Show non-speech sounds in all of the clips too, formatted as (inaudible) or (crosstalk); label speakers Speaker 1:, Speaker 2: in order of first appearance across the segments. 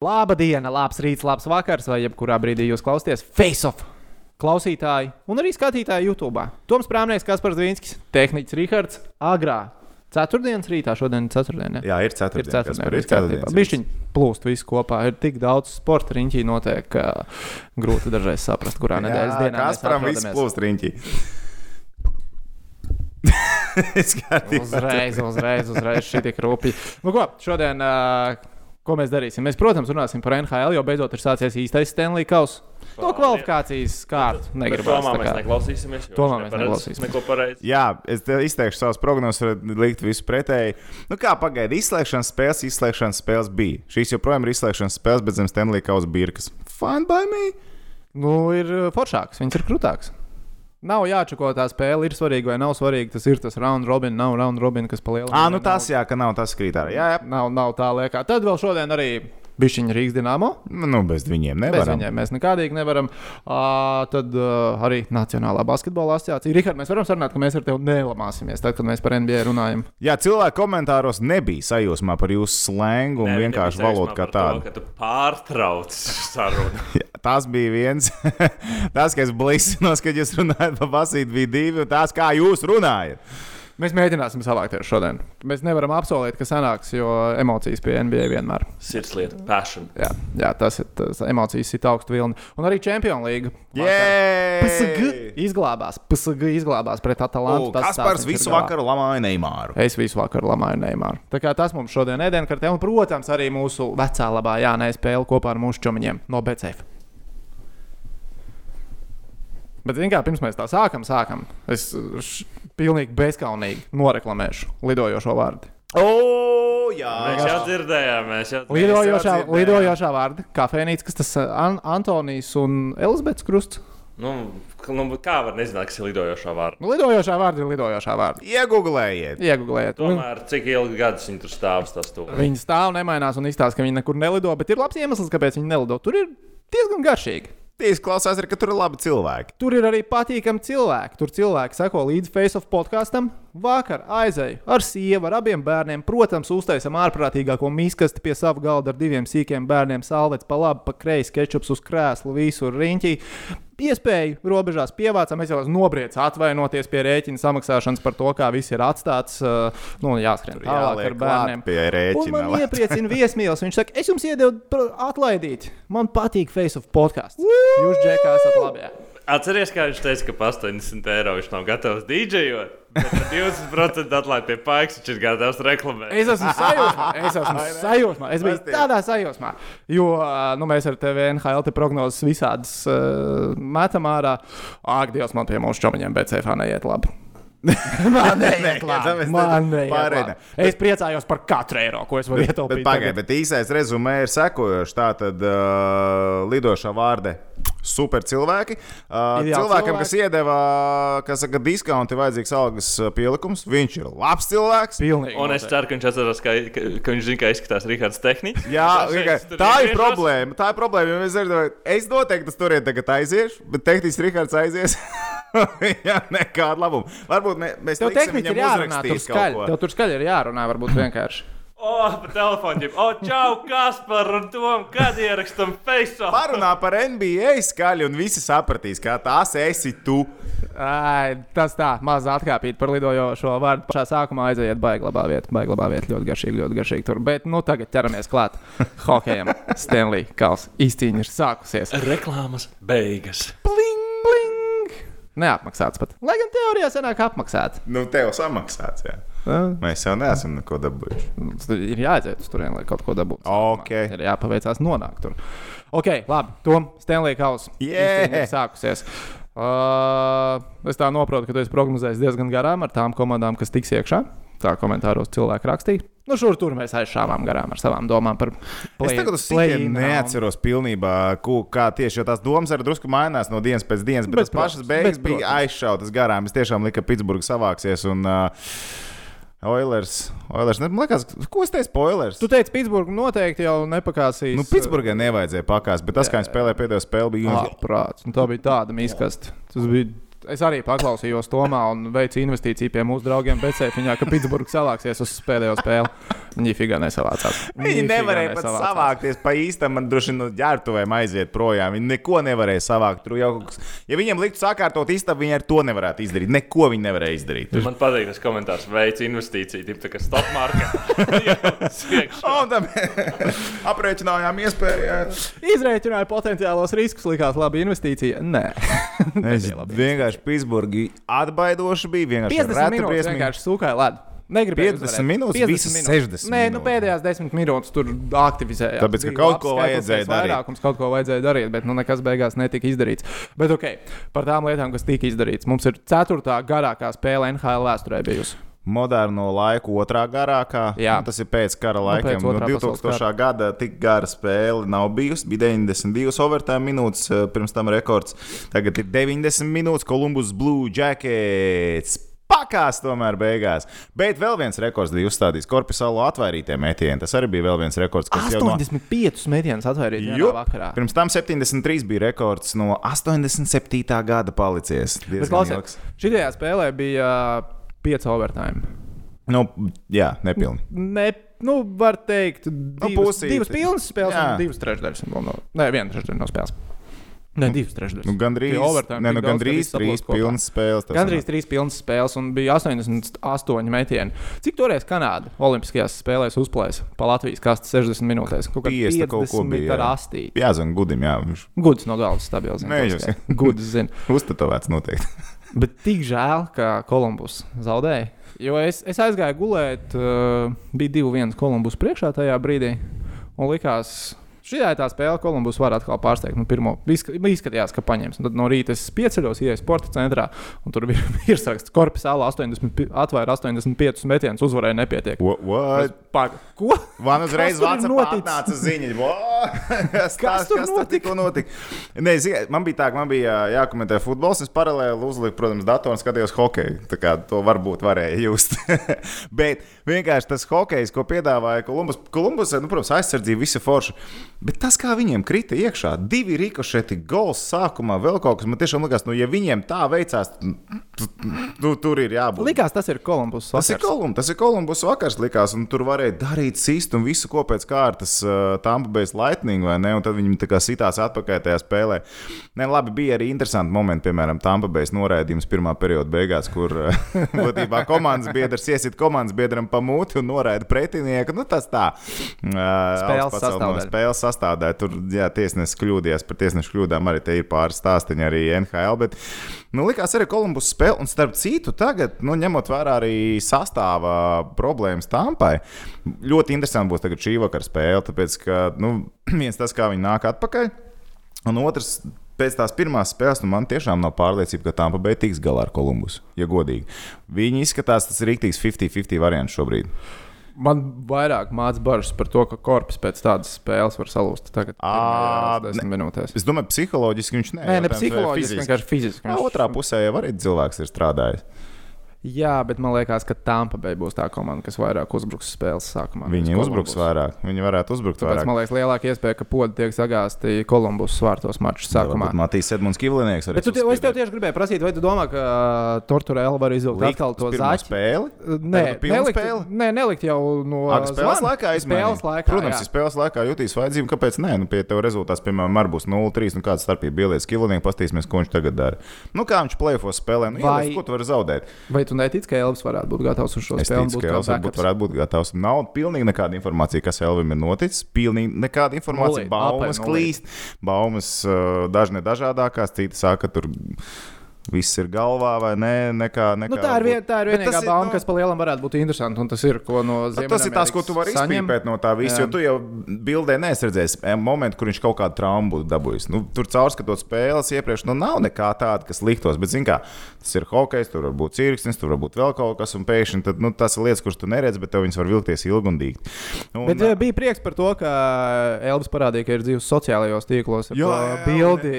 Speaker 1: Laba diena, labs rīts, labs vakars, vai jebkurā brīdī jūs klausāties Face Off. Klausītāji un arī skatītāji YouTube. Toms Prāmnieks, Kaspars Zvīnskis, Tehniķis Rihards, Agrā. Ceturtdienas rītā, šodien ir ceturtdiena.
Speaker 2: Jā, ir
Speaker 1: Ir
Speaker 2: ceturtdiena.
Speaker 1: ceturtdiena, viss kārtībā. Bišķiņi plūst visu kopā. Ir tik daudz sporta riņķī notiek, ka grūti dažreiz saprast, kurā nedēļas dienā
Speaker 2: Kasparam viss plūst riņķī. (laughs) Skatījums.
Speaker 1: Uzreiz, uzreiz, uzreiz šī tik rūpīgi. Nu, ko, šodien, uh, ko mēs darīsim? Mēs, protams, runāsim par NHL, jo beidzot ir sācies īstais Stanley Kauss. To kvalifikācijas kārtu negribam.
Speaker 3: Tomā mēs neklausīsimies. viņš
Speaker 1: mēs neklausīsimies.
Speaker 3: Neko pareizi.
Speaker 2: Jā, es te izteikšu savus prognozes, varat likt visu pretēji. Nu, kā pagaidi, izslēgšanas spēles, izslēgšanas spēles bija. Šīs joprojām ir izslēgšanas spēles, bet zem Stanley Kausa birkas. Fine by me!
Speaker 1: Nu, ir uh, foršāks, viņas ir krūtāks. Nav jāčako tā spēle, ir svarīga vai nav svarīga. Tas ir tas round robin, nav round robin, kas palielina.
Speaker 2: Ā, nu tas jā, ka nav tas krīt ārā. Jā, jā.
Speaker 1: Nav, nav tā liekā. Tad vēl šodien arī bišķiņa Rīgas dīnāmo.
Speaker 2: Nu, bez viņiem
Speaker 1: Bez
Speaker 2: nevaram.
Speaker 1: viņiem mēs nekādīgi nevaram. Uh, tad uh, arī Nacionālā basketbola asociācija. Rihard, mēs varam sarunāt, ka mēs ar tevi nelamāsimies, tad, kad mēs par NBA runājam.
Speaker 2: Jā, cilvēki komentāros nebija sajūsmā par jūsu slēngu un
Speaker 3: Nē,
Speaker 2: vienkārši valodu kā tādu.
Speaker 3: To, ka tu pārtrauc sarunu. (laughs)
Speaker 2: Jā, Tas bija viens. (laughs) tas, kas blīsinos, kad jūs runājat par basītu, bija divi. Un tas, kā jūs runājat.
Speaker 1: Mēs mēģināsim savākties šodien. Mēs nevaram apsolīt, ka sanāks, jo emocijas pie NBA vienmēr.
Speaker 3: Sirdslieta, passion.
Speaker 1: Jā, jā tas ir tas emocijas, ir augstu vilni. Un arī Champions League. PSG izglābās. PSG izglābās pret Atalantu. Tas
Speaker 2: Kaspars
Speaker 1: ir
Speaker 2: visu vakaru lamāja Neimāru.
Speaker 1: Es visu vakaru lamāju Neimāru. Tā kā tas mums šodien ir ēdienkartē, un, protams, arī mūsu vecā labā Jānē spēle kopā ar mūsu čomiņiem no BCF. Bet, zināmā mērā, pirms mēs tā sākam, sākam es pilnīgi bezskaunīgi noreklamēšu lidojošo vārdu.
Speaker 2: O, jā,
Speaker 3: Mēs jau dzirdējām, mēs jau
Speaker 1: Lidojošā,
Speaker 2: dzirdējām.
Speaker 1: lidojošā vārda, kafejnīca, kas tas An Antonijs un Elizabetes krusts.
Speaker 3: Nu, nu, kā var nezināt, kas ir lidojošā vārda?
Speaker 1: Nu, lidojošā vārda ir lidojošā vārda.
Speaker 2: Iegūlējiet.
Speaker 1: Iegūliet.
Speaker 3: Tomēr, cik ilgi gadus viņi tur stāv tās stūra?
Speaker 1: Viņi stāv, nemainās un izstāsta, ka viņi nekur nelido, bet ir labs iemesls, kāpēc viņi nelido. Tur ir diezgan garšīgi.
Speaker 2: Tie izklausās, ka tur ir labi cilvēki.
Speaker 1: Tur ir arī patīkami cilvēki. Tur cilvēki seko līdzi Face of podkāstam. Vakar aizēju ar sievu, ar abiem bērniem. Protams, uztaisām ārprātīgāko miskasti pie sava galda ar diviem sīkiem bērniem. Salvets pa labi, pa kreisi, kečups uz krēsla, visur riņķī. Iespēju robežās pievācām, es jau esmu nobriedis atvainoties pie rēķina samaksāšanas par to, kā viss ir atstāts. Nu, jāskrien tālāk ar bērniem.
Speaker 2: pie
Speaker 1: Un
Speaker 2: rēķina,
Speaker 1: man
Speaker 2: lai-
Speaker 1: iepriecina viesmīlis. Viņš saka, es jums iedevu atlaidīt. Man patīk Face of podkāsts. Jūs, Džekā, esat labi. jā.
Speaker 3: Atceries, kā viņš teica, ka par 80 eiro viņš nav gatavs dīdžejot. Bet par 20% atlaid pie paiks, viņš ir gatavs reklamēt.
Speaker 1: Es esmu sajūsmā. Es esmu (laughs) sajūsmā. Es biju
Speaker 2: Pasties.
Speaker 1: tādā sajūsmā. Jo nu, mēs ar tevi NHL te prognozes visādas uh, metam ārā. Ak, Dievs, man pie mūsu čomiņiem BCF neiet labi. (laughs) man neiet
Speaker 2: Nē,
Speaker 1: labi.
Speaker 2: tāpēc
Speaker 1: Man
Speaker 2: ne-
Speaker 1: neiet
Speaker 2: pārēj
Speaker 1: labi.
Speaker 2: ne.
Speaker 1: Es priecājos par katru eiro, ko es varu
Speaker 2: Bet
Speaker 1: ietaupīt.
Speaker 2: pagaidiet, bet īsais rezumē ir sekojošs. Tā tad uh, lidošā vārde. Super cilvēki. Uh,
Speaker 1: Ideāli
Speaker 2: cilvēkam,
Speaker 1: cilvēki.
Speaker 2: kas iedeva kas saka, diskontu, ir vajadzīgs algas uh, pielikums. Viņš ir labs cilvēks.
Speaker 1: Pilnīgi.
Speaker 3: Un es ceru, ka viņš atcerās, ka, ka, ka viņš zina, kā izskatās Rihards Tehniks.
Speaker 2: Jā, (laughs)
Speaker 3: tur
Speaker 2: tā ir problēma. Tā ir problēma. Es, es noteikti uz turieni tagad aiziešu, bet tehniski Rihards aizies. (laughs) Jā, nekāda labuma. Varbūt mē, mēs
Speaker 1: Tev tehniski ir
Speaker 2: viņam
Speaker 1: skaļi.
Speaker 2: ko.
Speaker 1: Tev tur skaļi ir jārunā, varbūt vienkārši.
Speaker 3: O, pa telefonu. O, čau, Kaspar, un Tom, kad ierakstam Facebook.
Speaker 2: Parunā par NBA skaļi, un visi sapratīs, kā tās esi tu.
Speaker 1: Ai, tas tā, maz atkāpīt par lidojošo vārdu. Pašā sākumā aiziet, baigi labā vieta, baigi labā vieta, ļoti garšīgi, ļoti garšīgi tur. Bet, nu, tagad ķeramies klāt hokejam. Stanley Kals izcīņa ir sākusies.
Speaker 3: Reklāmas beigas.
Speaker 1: Bling! Neapmaksāts pat. Lai gan teorijā senāk apmaksāts.
Speaker 2: Nu, tev samaksāts. Jā. Mēs jau neesam neko dabūjuši.
Speaker 1: Ir jāaiziet uz turieni, lai kaut ko dabūtu.
Speaker 2: Ok.
Speaker 1: Ir jāpaveicās nonākt tur. Ok, labi. Tom, Stanley Kals.
Speaker 2: Yeah!
Speaker 1: izcīņa ir sākusies. Uh, es tā saprotu, ka tu esi prognozējis diezgan garām ar tām komandām, kas tiks iekšā. Tā komentāros cilvēki rakstīja. Nu, šur tur mēs aizšāvām garām ar savām domām par
Speaker 2: Es tagad uz sīkiem neatceros pilnībā, ko, kā tieši jo tās domas arī drusku mainās no dienas pēc dienas, bet
Speaker 1: Bet,
Speaker 2: tas pašas beigas
Speaker 1: bet,
Speaker 2: bija aizšautas garām. Es tiešām liku, ka Pitsburgā savāksies un uh, Oilers. Oilers ne, man liekas, ko es teicu par Oilers?
Speaker 1: Tu teici, Pitsburgā noteikti jau nepakāsīs.
Speaker 2: Nu, Pitsburgā nevajadzēja pakāst, bet tas, kā viņi spēlēja pēdējo spēli, bija
Speaker 1: Ārprāts. Un tā bija tāda miskasta. Tas bija es arī paklausījos Tomā un veicu investīciju pie mūsu draugiem Becēfiņā, ka Pitsburgas savāksies uz pēdējo spēli. Viņi figā nesavācās.
Speaker 2: Viņi nevarēja pat
Speaker 1: nesavācās.
Speaker 2: savākties pa īstam, man droši vien no ģērbtuvēm aiziet projām. Viņi neko nevarēja savākt. Tur jau, kaut kas- ja viņiem liktu sakārtot istabu, viņi ar to nevarētu izdarīt. Neko viņi nevarēja izdarīt.
Speaker 3: Man patīk tas komentārs, veids investīciju, tip, tā kā stop market. (laughs) (laughs)
Speaker 2: Aprēķinājām iespēju. jā.
Speaker 1: Izreikināja potenciālos riskus, likās labi investīcija. Nē, (laughs)
Speaker 2: Es vienkārši Pitsburgā atbaidoši bija. Vienkārši
Speaker 1: 50
Speaker 2: reta
Speaker 1: minūtes vienkārši sūkāja ledu. Negribēju
Speaker 2: 50
Speaker 1: uzvarēt.
Speaker 2: minūtes?
Speaker 1: 50
Speaker 2: Visas 60
Speaker 1: Nē, nu
Speaker 2: minūtes.
Speaker 1: pēdējās 10 minūtes tur aktivizējās.
Speaker 2: Tāpēc, ka kaut ko vajadzēja darīt.
Speaker 1: vairākums, Kaut ko vajadzēja darīt, bet nu, nekas beigās netika izdarīts. Bet ok, par tām lietām, kas tika izdarīts. Mums ir ceturtā garākā spēle NHL vēsturē bijusi.
Speaker 2: Moderno laiku otrā garākā.
Speaker 1: Jā.
Speaker 2: Nu, tas ir pēc kara
Speaker 1: Nu,
Speaker 2: laikiem.
Speaker 1: pēc
Speaker 2: No
Speaker 1: otrā pasaules
Speaker 2: 2000. gada tik gara spēle nav bijusi. Bija 92 overtime minūtes, eh, pirms tam rekords. Tagad ir 90 minūtes Columbus Blue Jackets. Pakās tomēr beigās. Bet vēl viens rekords bija uzstādīts Korpusālo atvairītie metieni. Tas arī bija vēl viens rekords, kas jau no
Speaker 1: 85 metienus vienā vakarā.
Speaker 2: Pirms tam 73 bija rekords no 87. gada palicies. Diezgan ilgs.
Speaker 1: klausies, šajā spēlē bija 5 overtime.
Speaker 2: Nu, jā, nepilni.
Speaker 1: Ne, nu, var teikt, divas,
Speaker 2: pusīti.
Speaker 1: divas pilnas spēles,
Speaker 2: Jā.
Speaker 1: un divas trešdaļas. No, nē, viena trešdaļa no spēles. Nē, divas trešdaļas.
Speaker 2: Nu, gandrīz,
Speaker 1: Tie overtime
Speaker 2: ne, nu, gandrīz
Speaker 1: viss
Speaker 2: trīs pilnas spēles. tas
Speaker 1: Gandrīz
Speaker 2: sanāk.
Speaker 1: trīs pilnas spēles, un bija 88 metieni. Cik toreiz Kanāda Olimpiskajās spēlēs uzplēsa pa Latvijas kastu 60 minūtēs? Kaut kā
Speaker 2: 50 kaut ko bija,
Speaker 1: ar
Speaker 2: jā.
Speaker 1: astī.
Speaker 2: Jā, zina, gudim, jā, viņš
Speaker 1: Guds no galvas stabils.
Speaker 2: Nē, jūs-
Speaker 1: Guds zina. (laughs)
Speaker 2: uztatovēts noteikti.
Speaker 1: Bet tik žēl, ka Kolumbus zaudēja. Jo es, es aizgāju gulēt, uh, bija 2-1 Kolumbus priekšā tajā brīdī. Un likās, šī ir tā spēle, Kolumbus var atkal pārsteigt. Nu, pirmo izska- izskatījās, ka paņems. Un tad no rīta es pieceļos, ienāku sporta centrā, un tur bija (laughs) virsraksts, ka Korpusāla 80, atvēra 85 metienus, uzvarēja nepietiek.
Speaker 2: What?
Speaker 1: Pag, ko?
Speaker 2: Man uzreiz atnāca ziņa, "What? kas,
Speaker 1: Kas tur
Speaker 2: kas
Speaker 1: notika?
Speaker 2: notika. Nē, zini, man bija tā, ka man bija jā, jākomentē futbols. Es paralēli uzliku, protams, datoru un skatījos hokeju. Tā kā to varbūt varēja just. (laughs) Bet vienkārši tas hokejs, ko piedāvāja Kolumbus, Kolumbus nu, protams, aizsardzība, visa forša. Bet tas, kā viņiem krita iekšā, divi rikošeti, gols sākumā, vēl kaut kas, man tiešām likās, nu, ja viņiem tā veicās, nu, tur ir jābūt.
Speaker 1: Likās, tas ir Kolumbus.
Speaker 2: Tas ir,
Speaker 1: vakars.
Speaker 2: Kolum, tas ir Kolumbus vakars, likās, un tur varēja darīt sist un visu ko pēc kārtas uh, Tampa Bay Lightning, vai ne? Un tad viņi tā kā sitās atpakaļ tajā spēlē. Nē, labi, bija arī interesanti momenti, piemēram, Tampa Bay noraidījums pirmā perioda beigās, kur uh, (laughs) būtībā komandas biedrs iesit komandas biedram pa mūti un noraida pretinieku. Nu, tas tā. Uh,
Speaker 1: Spēles sastāvdaļa.
Speaker 2: Sastāvdaļa. Tur, jā, tiesnesis kļūdījās par tiesnešu kļūdām, arī te ir pāris stāstiņi arī NHL. Bet, nu, likās arī Kolumbus spēle, un starp citu, tagad, nu, ņemot vērā arī sastāvā problēmas Tampai, ļoti interesanti būs šī vakara spēle, tāpēc, ka, nu, (clears throat) viens tas, kā viņi nāk atpakaļ, un otrs. Pēc tās pirmās spēles nu, man tiešām nav pārliecība, ka Bay tiks galā ar Kolumbusu, ja godīgi. Viņi izskatās, tas ir rīktīgs 50-50 variants šobrīd.
Speaker 1: Man vairāk mācās bažas par to, ka korpus pēc tādas spēles var salūzt. Tagad, minūtēs.
Speaker 2: Es domāju, psiholoģiski viņš ne,
Speaker 1: Nē, ne psiholoģiski,
Speaker 2: fiziski.
Speaker 1: vienkārši fiziski. Viņš-
Speaker 2: Otrā pusē jau arī cilvēks ir strādājis.
Speaker 1: Jā, bet man liekas, ka Tampa Bay būs tā komanda, kas vairāk uzbruks spēles sākumā.
Speaker 2: Viņi uzbruks vairāk, viņi varētu uzbrukt
Speaker 1: Tāpēc
Speaker 2: vairāk.
Speaker 1: man liekas, lielāka iespēja, ka podi tiek sagāzti Kolumbus svārtos mačus sākumā.
Speaker 2: Varbūt Matīs Edmunds Kivlinieks arī.
Speaker 1: Bet tu, es tev tieši gribēju prasīt, vai tu domā, ka Torturēla var izvilkt atkal to zaķi?
Speaker 2: spēli.
Speaker 1: Nē,
Speaker 2: Tagad pilnu
Speaker 1: nelikt,
Speaker 2: spēli?
Speaker 1: nē, nelikt jau no
Speaker 2: Ak, spēles
Speaker 1: zvana.
Speaker 2: laikā.
Speaker 1: Spēles laikā,
Speaker 2: Protams,
Speaker 1: jā.
Speaker 2: ja spēles laikā jutīs vajadzību, kāpēc nē? Nu, pie tev rezultāts, piemēram, arī būs 0-3. Nu, kāda starpība bielies Kivlinieks, pastīsimies, ko viņš tagad dara. Nu, kā viņš plēfos spēlē, nu,
Speaker 1: Vai-
Speaker 2: ielies, ko tu vari zaudēt?
Speaker 1: Vai tu netici, ka Elvis varētu būt gatavs uz šo
Speaker 2: Es
Speaker 1: spēli? un
Speaker 2: ticu, ka Elvis varbūt varētu būt gatavs. Nav pilnīgi nekāda informācija, kas Elvim ir noticis. Pilnīgi nekāda informācija.
Speaker 1: Nulīt,
Speaker 2: Baumas
Speaker 1: apē nulīt.
Speaker 2: klīst, baumas uh, dažne dažādākās, citi saka, tur viss ir galvā vai nē, nekā. nekā
Speaker 1: Nu, tā ir, vien, tā ir vienīgā bauma,
Speaker 2: nu-
Speaker 1: kas pa lielam varētu būt interesanta. Un tas ir, ko no
Speaker 2: Nu, Tas ir tas, ko tu vari izpētīt no tā visa.
Speaker 1: Jā.
Speaker 2: Jo tu jau bildē neesi redzējis eh, momentu, kur viņš kaut kādu traumu būtu dabūjis. Nu, tur caurskatot spēles iepriekš, nu nav nekā tāda, kas liktos. Bet, zini, kā tas ir hokejs, tur var būt cirksnis, tur var būt vēl kaut kas, un pēkšņi tad, nu, tas ir lietas, kuras tu neredzi, bet tev viņas var vilkties ilgi un dīgt. Un,
Speaker 1: Bet uh, bija prieks par to, ka Elvis parādīja, ka ir dzīves sociālajos tīklos.
Speaker 2: jā,
Speaker 1: bildi,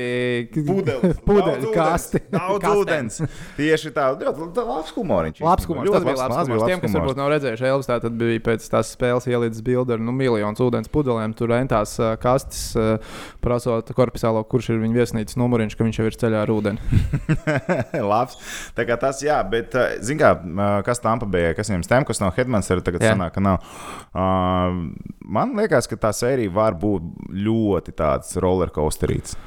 Speaker 1: pudeļu (laughs)
Speaker 2: daudz
Speaker 1: kasti.
Speaker 2: ūdens, Daudz ūdens. Tieši tā, ļoti labs humoriņš.
Speaker 1: Labs humors. Tas bija labs humors. Tiem, kas varbūt nav redzējuši Elvis, tā tad bija pēc tās spēles ielīdz bildi ar nu, miljonus ūdens pudelēm. Tur entās uh, kastes, uh, prasot korpusālo, kurš ir viņa viesnīcas numuriņš, ka viņš jau ir ceļā ar ūdeni. (laughs)
Speaker 2: Labs. Tā kā tas, jā, bet, uh, zin kā, uh, kas tam pabēja, kas viņam stem, kas nav Hedmans, arī tagad
Speaker 1: Jā.
Speaker 2: sanāk, ka nav. Uh, man liekas, ka tā sērija var būt ļoti tāds rollercoasterīts.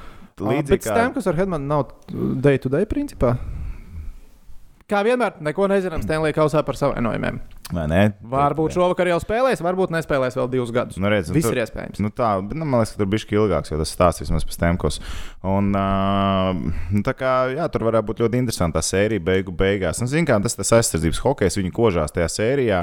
Speaker 1: Līdzīgi kā Stemkas ar Hedmanu nav day to day principā. Kā vienmēr, neko nezinām Stanley Kausā par savainojumiem. Varbūt šovakar jau spēlēs, varbūt nespēlēs vēl divus gadus.
Speaker 2: Nu, redz,
Speaker 1: Viss
Speaker 2: tur-
Speaker 1: ir iespējams.
Speaker 2: Nu tā, nu, man liekas, ka tur bija ilgāks, jo tas stāsts vismaz par Stemkos. Un, uh, kā, jā, tur varētu būt ļoti interesanta sērija beigu beigās. Nu, zin, kā, tas tas aizsardzības hokejs, viņi kožās tajā sērijā.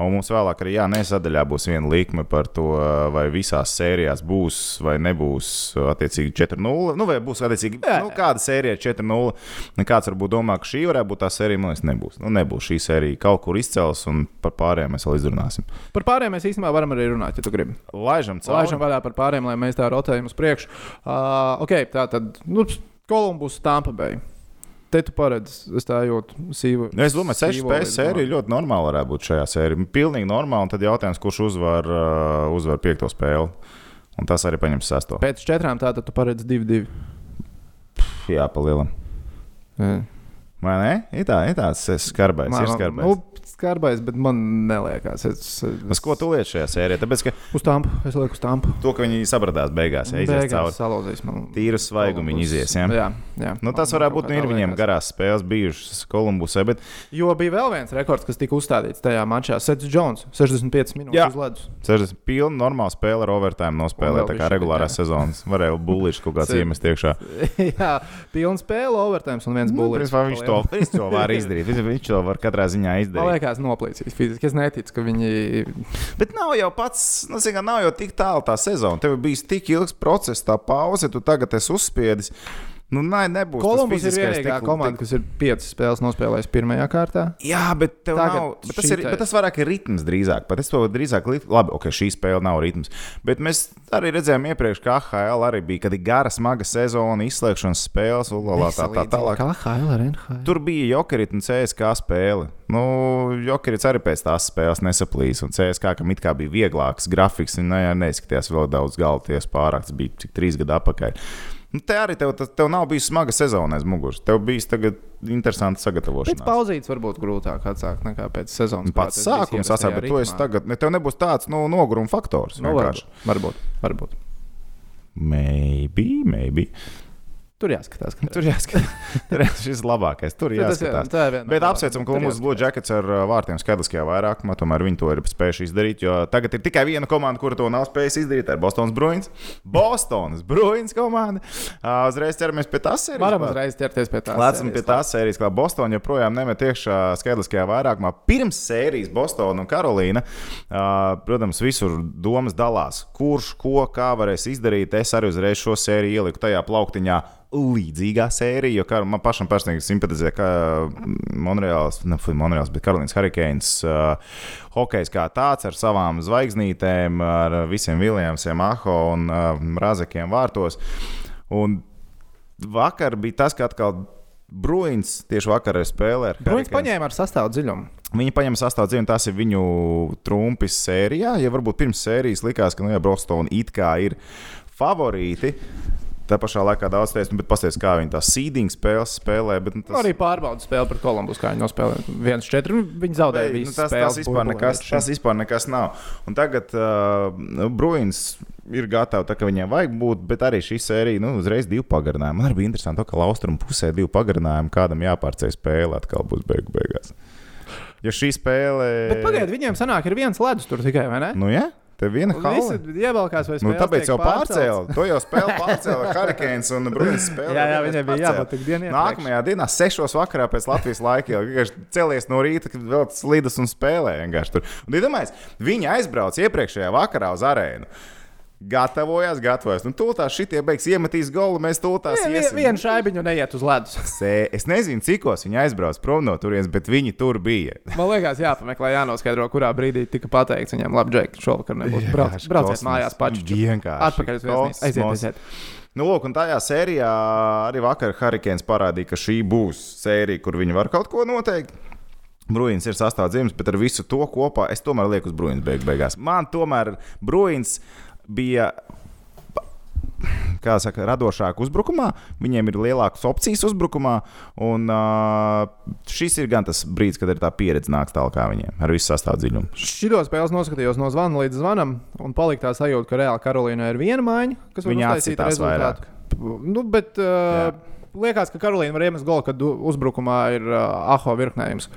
Speaker 2: Un mums vēlāk arī, nesadaļā būs viena likme par to, vai visās sērijās būs vai nebūs attiecīgi 4-0. Nu, vai būs attiecīgi,
Speaker 1: Jā.
Speaker 2: nu, kāda sērija ir 4-0. Nu, Kāds varbūt domā, ka šī varētu būt tā sērija, man liekas, nebūs. Nu, nebūs šī sērija kaut kur izcels, un par pārējiem mēs vēl izrunāsim.
Speaker 1: Par pārējiem mēs īstenībā varam arī runāt, ja tu gribi.
Speaker 2: Laižam cauri.
Speaker 1: Laižam vaļā par pārējiem, lai mēs tā rotējam uz priekšu. Uh, ok, tā tad nu, Kolumbus Tampa Bay. Te tu paredzi, es tā jūtu, sīvu.
Speaker 2: Nu, es domāju, ka 6
Speaker 1: sīvo
Speaker 2: spēļu sērija ļoti normāli varētu būt šajā sērijā. Pilnīgi normāli. Un tad jautājums, kurš uzvar, uh, uzvar piekto spēli. Un tas arī paņems sesto.
Speaker 1: Pēc četrām tātad tu paredzi 2-2.
Speaker 2: Jā, pa lielam.
Speaker 1: Jā.
Speaker 2: Vai ne? Ir tā, ir tāds skarbais.
Speaker 1: Man-
Speaker 2: ir skarbais.
Speaker 1: Nu, skarbais, bet man neliekas. Es,
Speaker 2: Uz ko tu lieci šajā sērijā? Tāpēc, ka
Speaker 1: Uz tampu, es lieku uz tampu.
Speaker 2: to, ka viņi sabradās beigās, ja izies cauri.
Speaker 1: salozīs man.
Speaker 2: Tīru svaigumu viņi izies. Ja?
Speaker 1: Jā, jā.
Speaker 2: Nu, tas varētu būt. Nu, ir viņiem
Speaker 1: liekas.
Speaker 2: garās spēles bijušas Kolumbusē, bet
Speaker 1: Jo bija vēl viens rekords, kas tika uzstādīts tajā mačā. Sets Jones, 65 minūtes
Speaker 2: Jā.
Speaker 1: uz ledus.
Speaker 2: 60 pilni normāli spēle ar overtime nospēlē. Tā kā regulārā
Speaker 1: jā.
Speaker 2: sezonas varēja bullīši kaut kāds iemest iekšā. (laughs)
Speaker 1: jā, pilns spēle, overtime un viens
Speaker 2: Nu, viņš, to, viņš to var izdarīt. Viņš, to var katrā ziņā
Speaker 1: Man
Speaker 2: izdarīt.
Speaker 1: liekas, noplīsīs fiziski. Es neticu, ka viņi.
Speaker 2: Bet nav jau pats, nu, zin, nav jau tik tālu tā sezona. Tev bijis tik ilgs process, tā pauze, tu tagad esi uzspiedis. Nu, nē, nebūs.
Speaker 1: Kolumbus ir vienīgā
Speaker 2: tik-
Speaker 1: komanda,
Speaker 2: tik-
Speaker 1: kas ir piecas spēles nospēlējusi pirmajā kārtā.
Speaker 2: Jā, bet, nav, bet, tas ir, bet tas vairāk ir ritms drīzāk. Pat es to drīzāk, labi, ok, šī spēle nav ritms. Bet mēs arī redzējām iepriekš, ka AHL arī bija, gara, smaga sezona, izslēgšanas spēles, ulala, tā, tā tālāk.
Speaker 1: Kā HL ar NHL?
Speaker 2: Tur bija Jokerits un CSK spēle. Nu, Jokerits arī pēc tās spēles nesaplīs. Un CSK, kam it kā bija vieglāks grafiks, viņa ne, neizskatījās vēl daudz galvas pārāk. Tas bija cik trīs gadu atpakaļ. Nu, te arī tev, tev nav bijis smaga sezona aiz muguras. Tev bija tagad interesanti
Speaker 1: Pēc
Speaker 2: sagatavošanās.
Speaker 1: pauzītes varbūt grūtāk atsākt nekā pēc sezonas.
Speaker 2: Pats sākums sasākt, bet
Speaker 1: ierastajā
Speaker 2: to es
Speaker 1: ritmā.
Speaker 2: tagad. Ne, tev nebūs tāds nu, noguruma faktors.
Speaker 1: Nu, varbūt, varbūt, varbūt.
Speaker 2: Maybe, maybe.
Speaker 1: Tur jāskatās. ka- (laughs)
Speaker 2: Tur jāskatās. Tur jā- šis ir labākais. Tur (laughs) jāskatās.
Speaker 1: tā ir viena
Speaker 2: Bet apsveicam
Speaker 1: Tur
Speaker 2: Kolumbus Blue. Jackets ar uh, vārtiem skaidriskajā vairākumā. Tomēr viņi to ir spējuši izdarīt. Jo tagad ir tikai viena komanda, kura to nav spējusi izdarīt. Tā ir Bostonas Bruins. Bostonas Bruins komanda. Uzreiz ķeramies pie tās sērijas.
Speaker 1: Varam uzreiz ķerties pie tā.
Speaker 2: Lēcam pie tās sērijas, kā Bostonā joprojām nemet iekšā skaidriskajā vairākumā. Pirms sērijas Bostonā un Karolīna, protams, visur domas dalās. Kurš ko kā varēs izdarīt? Es arī uzreiz šo sēriju ieliku tajā plauktiņā. Līdzīgā sērija, jo kā man pašam personīgi simpatizē, ka Monreāls, ne fuj, Monreāls, bet Karolīnas Hurricanes uh, hokejs kā tāds ar savām zvaigznītēm, ar visiem Viljamsiem, Aho un uh, Razekiem vārtos. Un vakar bija tas, ka atkal Bruins tieši vakar spēlēja
Speaker 1: Bruins
Speaker 2: Hurricanes.
Speaker 1: paņēma ar sastāvu dziļumu.
Speaker 2: Viņi paņem sastāvdaļu, tas ir viņu trumpis sērijā. Ja varbūt pirms sērijas likās, ka nu, ja Bostonā it kā ir favorīti. Tā pašā laikā daudz teikt, bet paskatieties, kā viņi tā seeding spēles spēlē. Bet, nu,
Speaker 1: Tas... Arī pārbaudas spēle pret Kolumbus, kā viņi nospēlēja. viens četri. Viņi zaudēja
Speaker 2: Ei,
Speaker 1: visu
Speaker 2: nu, tas, tas, vispār nekas, tas vispār nekas nav. Un tagad uh, Bruins ir gatavs, tā kā viņiem vajag būt, bet arī šī sērija nu, uzreiz divu pagarinājumu. Man arī bija interesanti, to, ka Austrumu pusē divu pagarinājumu kādam jāpārceļ spēle atkal būs beigu beigās. Jo šī spēle.
Speaker 1: Bet pagaidiet, viņiem sanāk, ir viens ledus tur tikai, vai ne?
Speaker 2: Nu, ja? Te viena
Speaker 1: Visi
Speaker 2: hala.
Speaker 1: ievelkās vai
Speaker 2: Nu,
Speaker 1: spēles
Speaker 2: tāpēc jau pārcēlīja. To jau spēlē pārcēlīja Hurricanes un Bruins spēlē.
Speaker 1: Jā, jā, viņiem bija jābūt tik iepriekš.
Speaker 2: Nākamajā dienā, 6 vakarā pēc Latvijas laika, jau vienkārši cēlies no rīta, kad vēl slīdas un spēlēja. vienkārši tur. Un, iedomājieties, viņi aizbrauca iepriekšējā vakarā uz arēnu. Gatavojās, gatavojās. Nu, tūlīt šitie beigs iemetīs golu, mēs tūlīt iesim.
Speaker 1: Vienu šaibiņu neiet uz ledus. (laughs)
Speaker 2: Sē, es nezinu, cikos viņi aizbrauc prom no turienes, bet viņi tur bija.
Speaker 1: Man liekas, jāpameklē, jānoskaidro, kurā brīdī tika pateikts viņam, labi, Džek, šovakar nebūs. Brauc, brauciet mājās paši.
Speaker 2: Vienkārši
Speaker 1: Atpakaļ uz viesnīcu. Aiziet, aiziet.
Speaker 2: Nu, lūk, un tajā sērijā arī vakar Harikēns parādīja, ka šī būs sērija, kur viņi var kaut ko noteikt. Bruins ir sastāvdaļas, bet ar visu to kopā es tomēr lieku uz Bruins beig beigās. Man tomēr Bruins bija. Kā saka, radošāk uzbrukumā, viņiem ir lielākas opcijas uzbrukumā. Un, uh, šis ir gan tas brīdis, kad ir tā pieredze nāks tālāk viņiem ar visu sastāvdaļu.
Speaker 1: Šido spēles noskatījos no zvana līdz zvanam, un palika tā sajūta, ka reāli Karolīna ir viena maiņa, kas var
Speaker 2: Viņa atsitās
Speaker 1: rezultātu. Nu, bet uh, liekas, ka Karolīna var iemest golu, kad uzbrukumā ir uh, aho virknējums.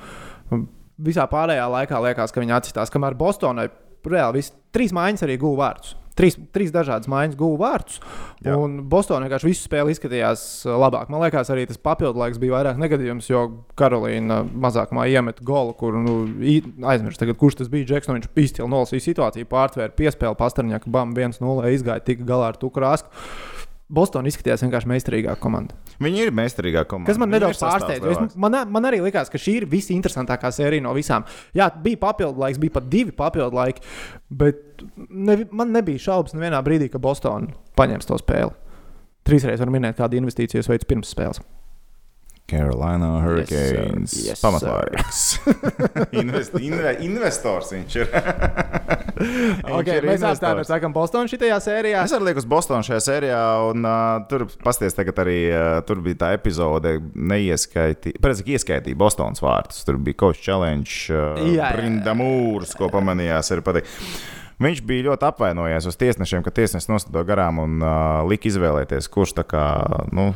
Speaker 1: Visā pārējā laikā liekas, ka viņi atsitās, kamēr Bostonai reāli viss trīs maiņas arī guva vārdus. Trīs, trīs dažādas maiņas guva vārdus.
Speaker 2: Jā.
Speaker 1: Un Bostonā vienkārši visu spēli izskatījās labāk. Man liekas, arī tas papildu laiks bija vairāk negadījums, jo Karolīna mazākumā iemet golu, kur nu, aizmirst, tagad, kurš tas bija. Džeks, nu, viņš izcili nolasīja situāciju, pārtvēra piespēli pastarņā, ka bam 1-0 izgāja tik galā ar Tukrāsku. Bostonā izskatījās vienkārši meistarīgāka komanda.
Speaker 2: Viņi ir meistarīgā komanda.
Speaker 1: Kas man
Speaker 2: Viņi
Speaker 1: nedaudz pārsteidza. Man, man arī likās, ka šī ir visinteresantākā sērija no visām. Jā, bija papildu laiks, bija pat divi papildu laiki, bet ne, man nebija šaubas nevienā brīdī, ka Bostonā paņems to spēli. Trīsreiz var minēt, kādu investīciju veids pirms spēles.
Speaker 2: Carolina Hurricanes.
Speaker 1: Yes,
Speaker 2: Pamatvārds. (laughs) Invest, inve, investors viņš ir. (laughs) Viņš
Speaker 1: Okay,
Speaker 2: ir
Speaker 1: mēs tādā sakām, Bostonā šajā sērijā.
Speaker 2: Es arī lieku uz Bostonu šajā sērijā, un uh, tur pasties, tagad arī uh, tur bija tā epizode, neieskaitīja, tam ieskaitīja Bostonas vārtus. Tur bija Coach Challenge, uh,
Speaker 1: Jā, jā, jā.
Speaker 2: Brinda Mūrs, ko pamanījās. arī patīk. Viņš bija ļoti apvainojies uz tiesnešiem, ka tiesnesis nostāja garām un uh, lika izvēlēties, kurš tā kā. Nu,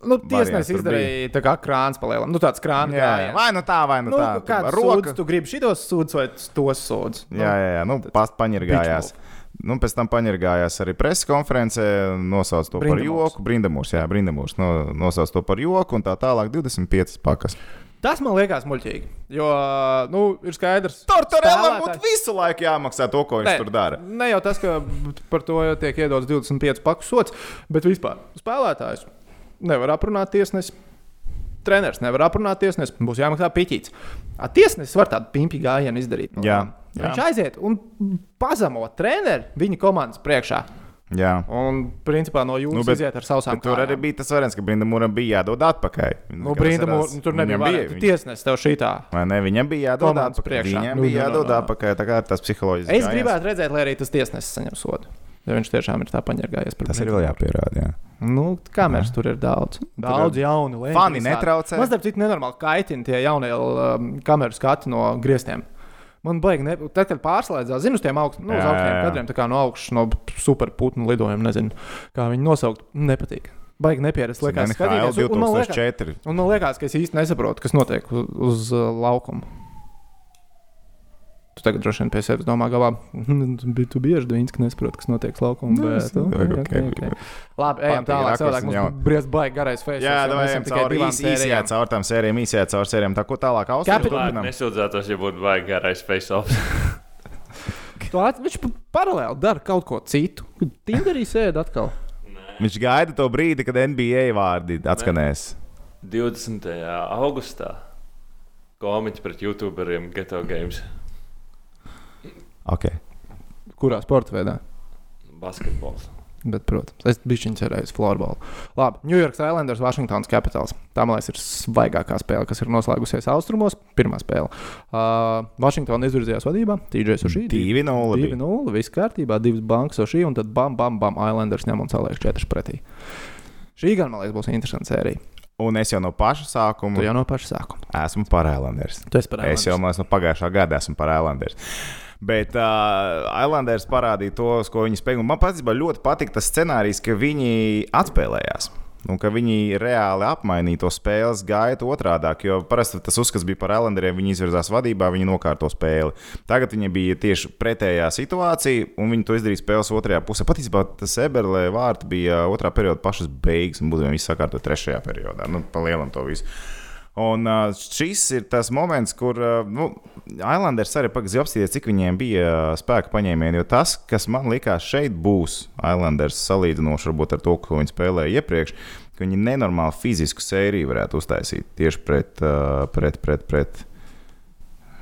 Speaker 1: Nu, Tiesnesis izdarīja tā kā krāns palielam. Nu, tāds krāns
Speaker 2: jā, jā, vai nu tā, vai nu,
Speaker 1: Nu,
Speaker 2: tā.
Speaker 1: kāds
Speaker 2: Roka-
Speaker 1: sūdz, tu gribi šitos sūdz vai tos sūdz?
Speaker 2: Jā, jā, jā. Nu, past paņirgājās. Nu, pēc tam paņirgājās arī preses konferencē, nosauc to par
Speaker 1: Brindamūrs.
Speaker 2: joku. Brindamūrs, jā, Brindamūrs no, nosauc to par joku, un tā tālāk 25 pakas.
Speaker 1: Tas man liekas muļķīgi. Jo, nu, ir skaidrs,
Speaker 2: Tortorellam
Speaker 1: spēlētāji-
Speaker 2: būtu visu laiku jāmaksā to, ko viņš
Speaker 1: Nē,
Speaker 2: tur dara.
Speaker 1: Ne jau tas, ka par to jau tiek iedots 25 paku sots, bet vispār spēlētājs nevar aprunāt tiesnesi. Treneris nevar aprunāt tiesnesi, būs jāmaksā piķīts. A, tiesnesis var tādu pimpi gājienu izdarīt.
Speaker 2: Jā, jā.
Speaker 1: Viņš aiziet un pazemo treneri viņa komandas priekšā.
Speaker 2: Jā.
Speaker 1: Un, principā, no jūras
Speaker 2: Nu, bet-
Speaker 1: iziet ar sausām
Speaker 2: Bet tur arī bija tas variants, ka Brindamūram bija jādod atpakaļ.
Speaker 1: Nu, Brinda,
Speaker 2: Kas
Speaker 1: nu, tur nebija variantu.
Speaker 2: viņš-
Speaker 1: Tiesnesis tev šitā.
Speaker 2: Vai ne? Viņam bija jādod
Speaker 1: Komandas
Speaker 2: atpakaļ.
Speaker 1: priekšā.
Speaker 2: Viņam
Speaker 1: Nu,
Speaker 2: bija
Speaker 1: nu,
Speaker 2: jādod
Speaker 1: nu, nu.
Speaker 2: atpakaļ. Tā kā tas psiholoģiski.
Speaker 1: Es
Speaker 2: gājiens.
Speaker 1: gribētu redzēt, lai arī tas tiesnesis saņem sodu. Ja viņš tiešām ir tā paņērgājies par
Speaker 2: Tas ir
Speaker 1: Brindamoru.
Speaker 2: vēl jāpierāda. Jā.
Speaker 1: Nu, kameras tur ir daudz. Daudz jaunu lietu.
Speaker 2: Fani netraucē?
Speaker 1: Man starp citu nenormāli kaitina tie jaunie um, kameru skati no griestiem. Man baigi, ne... tad, kad pārslēdzās, zinu, uz tiem augst, nu, uz augstiem kadriem, tā kā no augšas, no superputnu lidojuma, nezinu, kā viņi nosaukt, nepatīk. Baigi nepierast, liekas,
Speaker 2: NHL
Speaker 1: skatīties. Un man liekas,
Speaker 2: 2004.
Speaker 1: un man liekas, ka es īsti nesaprotu, kas notiek uz, uz uh, laukuma. Tu tagad droši vien pie sevis domā, galā, bija tu bieži dvīns, ka nesaproti, kas notiek uz laukuma.
Speaker 2: Nu,
Speaker 1: Bet,
Speaker 2: es-
Speaker 1: okay,
Speaker 2: ok,
Speaker 1: okay, okay. Labi, ejam tālāk.
Speaker 2: un
Speaker 1: mums
Speaker 2: jau.
Speaker 1: briest baigi garais face.
Speaker 2: Jā, vai ejam cauri īs- īsajā caur tām sērijām, īsajā caur sērijām. Tā ko tālāk
Speaker 3: Lai
Speaker 2: turpinām?
Speaker 3: nesūdzētos, ja būtu vajag garais face-off. (laughs)
Speaker 1: Viņš pa- paralēli dara kaut ko citu. Tinderī sēž atkal.
Speaker 2: Viņš gaida to brīdi, kad NBA vārdi atskanēs.
Speaker 3: 20. augustā komiķi pret youtuberiem Geto Games
Speaker 2: Okay.
Speaker 1: Kurā sporta veidā?
Speaker 3: basketbols.
Speaker 1: Bet, protams, es biju cerējis floorbola. Labi, New York Islanders, Washingtons Capitals. Tā, man liekas, ir svaigākā spēle, kas ir noslēgusies austrumos. Pirmā spēle. Uh, Washington izvirzījās vadībā, TJ Sushi.
Speaker 2: 2-0. bija.
Speaker 1: 2-0, viss kārtībā, divas bankas Sushi, un tad bam, bam, bam, Islanders ņem un cēlēs 4 pretī. Šī gan, man liekas, būs interesanta sērija.
Speaker 2: Un es jau no paša sākuma
Speaker 1: Tu jau no paša sākuma.
Speaker 2: esmu par Islanders.
Speaker 1: Tu esi par
Speaker 2: Es jau no pagājušā gada esmu par Islanders. Bet uh, Islanders parādīja to, ko viņi spēja. Man patiesībā ļoti patīk tas scenārijs, ka viņi atspēlējās. Un ka viņi reāli apmainīja to spēles gaitu otrādi. Jo parasti tas uzskats bija par Islanderiem. Viņi izvirzās vadībā, viņi nokārto spēli. Tagad viņi bija tieši pretējā situācija, un viņi to izdarīja spēles otrajā pusē. Patiesībā tas Eberle vārds bija otrā perioda pašas beigas, un būtībā viņi sakārtoja trešajā periodā. Nu, pa lielam to visu. Un šis ir tas moments, kur nu, Islanders arī pagaidzi apstīties, cik viņiem bija spēka paņēmieni. Jo tas, kas man likās šeit būs Islanders salīdzinoši ar to, ko viņi spēlēja iepriekš, viņi nenormāli fizisku sēriju varētu uztaisīt tieši pret, pret, pret, pret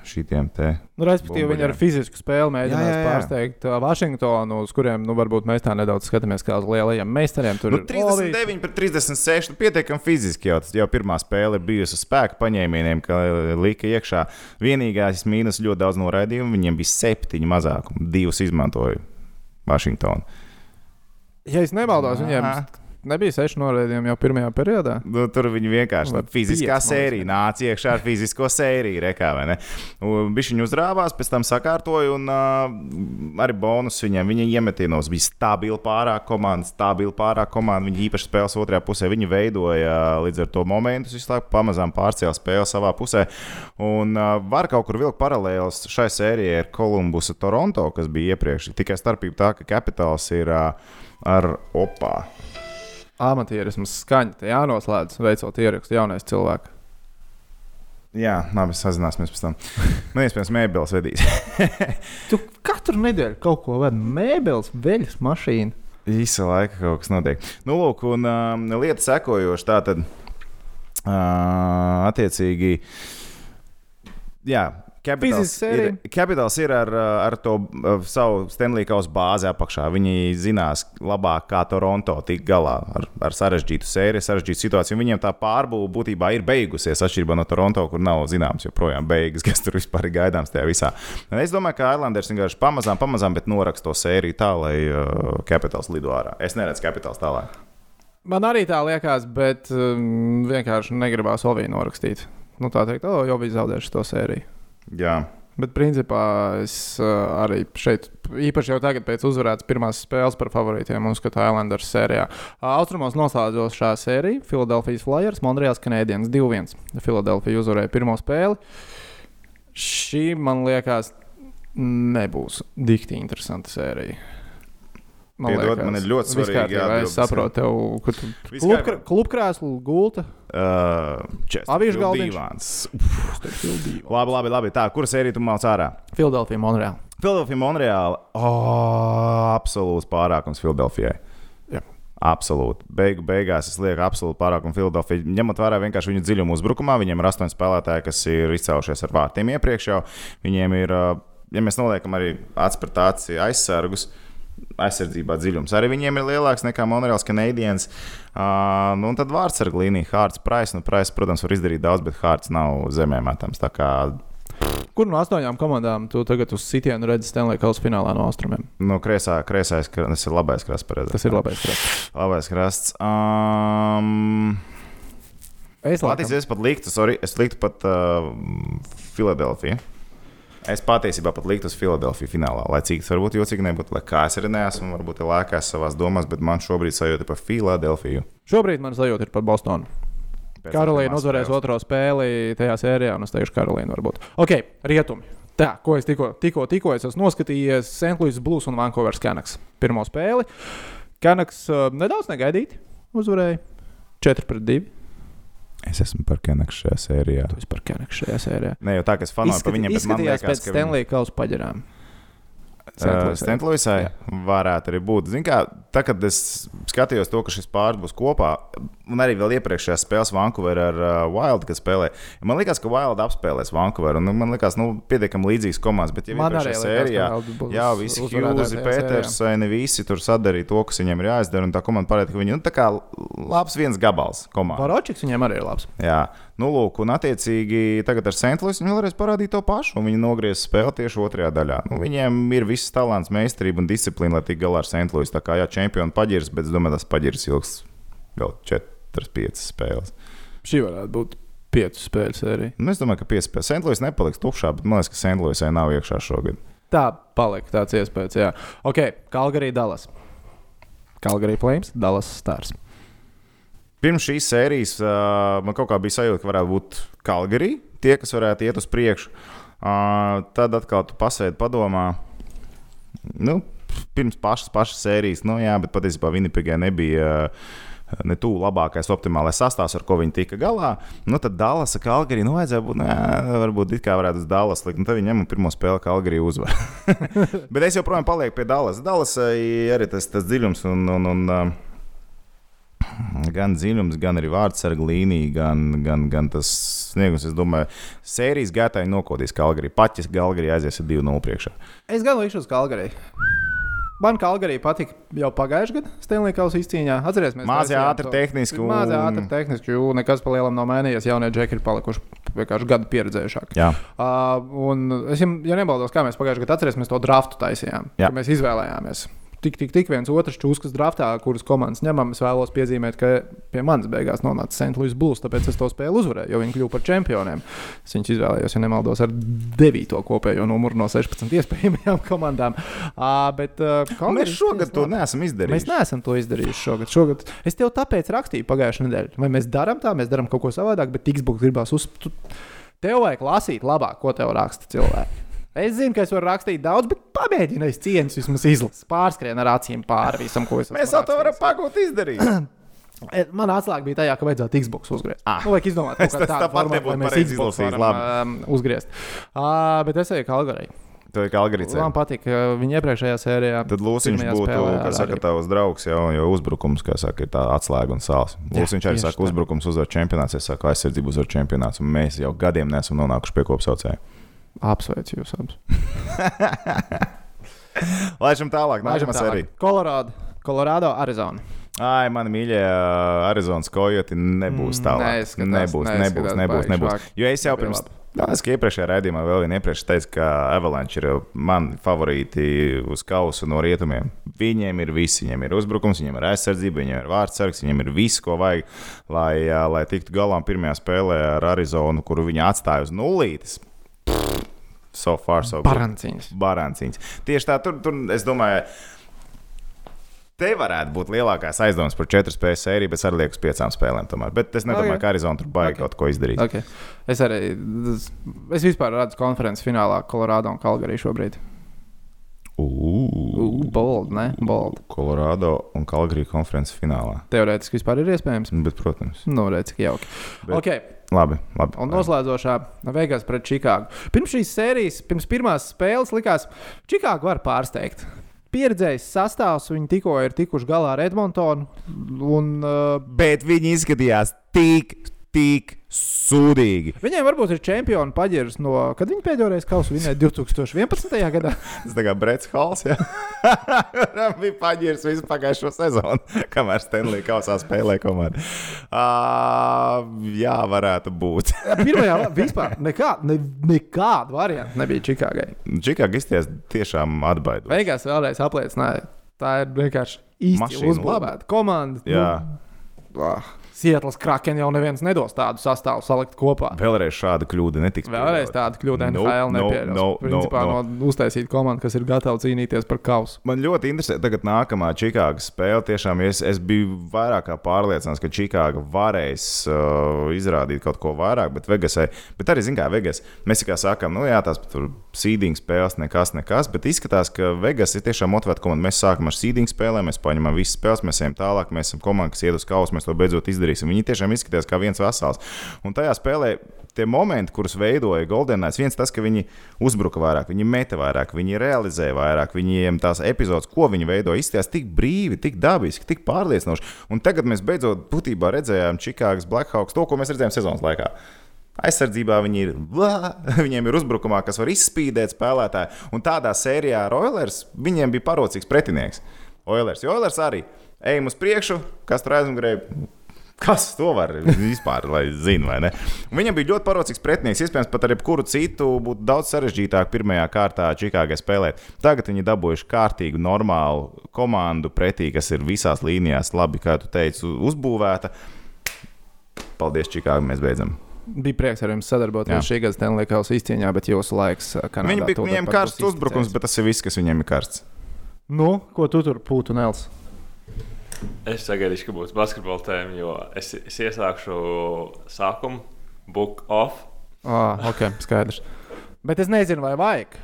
Speaker 2: šitiem te.
Speaker 1: Nu, respektīvi, viņi ar fizisku spēli mēģinās
Speaker 2: Jā, jā, jā.
Speaker 1: pārsteigt uh, Vašingtonu, uz kuriem nu, varbūt mēs tā nedaudz skatāmies kā uz lielajiem meistariem. Tur
Speaker 2: Nu,
Speaker 1: ir Ovi-
Speaker 2: 39 pret 36. Nu, pietiekami fiziski jau, jau pirmā spēle ir bijusi uz spēka paņēmieniem, ka lika iekšā. Vienīgais mīnus ļoti daudz noraidījumu. Viņiem bija septiņi mazākumi, divus izmantoja Vašingtonu.
Speaker 1: Ja es nemaldos, viņiem. Nebija seši norādījumi jau pirmajā periodā.
Speaker 2: Nu, tur viņi vienkārši nu, fiziskā
Speaker 1: pieci, man
Speaker 2: sērija nāca iekšā ar fizisko sēriju. Rekā, Viņš viņu uzrāvās, pēc tam sakārtoja, un uh, arī bonus viņam. Viņa iemetienos bija stabila pārāk komanda, stabila pārāk komanda. Viņi īpaši spēles otrajā pusē. Viņi veidoja līdz ar to momentus, visu laiku pamazām pārcēla spēli savā pusē. Un uh, var kaut kur vilkt paralēlus šai sērijai ar Kolumbusu Toronto, kas bija iepriekš. Tikai starpība tā, ka kapitāls ir uh, ar opā.
Speaker 1: Amatierisms skaņa, tā jānoslēdz, veicot ierakstu jaunais cilvēks.
Speaker 2: Jā, labi, sazināsimies pēc tam. (laughs) Nu, iespējams, mēbeles vedīs.
Speaker 1: Tu katru nedēļu kaut ko vedi, mēbeles, veļas mašīna.
Speaker 2: Īsa laika kaut kas notiek. Nu, lūk, un um, lieta sekojoša. Tā tad, uh, attiecīgi, jā.
Speaker 1: Sērija.
Speaker 2: ir, Capitals ir ar, uh, ar to uh, savu Stanley Kausa bāzi apakšā. Viņi zinās labāk, kā Toronto tikt galā ar, ar sarežģītu sēriju, sarežģītu situāciju. Viņiem tā pārbūve būtībā ir beigusies, atšķirībā no Toronto, kur nav zināms joprojām beigas, (laughs) kas tur vispār ir gaidāms tajā visā. Un es domāju, ka Islanders vienkārši pamazām, pamazām, bet noraksta to sēriju tā, lai uh, Capitals lido ārā. Es neredzu Capitals tālāk.
Speaker 1: Man arī tā liekas, bet um, vienkārši negribās Olviju norakstīt. Nu, tā teikt, oh, jau bija zaudējuši to sēriju.
Speaker 2: Jā.
Speaker 1: Bet, principā, es uh, arī šeit, īpaši jau tagad, pēc uzvarētas pirmās spēles par favorītiem, uzskatu Islanders sērijā. Austrumos noslēdzos šā sērija. Philadelphia Flyers, Monreāls Canadiens 2-1. Philadelphia uzvarēja pirmo spēli. Šī, man liekas, nebūs dikti interesanta sērija.
Speaker 2: Piedod, man ir ļoti svarīgi jāatbild
Speaker 1: Es saprotu, tev, ka tu
Speaker 2: kārtībā.
Speaker 1: klubkrēslu gulta.
Speaker 2: Uh,
Speaker 1: Avīžu.
Speaker 2: Divāns. Labi, labi, labi. Tā, kuras sērija tu māc ārā?
Speaker 1: Philadelphia, Monreāls.
Speaker 2: Philadelphia, Monreāla. Oh, absolūts pārākums Filadelfijai.
Speaker 1: Jā.
Speaker 2: Absolūti. Beigu beigās es lieku absolūti pārākumu Filadelfijai. Ņemot vērā vienkārši viņu dziļumu uzbrukumā, viņiem ir astoņi spēlētāji, kas ir izcēlušies ar vārtiem iepriekš jau. Viņiem ir, uh, ja mēs noliekam arī aci aizsargus. Aizsardzībā dziļums arī viņiem ir lielāks nekā Monreāls Canadiens. Uh, nu, un tad vārdsarga līnija, Hārts, Price. Nu, Price, protams, var izdarīt daudz, bet Hārts nav zemē metams.
Speaker 1: Kur no astoņām komandām tu tagad uz sitienu redzi Stanley Kausa finālā no austrumiem?
Speaker 2: no kreisā, kreisais, tas ir labais krasts. pareizi.
Speaker 1: Tas ir labais krāsa.
Speaker 2: Labais krasts. Um,
Speaker 1: Es
Speaker 2: Patiesībā
Speaker 1: laikam,
Speaker 2: es pat liktu, sorry, es liktu pat uh, Filadelfiju. Es patiesībā pat liktu uz Filadelfiju finālā. Lai cik tas varbūt jocīgi nebūtu, lai kā es arī neesmu, varbūt lēkās savās domās, bet man šobrīd sajūta par Filadelfiju.
Speaker 1: šobrīd man sajūta ir par Bostonu. Karolīna uzvarēs
Speaker 2: spēles.
Speaker 1: otro spēli tajā sērijā, un es teikšu, Karolīna varbūt. Ok, rietumi. Tā, ko es tikko, tikko, tikko es esmu noskatījies, St. Louis Blues un Vancouver's Canucks. Pirmo spēli. Canucks uh, nedaudz negaidīti uzvarēja 4 pret 2.
Speaker 2: Es esmu par Kenaksu šajā sērijā.
Speaker 1: Tu esi par Canucks šajā sērijā.
Speaker 2: Ne jau tā, ka es fanoju par viņiem, bet man liekas,
Speaker 1: pēc
Speaker 2: ka viņi-
Speaker 1: Stanley Kausa paģerām.
Speaker 2: Uh, Stentluisai varētu arī būt. Zin kā, tā, kad es skatījos to, ka šis pāris būs kopā, un arī vēl iepriekšējās spēles Vancouver ar uh, Wild, kas spēlē, man liekas, ka Wild apspēlēs Vancouver. Un, nu, man liekas, nu, pietiekami līdzīgas komandas, bet jau iepriekšējā sērijā, jā, visi
Speaker 1: tajā
Speaker 2: Petersoni, visi tur sadarīja to, kas viņiem ir jāizdara, un tā komanda parāda, ka viņi, nu, tā kā labs viens gabals komanda.
Speaker 1: Baročiks viņiem arī ir labs.
Speaker 2: Jā, nu, lūk, un attiecīgi tagad ar Sentlīs viņi vēlreiz parādīja to pašu, un viņi nogriez spēli tieši otrajā daļā. Nu, viņiem ir viss talants, meistarība un disciplīna, lai tiktu galā ar Sentlīs. Tā kā jā, čempionu paģirs, bet es domāju, tas paģirs ilgs vēl 4, 5 spēles.
Speaker 1: Šī varētu būt piecu spēļu sērija.
Speaker 2: Nu, es domāju, ka 5 spēles Sentlīs nepaliks tukšā, bet man liekas, ka Sentlīsai nav iekšā šogad.
Speaker 1: Tā palika tāds iespējas. Jā, ok, Kalgarī Dallas. Kalgarī Flames, Dallas Stars.
Speaker 2: Pirms šīs sērijas uh, man kaut kā bija sajūta, ka varētu būt Kalgarī tie, kas varētu iet uz priekšu. Uh, tad atkal tu pasēdi padomā. Nu, pirms pašas, pašas sērijas, nu jā, bet patiesībā Vinipegē nebija uh, ne tuvu labākais optimālais sastāvs, ar ko viņi tika galā. Nu, tad Dallasa Kalgarī, nu, vajadzēja būt, nē, varbūt it kā varētu uz Dallas likt. Nu, tad viņi ņem un pirmo spēli Kalgarī uzvar. (laughs) Bet es joprojām palieku pie Dallas. Dallas arī tas, tas dziļums un. un, un gan dziļums, gan arī vārdsarga līnija, gan, gan, gan tas sniegums. Es domāju, sērijas gaitāji nokodīs Kalgarī. Paķis Kalgarī aizies ar 2-0 priekšā.
Speaker 1: Es gan likšu uz Kalgarī. Man Kalgarī patika jau pagājušajā gadā Stanley Kausa izcīņā. Atcerieties,
Speaker 2: Mazā ātri tehniski. Un...
Speaker 1: Mazā ātri tehniski, jo nekas pa lielam nav mainījies. Jaunie džeki ir palikuši vienkārši gadu pieredzējušāki.
Speaker 2: Jā.
Speaker 1: Uh, un es jau ja nebaldos, kā mēs pagājušajā gadā atcerēsimies to draftu taisījām. Mēs izvēlējāmies tik, tik, tik viens otrs čūskas draftā, kuras komandas ņemam. Es vēlos piezīmēt, ka pie manis beigās nonāca St. Louis Blues, tāpēc es to spēli uzvarēju, jo viņi kļuva par čempioniem. Es viņus izvēlējos, ja nemaldos, ar 9. kopējo numuru no 16 iespējamajām komandām. Uh, bet, uh,
Speaker 2: mēs šogad to neesam izdarījuši.
Speaker 1: Mēs neesam to izdarījuši šogad. šogad. Es tev tāpēc rakstīju pagājušajā nedēļā, vai mēs darām tā, mēs darām kaut ko savādāk, bet Xbox gribās uz. Tev vajag lasīt labāk, ko tev raksta cilvēki. Es zinu, ka es varu rakstīt daudz, bet pamēģinu es cieņas vismaz izlasīt. Pārskrien ar acīm pāri visam, ko es esmu.
Speaker 2: Mēs jau to varam pagūt izdarīt. (clears throat)
Speaker 1: Man atslēga bija tajā, ka vajadzētu Xbox uzgriezt.
Speaker 2: Ah.
Speaker 1: Nu, vajag izdomāt,
Speaker 2: Es tas tāpat nebūtu pareizi izlasījis, labi.
Speaker 1: Um, uzgriezt. Uh, bet es eju Kalgarī.
Speaker 2: Tev ir Kalgarīts.
Speaker 1: Man patīk uh, viņa iepriekšējā sērijā.
Speaker 2: Tad
Speaker 1: pirmajā
Speaker 2: būtu, kā saka, tavs draugs, jau, jo uzbrukums, kā saka, ir tā atslēga un sāls. Lūsiņš arī saka,
Speaker 1: tā.
Speaker 2: uzbrukums uzvar čempionāts, es saku, aizsardzību uzvar čempionāts, un mēs jau gadiem neesam nonākuši pie kopsaucēja.
Speaker 1: Apsveicu jūs abus. (laughs)
Speaker 2: Laižam tālāk, nākamā sērija.
Speaker 1: Kolorādo, Kolorādo, Arizona.
Speaker 2: Ai, mani mīļie, Arizonas kojoti nebūs
Speaker 1: Mm,
Speaker 2: tālāk.
Speaker 1: neizskatās,
Speaker 2: nebūs, nebūs,
Speaker 1: neizskatās
Speaker 2: nebūs,
Speaker 1: baigi
Speaker 2: nebūs.
Speaker 1: švaki.
Speaker 2: Jo es jau pirms. Jā, es kā iepriekšējā raidījumā vēl vien iepriekš teicu, ka Avalanche ir mani favorīti uz kausa no rietumiem. Viņiem ir viss, viņiem ir uzbrukums, viņiem ir aizsardzība, viņiem ir vārdsargs, viņiem ir viss, ko vajag, lai, lai tiktu galā pirmajā spēlē ar Arizonu, kuru viņi atstāja uz nulītes. So far, so good.
Speaker 1: Paranciņas.
Speaker 2: Baranciņš. Tieši tā, tur, tur es domāju, te varētu būt lielākais aizdoms par četru spēļu sēriju, bet arī lieku uz piecām spēlēm. Tomēr. Bet es nedomāju,
Speaker 1: Ok.
Speaker 2: ka Arizona tur baigi
Speaker 1: Ok.
Speaker 2: kaut ko izdarīt.
Speaker 1: Okay. Es arī es vispār redzu konferences finālā Kolorādo un Kalgarī šobrīd.
Speaker 2: Ugh,
Speaker 1: Bold, ne? Bold.
Speaker 2: Colorado un Kalgarī konferences finālā.
Speaker 1: Teorētiski vispār ir iespējams.
Speaker 2: Bet, protams,
Speaker 1: Nu, redz, cik jauki.
Speaker 2: Bet-
Speaker 1: Okay.
Speaker 2: Labi. labi.
Speaker 1: Un noslēdzošā Vegas pret Čikāgu. Pirms šīs sērijas, pirms pirmās spēles, likās, Čikāga var pārsteigt. Pieredzējis sastāvs, viņi tikko ir tikuši galā ar Edmontonu. Un, uh,
Speaker 2: Bet viņi izskatījās tik, tik sūdīgi.
Speaker 1: viņiem varbūt ir čempionu paģirs no, kad viņi pēdējo reizi kausu vinēja 2011. gadā.
Speaker 2: Tas tā kā Brets Hals. Ja? (laughs) bija paģirs visu pagājušo sezonu, (laughs) kamēr Stanley kausā spēlē komandā. Uh, jā, varētu būt. (laughs)
Speaker 1: Pirmajā vispār nekā, ne, nekāda varianta nebija Čikāgai.
Speaker 2: Čikāga izties tiešām atbaidot.
Speaker 1: Beigās vēlreiz apliecināja, tā ir vienkārši īsti uzbūvēta komanda.
Speaker 2: Jā.
Speaker 1: Nu, ah, Sietlas kraken jau neviens nedos tādu sastāvu salikt kopā.
Speaker 2: Vēlreiz šāda kļūda netiks.
Speaker 1: Vēlreiz tāda kļūda
Speaker 2: No, no,
Speaker 1: nepieļaus.
Speaker 2: no,
Speaker 1: Principā
Speaker 2: no,
Speaker 1: no uztaisīt komandu, kas ir gatava cīnīties par kausu.
Speaker 2: Man ļoti interesē, tagad nākamā Čikāgas spēle. Tiešām es, es biju vairāk kā pārliecināts, ka Čikāga varēs uh, izrādīt kaut ko vairāk, bet Vegasai, bet arī, zināmā Vegas, mēs kā sakām, nu jā, tās tur sīdīgas spēles, nekas, nekas, bet izskatās, ka Vegas ir tiešām motivēta komanda. Mēs sākam ar sīdīgu spēlēm, mēs paņemam visas spēles, mēs ejam tālāk, mēs esam komanda, kas iet uz kausa, mēs to beidzot izdarīsim. Viņi tiešām izskatās kā viens vesels. Un tajā spēlē tie momenti, kurus veidoja Golden Knights, viens tas, ka viņi uzbruka vairāk, viņi meta vairāk, viņi realizēja vairāk, viņiem tās epizodes, ko viņi veidoja, izskatījās tik brīvi, tik dabiski, tik pārliecinoši. Un tagad mēs beidzot būtībā redzējām Čikāgas Blackhawks, to, ko mēs redzējām sezonas laikā. Aizsardzībā viņi ir, (laughs) blā, viņiem ir uzbrukumā, kas var izspīdēt spēlētāju. Un tādā sērijā ar Oilers viņiem bija parocīgs pretinieks. Oilers, jo Oilers arī ejam uz priekšu, kas tur aizmugurē. Kas to var vispār, lai zinātu, vai ne? Un Viņam bija ļoti parocīgs pretinieks. Iespējams, pat ar jebkuru citu būtu daudz sarežģītāk pirmajā kārtā Čikāgai spēlēt. Tagad viņi dabūjuši kārtīgu, normālu komandu pretī, kas ir visās līnijās, labi, kā tu teici, uzbūvēta. Paldies, Čikāgai, mēs beidzam.
Speaker 1: Bija prieks ar jums sadarboties šī gada Stanley Kausa izcīņā, bet jūsu laiks uh, Kanādā.
Speaker 2: Viņi bija, viņiem
Speaker 1: pat
Speaker 2: karsts uzbrukums, bet tas ir viss, kas viņiem ir karsts.
Speaker 1: Nu, ko tu tur pūtu, Nels?
Speaker 3: Es sagaidīšu, ka būs basketbola tēma, jo es, es iesākšu sākumu, book off.
Speaker 1: Ah, ok, skaidrs. Bet es nezinu, vai vajag.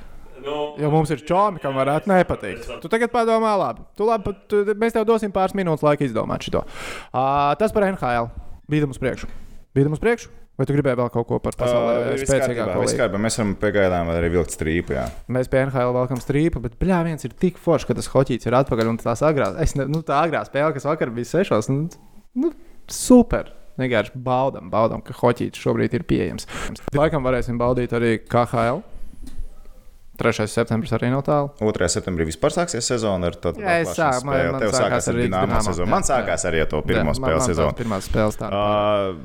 Speaker 3: Nu,
Speaker 1: Jo mums ir čomi, kam varētu nepatikt. Tu tagad padomā, labi. Tu labi tu, mēs tev dosim pāris minūtes laika izdomāt šo. Uh, tas par NHL. Bīdam uz priekšu. Bīdam uz priekšu. Vai tu gribēji vēl kaut ko par pasaulē spēcīgāko?
Speaker 2: Viss
Speaker 1: līgu?
Speaker 2: kārtībā, mēs varam pagaidām arī vilkt strīpu. Jā.
Speaker 1: Mēs pie NHL velkam strīpu, bet bļā, viens ir tik foršs, ka tas hoķīts ir atpakaļ un tās agrās. Es ne, nu, tā agrā spēle, kas vakar bija sešos, nu, nu super. Vienkārši baudām, baudām, ka hoķīts šobrīd ir pieejams. Laikam varēsim baudīt arī KHL. 3. septembris arī nav tālu.
Speaker 2: 2. septembrī vispār sāksies sezona ar
Speaker 1: Jā, es sāku- man- man
Speaker 2: Tev
Speaker 1: sākās ar Dinamo.
Speaker 2: sezonu. Man sākās arī ar to pirmo
Speaker 1: Jā,
Speaker 2: spēles sezonu.
Speaker 1: Pirmā spēles tā.
Speaker 2: Uh,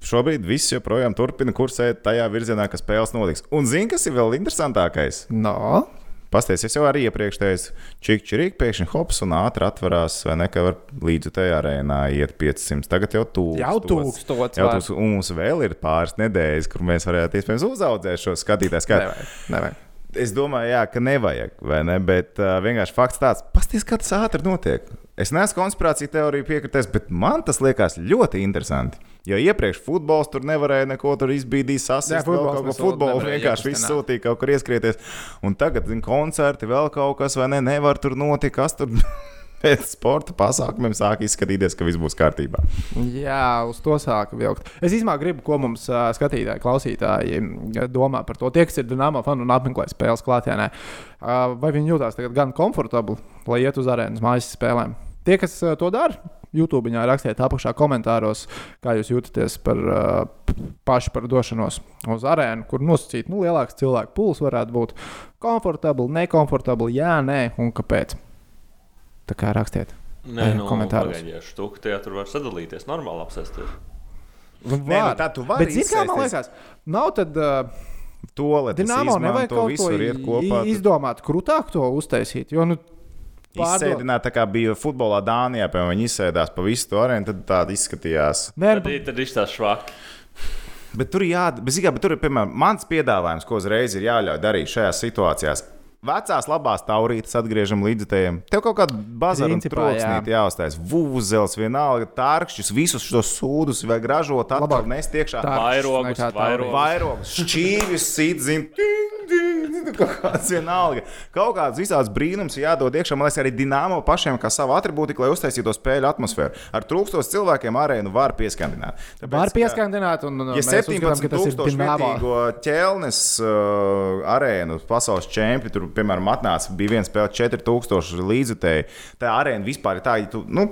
Speaker 2: šobrīd viss joprojām turpina kursēt tajā virzienā, ka spēles notiks. Un zini, kas ir vēl interesantākais?
Speaker 1: No.
Speaker 2: Pastāstiet, es jau arī iepriekš teicu, čik čirīgi pēkšņi hops un ātri atverās, vai ne, ka var līdz tajā arēnā iet 500. Tagad jau tūkstoši.
Speaker 1: Jau tūkstots
Speaker 2: Jau tūkstoši. Un mums vēl ir pāris nedēļas, kur mēs varētu iespējams uzaudzēt šo skatītāju skaitu.
Speaker 1: Nevajag. Nevajag.
Speaker 2: Es domāju, jā, ka nevajag, vai ne? Bet uh, vienkārši fakts tāds, pasties, kā tas ātri notiek. Es neesmu konspirāciju teoriju piekritējis, bet man tas liekas ļoti interesanti. Jo iepriekš futbols tur nevarēja neko tur izbīdīt, sasprāstīt,
Speaker 1: futbols
Speaker 2: kaut
Speaker 1: mēs
Speaker 2: futbolu vienkārši viss sūtīja kaut kur ieskrieties. Un tagad, zin, koncerti, vēl kaut kas, vai ne, nevar tur notikt, kas tur (laughs) pēc sporta pasākumiem sāk izskatīties, ka viss būs kārtībā.
Speaker 1: Jā, uz to sāka vilkt. Es īstenībā gribu, ko mums uh, skatītāji, klausītāji domā par to. Tie, kas ir Dienāmo fani un apmeklē spēles klātienē, uh, vai viņi jūtas gan komfortabli, lai iet uz arēnas mājas spēlēm. Tie, kas uh, to dara, YouTube rakstiet apakšā komentāros, kā jūs jūtaties par uh, pašu par došanos uz arēnu, kur nosacīt, nu, lielāks cilvēku pūlis varētu būt komfortabli, nekomfortabli, jā, nē, un kāpēc. Tā kā rakstiet.
Speaker 3: Nē, nu,
Speaker 1: komentāros.
Speaker 3: pagaidiet, štuka tajā tur var sadalīties, normāli apsēsties.
Speaker 2: Nē, nu, tā tu vari
Speaker 1: Bet, zini, kā man liekas, nav tad. Uh,
Speaker 2: To
Speaker 1: Dienāmo nevajag kaut ko
Speaker 2: kopā.
Speaker 1: i- izdomāt, krūtāk to uztaisīt. Jo, nu,
Speaker 2: Izsēdināt, tā kā bija futbolā Dānijā, piemēram, viņi izsēdās pa visu to arēnu, tad tāda izskatījās.
Speaker 1: Nē,
Speaker 3: Tad, i- tad izstāsta švaki.
Speaker 2: Bet tur, jā, bet, zini kā, bet tur ir piemēram mans piedāvājums, ko uzreiz ir jāļauj darīt šajās situācijās. Vecās labās taurītes atgriežam līdzekļiem. Tev kaut kāda bazara
Speaker 1: Principā, jā.
Speaker 2: troksnīte jāuztais. Vūzels, vienalga, tārkšķis, visus šos sūdus vai gražot, atkal nest iekšā.
Speaker 3: Vairogus, vairogus.
Speaker 2: Vairogs, šķīvis, sit, zin, ting, ting, zin, kaut kāds vienalga. Kaut kāds visāds brīnums jādod iekšā. Man liekas, arī Dienāmo pašiem kā savu atribūtiku, lai uztaisītu to spēļu atmosfēru. Ar trūkstos cilvēkiem arēnu var pieskandināt. Tāpēc,
Speaker 1: var
Speaker 2: ka-
Speaker 1: pieskandināt, un,
Speaker 2: Ja
Speaker 1: mēs uzskatām, ka tas ir
Speaker 2: 17,000
Speaker 1: Dienāmo.
Speaker 2: vietīgo ķelnes uh, arēnu pasaules čempionu, piemēram, atnāca, bija viena spēle 4000 līdzutēji. Tā arēna vispār ir tā, ja tu, nu,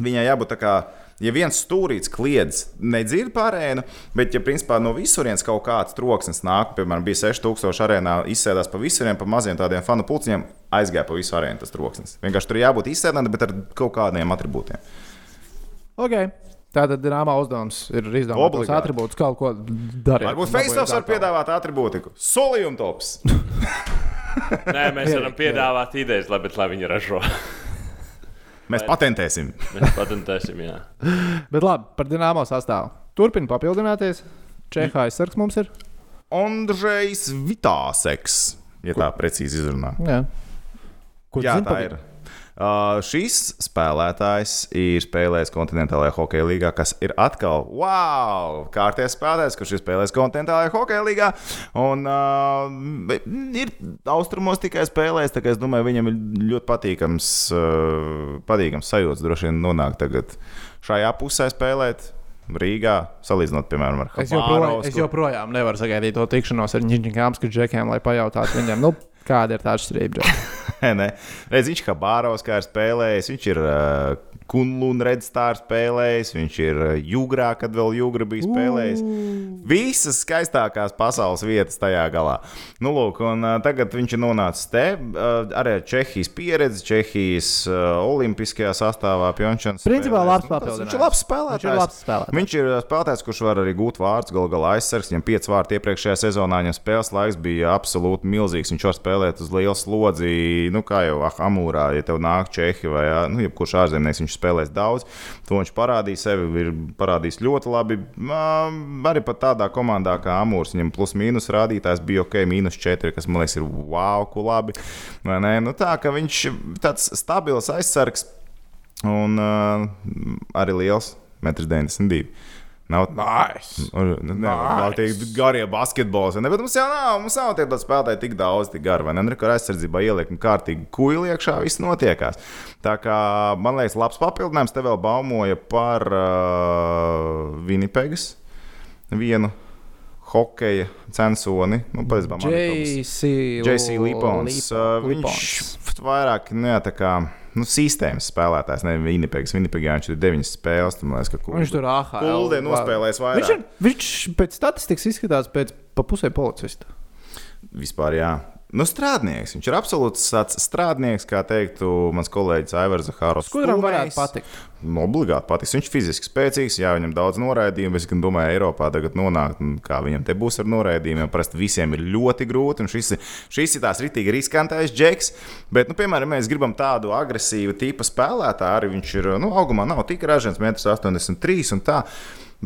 Speaker 2: viņai jābūt tā kā. Ja viens stūrīts kliedz, nedzird pārēnu, bet, ja principā no visurienes kaut kāds troksnis nāk, piemēram, bija 6000 arēnā, izsēdās pa visuriem, pa maziem tādiem fanu pulciņiem, aizgāja pa visu arēnu tas troksnis. Vienkārši tur jābūt izsēdētam, bet ar kaut kādiem attribūtiem.
Speaker 1: Okay. Tātad Dienāmo uzdevums ir izdomāt
Speaker 2: Obligāti.
Speaker 1: attribūtus, kaut ko darīt.
Speaker 2: Varbūt Faceoffs var piedāvāt attribūtiku. Solījuma tops! (laughs) (laughs)
Speaker 3: Nē, mēs varam piedāvāt idejas, lai, bet, lai viņi ražo. (laughs)
Speaker 2: Mēs patentēsim. (laughs)
Speaker 3: Mēs patentēsim, jā.
Speaker 1: Bet labi, par Dienāmo sastāvu. Turpin papildināties. Čehā aizsargs mums ir.
Speaker 2: Andrzejs Vitāseks, ja tā precīzi izrunā.
Speaker 1: Jā. Ko
Speaker 2: Jā, tā ir. Uh, šis spēlētājs ir spēlējis kontinentālajā hokeja līgā, kas ir atkal wow, kārtējs spēlētājs, kurš ir spēlējis kontinentālajā hokeja līgā. Un uh, ir austrumos tikai spēlējis, tā kā es domāju, viņam ir ļoti patīkams, uh, patīkams sajūta droši vien nonākt tagad šajā pusē spēlēt. Rīgā, salīdzinot, piemēram, ar
Speaker 1: Es joprojām, es joprojām nevaru sagaidīt to tikšanos ar Nīderlandes džekiem, lai pajautātu viņiem, nu, kāda ir tā atšķirība. (laughs) (laughs)
Speaker 2: Redz, viņš kā Bāros kā ir spēlējis, viņš ir uh, Kunlūna redzstāra spēlējis, viņš ir Jugrā, kad vēl Jugra bija spēlējis. Visas skaistākās pasaules vietas tajā galā. Nu, lūk, un uh, tagad viņš ir nonācis te, uh, arī ar Čehijas pieredzi, Čehijas uh, olimpiskajā sastāvā, Pjončāns.
Speaker 1: Principā labs
Speaker 2: Viņš ir
Speaker 1: papildinājums.
Speaker 2: labs spēlētājs.
Speaker 1: Viņš ir labs spēlētājs.
Speaker 2: Viņš ir spēlētājs, kurš var arī gūt vārdus, galu galā aizsargs. Viņam pieci vārti iepriekšējā sezonā, viņam spēles laiks bija absolūti milzīgs. Viņš var spēlēt uz lielu slodzi, nu, kā jau ah, Amūrā, ja tev nāk Čehi vai ā, nu, jebkurš ārzemnieks, viņš spēlēs daudz. To viņš parādīja sevi, ir parādījis ļoti labi. Arī pat tādā komandā kā Amūrs, viņam plus mīnus rādītājs bija ok, mīnus 4, kas man liekas ir wow, ko labi. Nu, tā ka viņš ir tāds stabils aizsargs un uh, arī liels, 1,92 m. Nav
Speaker 1: Nice.
Speaker 2: Nu, ne, nav tie garie basketbols. Ne, bet mums jau nav, mums nav tie spēlētāji tik daudz, tik gari. Nu, Kur aizsardzībā ieliek un kārtīgi kuģi iekšā, viss notiekās. Tā kā man liekas, labs papildinājums te vēl baumoja par uh, Vinipegas vienu hokeja censoni. Nu,
Speaker 1: JC
Speaker 2: Lipons. Uh, viņš vairāk ne, tā kā nu, sistēmas spēlētājs, nevis Vinipegas. Vinipegā viņš ir 9 spēles. Liekas, ka
Speaker 1: Viņš tur AHL.
Speaker 2: Kuldē nospēlējis vairāk.
Speaker 1: Viņš, ir, viņš pēc statistikas izskatās pēc pa pusē policista.
Speaker 2: Vispār, jā. Nu, strādnieks. Viņš ir absolūts tāds strādnieks, kā teiktu mans kolēģis Aivars Zahāros.
Speaker 1: Kuram varētu patikt?
Speaker 2: Nu, obligāti patiks. Viņš ir fiziski spēcīgs, jā, viņam daudz noraidījumu. Es domāju, Eiropā tagad nonākt, un kā viņam te būs ar noraidījumiem. Parasti visiem ir ļoti grūti, un šis, šis ir tās ritīgi riskantais džeks. Bet, nu, piemēram, mēs gribam tādu agresīvu tipu spēlētāju, arī viņš ir, nu, augumā nav tik ražīgs, 1,83 m.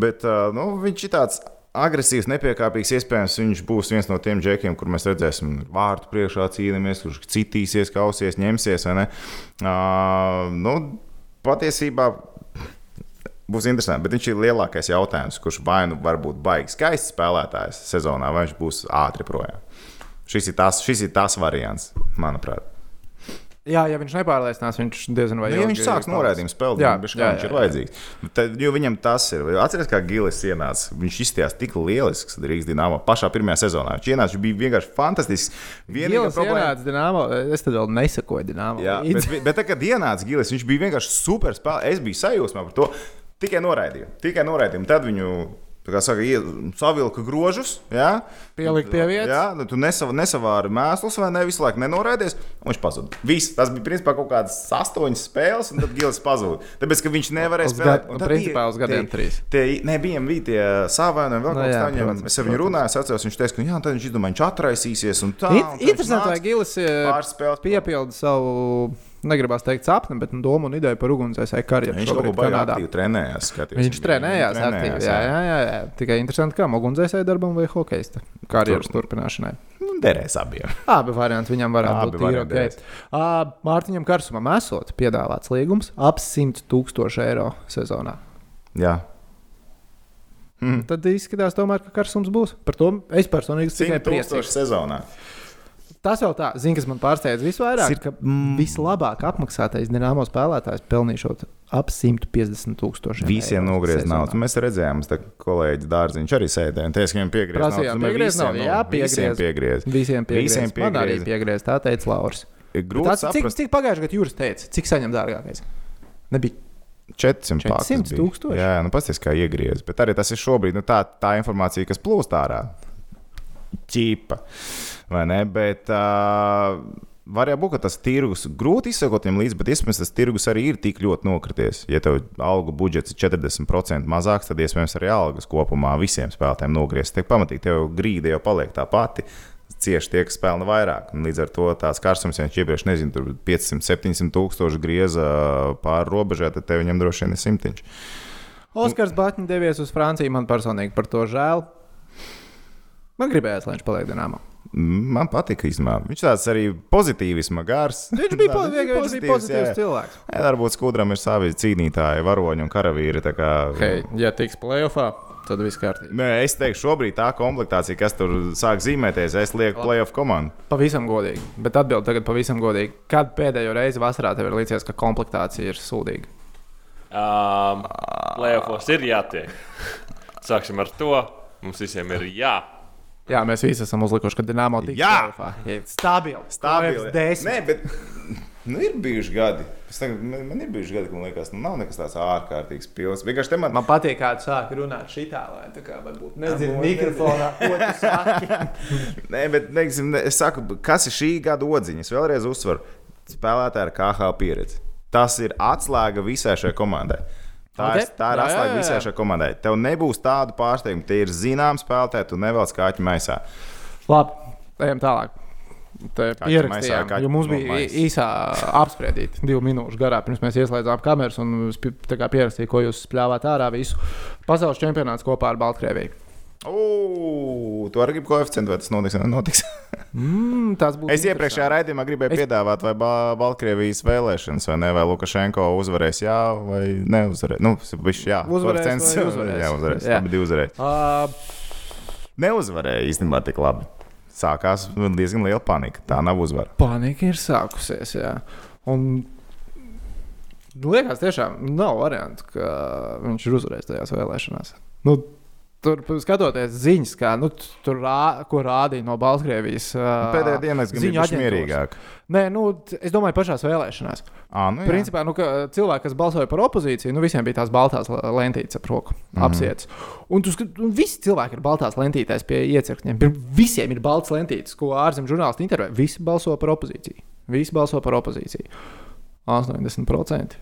Speaker 2: Bet, nu, viņš ir tāds agresīvs, nepiekāpīgs. Iespējams, viņš būs viens no tiem džekiem, kur mēs redzēsim vārtu priekšā cīnāmies, kurš citīsies, kausies, ņemsies. Uh, nu, patiesībā būs interesanti, bet viņš ir lielākais jautājums, kurš vai nu var būt baigs skaists spēlētājs sezonā, vai viņš būs ātri projām. Šis ir tas, šis ir tas variants, manuprāt.
Speaker 1: Jā, ja viņš nepārliecinās, viņš diezgan vai
Speaker 2: Nu, ja viņš sāks norādījumu spēlēt,
Speaker 1: Jā,
Speaker 2: tad viņš,
Speaker 1: jā,
Speaker 2: viņš ir
Speaker 1: jā, jā.
Speaker 2: vajadzīgs. Tad, jo viņam tas ir. Atcerieties, kā Gilis ienāca. Viņš izskatījās tik lielisks Rīgas dīnāmā pašā pirmajā sezonā. Viņš ienāca, viņš bija vienkārši fantastisks. Vienīgā
Speaker 1: Gilis ienāca Dinamo, es tad vēl nesakoju Dinamo.
Speaker 2: Jā, bet, bet, bet tad, kad ienāca Gilis, viņš bija vienkārši super spēlētājs. Es biju sajūsmā par to. Tikai noraidīju. Tikai noraidīju. Tad viņu. Kā saka, savilka grožus, jā,
Speaker 1: Pielikt pie vietas.
Speaker 2: Jā, nu, tu nesava, nesavāri mēslus, vai ne? Visu laiku nenoraidies, un viņš pazuda. Viss, tas bija principā kaut kādas astoņas spēles, un tad Gilis pazuda. Tāpēc, ka viņš nevarēja spēlēt.
Speaker 1: gad- nu, principā uz gadiem
Speaker 2: tie-
Speaker 1: trīs.
Speaker 2: Tie, ne, bija tie savainojumi, vēl
Speaker 1: Nu
Speaker 2: kaut kas tāds.
Speaker 1: protams,
Speaker 2: Es ar viņu runāju, es atceros, viņš teica, ka jā, tad viņš izdomāja, viņš atraisīsies un tā. Un viņš
Speaker 1: Interesanti, vai Gilis eh,
Speaker 2: pāris spēles
Speaker 1: piepilda savu, negribās teikt, sapni, bet nu, domu un ideju par ugunsdzēsēju karjeru.
Speaker 2: Viņš kaut
Speaker 1: Kanādā.
Speaker 2: aktīvi trenējās. skatījos.
Speaker 1: Viņš trenējās aktīvi. Jā, jā, jā, jā. Tikai interesanti, kā ugunsdzēsēju darbam vai hokeja karjeras turpināšanai.
Speaker 2: Nu, derēs abiem.
Speaker 1: Abi varianti viņam varētu būt tīri. Uh, Mārtiņam Karsumam esot piedāvāts līgums ap 100 tūkstošu eiro sezonā.
Speaker 2: Jā.
Speaker 1: Mm. Tad izskatās, tomēr, ka Karsums būs. Par to es personīgi tikai
Speaker 2: 100 tūkstoši sezonā.
Speaker 1: Tas jau tā, zina, kas man pārsteidz visvairāk,
Speaker 2: Sir-
Speaker 1: ka mm. vislabāk apmaksātais dīnāmo spēlētājs pelnīšot ap 150 tūkstošiem.
Speaker 2: Visiem
Speaker 1: eiro
Speaker 2: nogriez
Speaker 1: sezonā.
Speaker 2: naudu. Mēs redzējām, ka kolēģis dārziņš arī sēdēja. Ka viņam piegriez
Speaker 1: Prasījām,
Speaker 2: naudu.
Speaker 1: piegriez
Speaker 2: no-
Speaker 1: Jā, piegriez.
Speaker 2: piegriez.
Speaker 1: Visiem piegriez.
Speaker 2: Visiem
Speaker 1: Man arī
Speaker 2: piegriez.
Speaker 1: piegriez, tā teica Lauris.
Speaker 2: Ir grūti
Speaker 1: cik,
Speaker 2: saprast.
Speaker 1: cik pagājušajā gadā jūras teica, cik saņem dārgākais? Nebija
Speaker 2: 400
Speaker 1: 400
Speaker 2: pakas bija.
Speaker 1: tūkstoši?
Speaker 2: Jā, nu pasties, kā iegriez. Bet arī tas ir šobrīd nu, tā, tā informācija, kas plūst ārā. Ķīpa. Vai ne? Bet uh, var jau būt, ka tas tirgus grūti izsekot viņam līdzi, bet iespējams tas tirgus arī ir tik ļoti nokrities. Ja tev algu budžets ir 40% mazāks, tad iespējams arī algas kopumā visiem spēlētājiem nogriezties. Tiek pamatīgi, tev grīda jau paliek tā pati. Cieši tie, kas spēlē vairāk. Un līdz ar to tās karsums, ja viņš iepriekš nezinu, tur 500, 700 tūkstoši grieza pāri robežai, tad tev viņam droši vien ir simtiņš.
Speaker 1: Oskars Batņs devies uz Franciju. Man personīgi par to žēl. Man gribējās, lai viņš paliek Dienāmā.
Speaker 2: Man patika īstenībā. Viņš tāds arī pozitīvisma gars.
Speaker 1: Viņš bija, po, viņš bija
Speaker 2: pozitīvs,
Speaker 1: pozitīvs
Speaker 2: jā.
Speaker 1: cilvēks.
Speaker 2: Jā, varbūt skudram ir savi cīnītāji, varoņi un karavīri. tā Kā...
Speaker 1: Hei, ja tiks playoffā, tad viss kārtībā.
Speaker 2: Nē, es teikšu, šobrīd tā komplektācija, kas tur sāk zīmēties, es lieku playoff komandu.
Speaker 1: Pavisam godīgi. Bet atbildi tagad pavisam godīgi. Kad pēdējo reizi vasarā tev ir līdzies, ka komplektācija ir sūdīga?
Speaker 3: Um, Playoffs ir jātiek. Sāksim ar to. Mums visiem ir jā.
Speaker 1: Jā, mēs visi esam uzlikuši, ka Dienāmo tiks
Speaker 2: Jā!
Speaker 1: playoffā. Ja Stabili.
Speaker 2: Stabili. Nē, bet (laughs) nu, ir bijuši gadi. Tagad, man, man ir bijuši gadi, kad man liekas, nu, nav nekas tāds ārkārtīgs pilns. Vienkārši te man.
Speaker 1: Man patīk, kā tu sāki runāt šitā, lai tā kā varbūt nedzird mikrofonā, ko tu (laughs) saki.
Speaker 2: Nē, bet neiksim, ne, es saku, kas ir šī gada odziņa? Es vēlreiz uzsveru, spēlētāji ar KH pieredzi. Tas ir atslēga visai šai komandai. Tā,
Speaker 1: Ok.
Speaker 2: ir, tā ir atslēga visai šai komandai. Tev nebūs tādu pārsteigumu. Tie ir zināms spēlētāji, tu nevelc kāķi maisā.
Speaker 1: Labi, ejam tālāk. Pierakstījām, jo mums
Speaker 2: no
Speaker 1: bija īsā apspriedīta, divu minūšu garā, pirms mēs ieslēdzām kameras un pierakstīju, ko jūs spļāvāt ārā visu pasaules čempionāts kopā ar Baltkrieviju.
Speaker 2: O, tu arī gribi koeficientu, vai tas notiks? vai Nenotiks.
Speaker 1: Mm, tas būtu.
Speaker 2: Es iepriekšējā raidījumā gribēju
Speaker 1: Es-
Speaker 2: piedāvāt, vai Ba- Baltkrievijas vēlēšanas, vai ne, vai Lukašenko uzvarēs, jā, vai neuzvarēs. Nu, viņš jā,
Speaker 1: Uzvarēs vai uzvarēs? (laughs)
Speaker 2: Jā, uzvarēs.
Speaker 1: Jā.
Speaker 2: Abi uzvarēs.
Speaker 1: Uh,
Speaker 2: Neuzvarēja īstenībā tik labi. Sākās diezgan liela panika. Tā nav uzvara.
Speaker 1: panika ir sākusies. Jā. Un liekas, tiešām nav variantu, ka viņš ir uzvarējis tajās vēlēšanās. Nu, Tur skatoties ziņas, kā, nu, tur rā, ko rādīja no Baltkrievijas.
Speaker 2: Pēdējā dienā es gribēju būt mierīgāk.
Speaker 1: Nē, nu, es domāju, pašās vēlēšanās.
Speaker 2: À, nu, jā.
Speaker 1: Principā, nu, ka cilvēki, kas balsoja par opozīciju, nu, visiem bija tās baltās lentītes ap roku mm apsietas. Un, tu, un visi cilvēki ir baltās lentītēs pie iecirkņiem. Visiem ir balts lentītes, ko ārzemju žurnālisti intervē. Visi balso par opozīciju. Visi balso par opozīciju. 80%.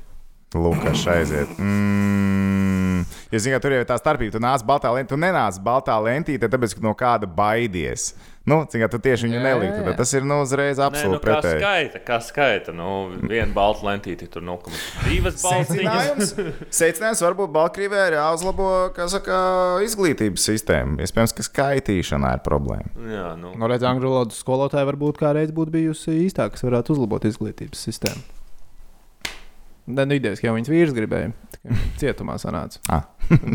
Speaker 2: Lukas aiziet. Mm, ja zini, ka tur jau ir tā starpība, tu nāc baltā lentī, tu nenāc baltā lentītē, tāpēc, ka no kāda baidies. Nu, cik tu tieši viņu
Speaker 1: jā.
Speaker 2: tad tas ir nu, uzreiz
Speaker 3: Nē, nu,
Speaker 2: absolūti
Speaker 3: kā
Speaker 2: pretēji.
Speaker 3: skaita, kā skaita. Nu, viena balta lentīte, tur 0,2 balstiņas. (laughs)
Speaker 2: Secinājums, varbūt Baltkrievijā ir jāuzlabo kā saka, izglītības sistēma. Iespējams, ka skaitīšanā ir problēma.
Speaker 3: Jā, nu.
Speaker 1: No redzes, angļu valodas skolotāja varbūt kādreiz būtu bijusi īstāka, kas varētu uzlabot izglītības sistēmu. Nē, nu, idejas, ka jau viņas vīrs gribēja. Cietumā sanāca.
Speaker 2: Ah.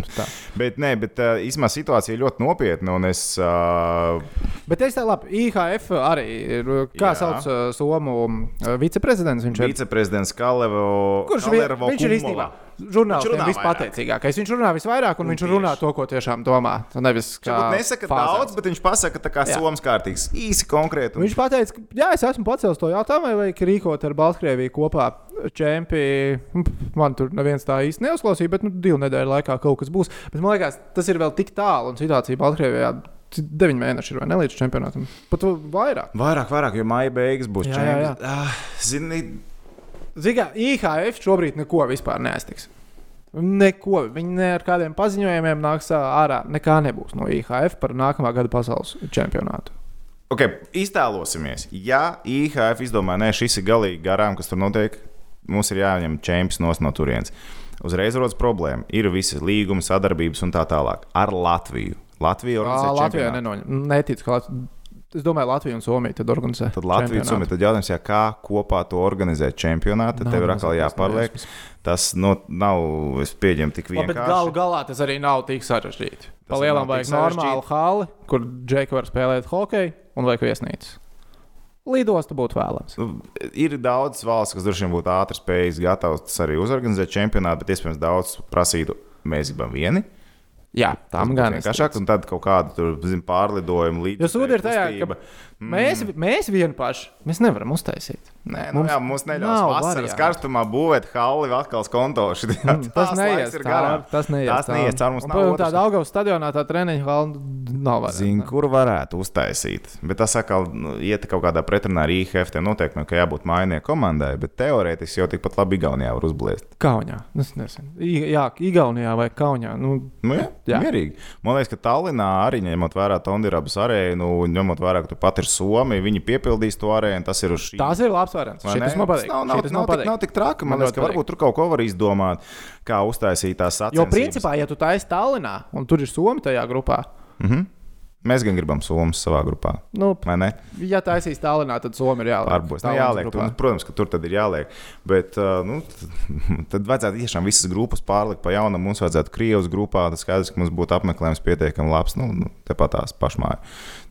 Speaker 2: (laughs) Bet, nē, bet uh, īstenībā situācija ir ļoti nopietna. Es, uh,
Speaker 1: Bet es tā labi, IHF arī ir. Kā
Speaker 2: Jā.
Speaker 1: sauc uh, Somu uh, viceprezidents? Viņš ir.
Speaker 2: viceprezidents Kalevo.
Speaker 1: Kurš vi,
Speaker 2: Kalevo
Speaker 1: viņš ir īstenībā žurnālistiem
Speaker 2: runā
Speaker 1: vispateicīgākais. Viņš runā visvairāk, un
Speaker 2: Un
Speaker 1: viņš runā
Speaker 2: tieši.
Speaker 1: to, ko tiešām domā. Tu Nevis kā
Speaker 2: Varbūt nesaka
Speaker 1: fāzēs.
Speaker 2: daudz, bet viņš pasaka, tā kā somas kārtīgs, īsi konkrēti. un-
Speaker 1: Viņš teica, ka jā, es esmu pacēlis to jautājumu, vai vajag rīkot ar Baltkrieviju kopā čempionu. Man tur neviens tā īsti neuzklausīja, bet nu, divu nedēļu laikā kaut kas būs. Bet man liekas, tas ir vēl tik tālu, un situācija Baltkrievijā deviņi mēneši ir vai ne līdz čempionātam. Pat vairāk.
Speaker 2: Vairāk, vairāk, jo maija beigas būs čempions. Ah, Zini,
Speaker 1: Zinām, IHF šobrīd neko vispār nēstiks. Neko. Viņi ne ar kādiem paziņojumiem nāks ārā. Nekā nebūs no IHF par nākamā gada pasaules čempionātu.
Speaker 2: okay, iztēlosimies, ja IHF izdomā, nē, šis ir galīgi garām, kas tur notiek, mums ir jāņem čempions no turienes. Uzreiz rodas problēma. Ir visas līguma, sadarbības un tā tālāk. Ar Latviju. Latvija
Speaker 1: Latvijā
Speaker 2: čempionātu.
Speaker 1: nenoņem. Neticu, ka Latvija. Es domāju, Latvija un Somija tad organizē.
Speaker 2: Tad Latvijas
Speaker 1: čempionātu.
Speaker 2: summa, tad jautājums, jā, kā kopā to organizēt čempionātu, tad tev ir atkal jāpārliek. Tas no, nav, es pieņemu, tik
Speaker 1: Labi, Bet
Speaker 2: vienkārši.
Speaker 1: galu galā tas arī nav tik sarežģīti. Pa lielam vajag normālu hali, kur džeki var spēlēt hokeju un vajag viesnīcu. Lidostu būtu vēlams.
Speaker 2: Nu, Ir daudz valsts, kas droši vien būtu ātri spējas, gatavas arī uzorganizēt čempionātu, bet iespējams daudz prasītu. Mēs gribam vieni.
Speaker 1: Jā, tam gan ir.
Speaker 2: Vienkāršāk, un tad kaut kāda tur, zin, pārlidojuma līdzi.
Speaker 1: Jo sūdi ir tajā, ka mēs, mēs vieni paši mēs nevaram uztaisīt.
Speaker 2: Nē, nu,
Speaker 1: Mums
Speaker 2: jā, mums neļaus vasaras
Speaker 1: variantu.
Speaker 2: karstumā būvēt halli atkal skontoši.
Speaker 1: Mm, Tas neies. Tas neies
Speaker 2: Tas neies cauri. Mums
Speaker 1: Tāda Augustas stadionā tā treniņa hala nav vajadzīga.
Speaker 2: Zinu, kur varētu uztaisīt. Bet tas atkal nu, iet kaut kādā pretrunā ar IHF. Tiem noteikti, ka jābūt mainieku komandai, bet teorētiski jau tikpat labi Igaunijā var uzbliest.
Speaker 1: Kaunijā. Es nezinu. I- Jā, Igaunijā vai Kaunijā. Nu,
Speaker 2: Nu, jā,
Speaker 1: Jā.
Speaker 2: jā. mierīgi. Man liekas, ka Tallinā arī ņemot vērā Tondirabas arēnu, ņemot vērā, ka tu pat ir Somija, viņi piepildīs to arēnu. Tas ir uz šī.
Speaker 1: tās ir labs variants.
Speaker 2: Tas. Nav, nav, nav,
Speaker 1: man
Speaker 2: nav, tik, nav tik traki. Man liekas, ka varbūt tur kaut ko var izdomāt, kā uztaisīt tās
Speaker 1: Jo
Speaker 2: sacensības.
Speaker 1: principā, ja tu taisi Tallinā un tur ir Somija tajā grupā,
Speaker 2: Mēs gan gribam Somijas savā grupā.
Speaker 1: nu, ja taisīs Tallinā, tad Somija ir jāliek.
Speaker 2: Ne
Speaker 1: Tallinas
Speaker 2: jāliek. Tur, protams, ka tur tad ir jāliek. Bet uh, nu, tad, (laughs) tad vajadzētu tiešām visas grupas pārlikt pa jaunam. Mums vajadzētu Krievijas grupā. Tas skaidrs, ka mums būtu apmeklējums pietiekami labs. Nu, nu, tepat tās pašmāju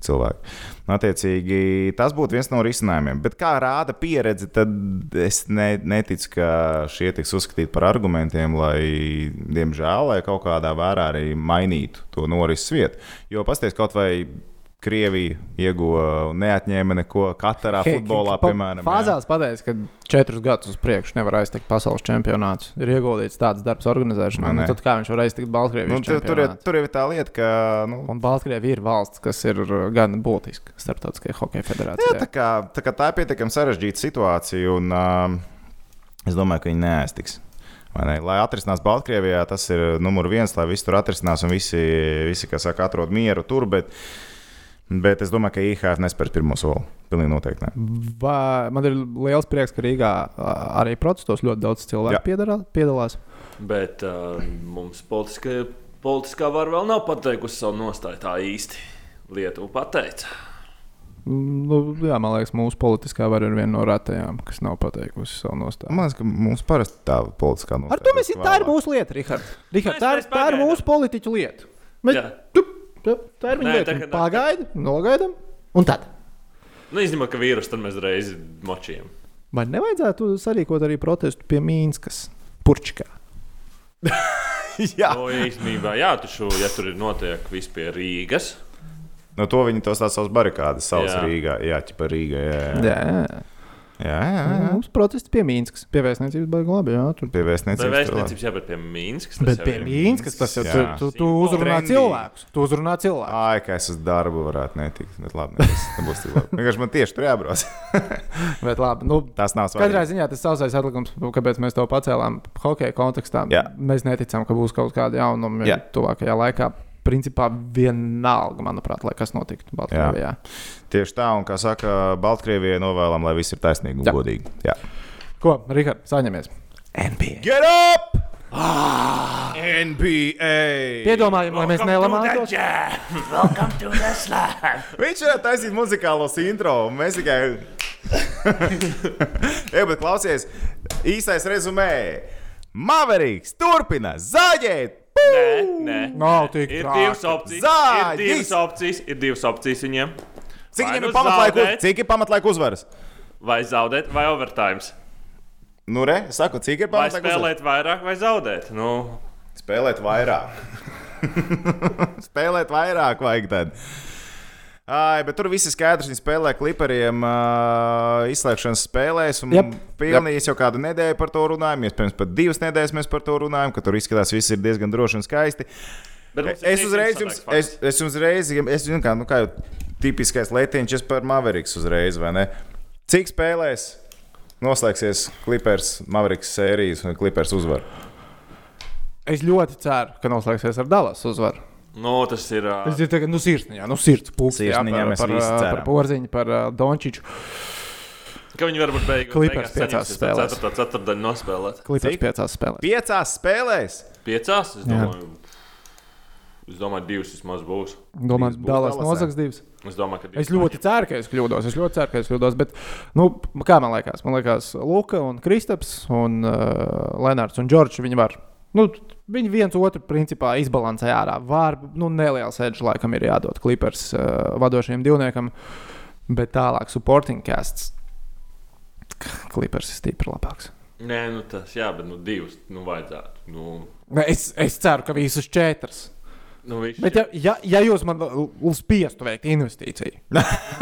Speaker 2: cilvēki. Un, Attiecīgi, tas būtu viens no risinājumiem. Bet kā rāda pieredze, tad es ne, neticu, ka šie tiks uzskatīti par argumentiem, lai, diemžēl, lai kaut kādā vērā arī mainītu to norises vietu. Jo pasties kaut vai. Krievija ieguva neatņēma neko katrā futbolā,
Speaker 1: Pa-
Speaker 2: piemēram. jā.
Speaker 1: Fāzās pateiks, ka četrus gadus uz priekšu nevar aiztikt pasaules čempionāts. Ir ieguldīts tāds darbs organizēšanā. Nu, tad kā viņš var aiztikt Baltkrievijas
Speaker 2: Nu, tur, tur, ir, tur ir tā lieta, ka. Nu,
Speaker 1: Un Baltkrievija ir valsts, kas ir uh, gan būtiska starptautiskajai hokeja
Speaker 2: jā,
Speaker 1: federācijai.
Speaker 2: tā, kā, tā, kā tā ir pietiekami sarežģīta situācija, un uh, es domāju, ka viņi neēstiks. Vai Ne? Lai atrisinās Baltkrievijā, tas ir numurs viens, lai viss tur atrisinās un visi, visi kas saka, atrod mieru tur. Bet, bet es domāju, ka IHF nespērs pirmo soli. Pilnīgi noteikti. Ne.
Speaker 1: Va, man ir liels prieks, ka Rīgā arī protestos ļoti daudz cilvēku
Speaker 2: Jā.
Speaker 1: piedalā, piedalās.
Speaker 3: Bet uh, mums politiskā, politiskā vara vēl nav pateikusi savu nostāju tā īsti. Lietuva pateica.
Speaker 1: Nu, jā, man liekas, mūsu politiskā vara ir viena no retajām, kas nav pateikusi savu nostāju.
Speaker 2: Man liekas, ka mums parasti tā politiskā nostāja.
Speaker 1: Ar to mēs tā ir mūsu lieta, Rihard. Rihard tā, tā ir mūsu politiķu lieta. Tu, tu, tā ir viņa lieta. Pagaidi, nogaidam, un tad.
Speaker 3: Nu, izņemot, ka vīrusu tad mēs reiz močījām.
Speaker 1: Vai nevajadzētu sarīkot arī protestu pie Mīnskas, Purčikā? (laughs)
Speaker 2: Jā,
Speaker 3: No īstenībā, jā, taču, ja tur ir notiek viss pie Rīgas,
Speaker 2: no to viņi tos tās savas barikādas sauc
Speaker 3: Jā.
Speaker 2: Rīgā. Jā, ķipa Rīgā. Jā, jā.
Speaker 1: Jā,
Speaker 2: jā, jā, jā.
Speaker 1: mums protesti pie Mīnskas, pie vēstniecības baigi labi. Jā, tur.
Speaker 2: Pie vēstniecības. labi.
Speaker 3: vēstniecības jābūt pie Mīnskas.
Speaker 1: Bet pie Mīnskas tas jau tu,
Speaker 2: Jā.
Speaker 1: tu, tu uzrunā
Speaker 2: Trendy.
Speaker 1: cilvēkus. Tu uzrunā cilvēkus.
Speaker 2: Ai, ka es uz darbu varētu netikt. Bet labi, tas (laughs) nebūs tik labi. Vienkārši man tieši tur jābrauc. (laughs)
Speaker 1: Bet labi, nu,
Speaker 2: Tas nav
Speaker 1: Katrā
Speaker 2: svarīgi.
Speaker 1: ziņā tas sausais atlikums, kāpēc mēs to pacēlām hokeja kontekstā.
Speaker 2: Jā.
Speaker 1: Mēs neticam, ka būs kaut kāda jaunuma
Speaker 2: Jā.
Speaker 1: tuvākajā laikā. Principā vienalga, manuprāt, lai kas notiktu Baltkrievijā.
Speaker 2: Tieši tā, un kā saka, Baltkrievijai novēlam, lai viss ir taisnīgi un
Speaker 1: Jā.
Speaker 2: godīgi. Jā.
Speaker 1: Ko, Rihard, saņemies? NBA.
Speaker 2: Get up! Ah, NBA!
Speaker 1: Piedomājam, lai mēs nelamātos. (laughs)
Speaker 2: Viņš varētu taisīt muzikālos intro, un mēs tikai. (laughs) Jā, bet klausies, īsais rezumē. Maveriks turpina zaļēt!
Speaker 3: Nē, nē.
Speaker 1: Nav tik
Speaker 3: Ir
Speaker 1: traki.
Speaker 3: divas opcijas. Ir
Speaker 2: Zāģis!
Speaker 3: divas opcijas, ir divas opcijas viņiem.
Speaker 2: Cik
Speaker 3: nu
Speaker 2: ir uz...
Speaker 3: zaudēt,
Speaker 2: cik ir pamatlaika uzvaras?
Speaker 3: Vai zaudēt, vai overtime.
Speaker 2: Nu, re, es saku, cik ir
Speaker 3: Vai
Speaker 2: pamatlaika uzvaras?
Speaker 3: spēlēt vairāk, vai zaudēt. Nu,
Speaker 2: Spēlēt vairāk. (laughs) Spēlēt vairāk vajag tad. Ai, bet tur viss ir skaidrs. Viņi spēlē klipariem uh, izslēgšanas spēlēs. Un
Speaker 1: Jep.
Speaker 2: pilnīgi jau kādu nedēļu par to runājam. Iespējams, pat divas nedēļas mēs par to runājam, ka tur izskatās, viss ir diezgan droši un skaisti. Es uzreiz jums, es, es uzreiz, es zinu, kā, nu, kā jau tipiskais letiņš, es par Maveriks uzreiz, vai ne? Cik spēlēs noslēgsies Clippers, Maveriks sērijas un Clippers uzvar?
Speaker 1: Es ļoti ceru, ka noslēgsies ar Dallas uzvaru.
Speaker 3: Nu, tas ir.
Speaker 1: Tas ir tagad, nu, sirsniņā, nu, sirds pūks. jā,
Speaker 2: Sirsniņā
Speaker 1: par,
Speaker 2: mēs
Speaker 1: par,
Speaker 2: visi
Speaker 1: par
Speaker 2: ceram.
Speaker 1: porziņu, par uh, Dončiču.
Speaker 3: Ka viņi varbūt beigās
Speaker 1: Clippers piecās spēlēs.
Speaker 3: Tā ceturtdaļa nospēlēt.
Speaker 1: Klipers
Speaker 2: Cik?
Speaker 1: piecās spēlēs.
Speaker 2: Piecās spēlēs!
Speaker 3: Piecās, es
Speaker 1: Jā.
Speaker 3: domāju. Es domāju, divas vismaz būs.
Speaker 1: Domāju,
Speaker 2: Dallasā.
Speaker 1: nozags divas.
Speaker 3: Es domāju, ka divas.
Speaker 1: Es ļoti ceru, ka es kļūdos. Es ļoti ceru, ka es kļūdos. Bet, nu, kā man liekas, man liekas, Luka un Kristaps un uh, Lenārds un Džordžs viņi var. Nu, viņi viens otru principā izbalansē ārā. Var, nu, neliels edge laikam ir jādod Clippers uh, vadošajam divniekam, bet tālāk supporting casts. Clippers ir stipri labāks.
Speaker 3: Nē, nu tas, jā, bet nu divas, nu vajadzētu. Nu,
Speaker 1: Es, es ceru, ka visus četras.
Speaker 3: Nu.
Speaker 1: Bet, ja, ja, ja jūs man spiestu veikt investīciju,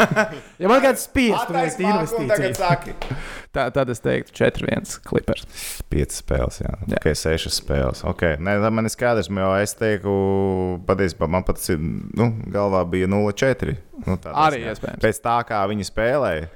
Speaker 1: (laughs) ja man kāds spiestu veikt investīciju,
Speaker 2: saki. (laughs)
Speaker 1: tā, tad es teiktu, 4-1 klipers.
Speaker 2: Piecas spēles, jā.
Speaker 1: Jā.
Speaker 2: Ok, sešas spēles. Okay. Nē, tā man ir skaidrs, jo es teiktu, patiesībā man pat nu, galvā bija 0-4. Nu,
Speaker 1: Arī iespējams.
Speaker 2: Pēc tā, kā viņi spēlēja.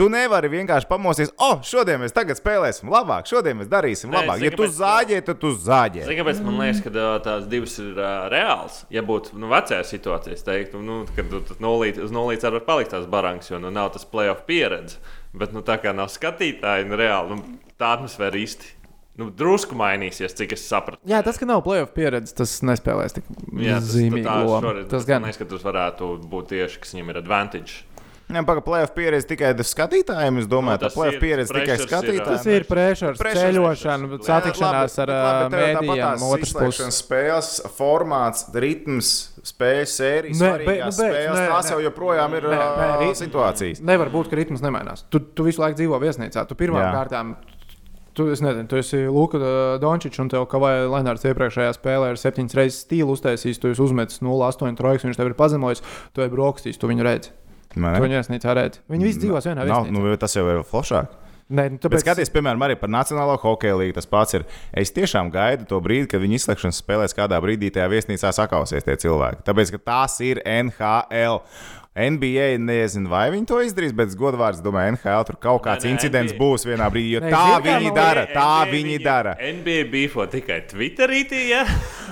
Speaker 2: Tu nevari vienkārši pamosties, oh, šodien mēs tagad spēlēsim labāk, šodien mēs darīsim
Speaker 3: Nē,
Speaker 2: labāk.
Speaker 3: zini,
Speaker 2: Ja tu zāģē, tad tu zāģē.
Speaker 3: Zini, kāpēc man liekas, ka tās divas ir uh, reāls? Ja būtu nu, vecajā situācijā, es teiktu, nu, ka tu, tu nolīt, uz nulītes var palikt tās barangas, jo nu, nav tas playoff pieredze. Bet nu, tā kā nav skatītāji, nu, reāli nu, tā atmosfēra īsti. Nu, drusku mainīsies, cik es sapratu.
Speaker 1: Jā, tas, ka nav playoff pieredzes, tas nespēlēs tik
Speaker 3: Jā, tas,
Speaker 1: zīmīgi.
Speaker 3: šoreiz,
Speaker 1: Tas
Speaker 3: man
Speaker 1: gan.
Speaker 3: liekas, ka tas varētu būt tieši, kas viņam ir advantage.
Speaker 2: Jā, pagaidi, playoff pieredze tikai skatītājiem. Es domāju,
Speaker 3: Nu,
Speaker 2: tā
Speaker 3: ir,
Speaker 2: pieredze tikai skatītājiem.
Speaker 1: Tas ir pressures, ceļošana, satikšanās ar mēdījiem,
Speaker 2: otrs
Speaker 1: puses.
Speaker 2: spēles formāts, ritms, spēļu sērijas,
Speaker 1: Nē,
Speaker 2: svarīgās
Speaker 1: bet- nu, bet-
Speaker 2: spēles.
Speaker 1: nē,
Speaker 2: Tās
Speaker 1: nē.
Speaker 2: jau joprojām ir
Speaker 1: nē,
Speaker 2: ā,
Speaker 1: rit-
Speaker 2: situācijas.
Speaker 1: Nevar būt, ka ritms nemainās. Tu, tu visu laiku dzīvo viesnīcā. Tu pirmām
Speaker 2: Jā.
Speaker 1: kārtām. Tu, es nezinu, tu esi Luka Dončičs, un tev kā vai Lenārds iepriekšējā spēlē ir septiņas reizes stilu uztaisījis, tu esi uzmetis 0,8 trojkas, viņš tev ir pazemojis, tu esi brokastīs, tu viņu redzi.
Speaker 2: Man
Speaker 1: Tu
Speaker 2: ne?
Speaker 1: viņu viesnīcā redzi. Viņi visi dzīvos vienā viesnīcā.
Speaker 2: nu, bet tas jau ir foršāk.
Speaker 1: Nē, nu,
Speaker 2: Bet
Speaker 1: tāpēc,
Speaker 2: skaties, piemēram, arī par Nacionālo hokeja līniju. Tas pats ir. Es tiešām gaidu to brīdi, kad viņi izslēgšanas spēlēs, kādā brīdī tajā viesnīcā sakausies tie cilvēki. Tāpēc, ka tās ir NHL. NBA nezinu, vai viņi to izdarīs, bet godvārds, domāju, NHL tur kaut kāds
Speaker 3: Nē, nē,
Speaker 2: incidents
Speaker 3: NBA.
Speaker 2: būs vienā brīdī, jo
Speaker 1: Nē,
Speaker 2: tā
Speaker 1: zini, kā
Speaker 2: viņi dara.
Speaker 3: NBA
Speaker 2: Tā viņi dara.
Speaker 3: NBA bifo tikai Twitterī. Ja?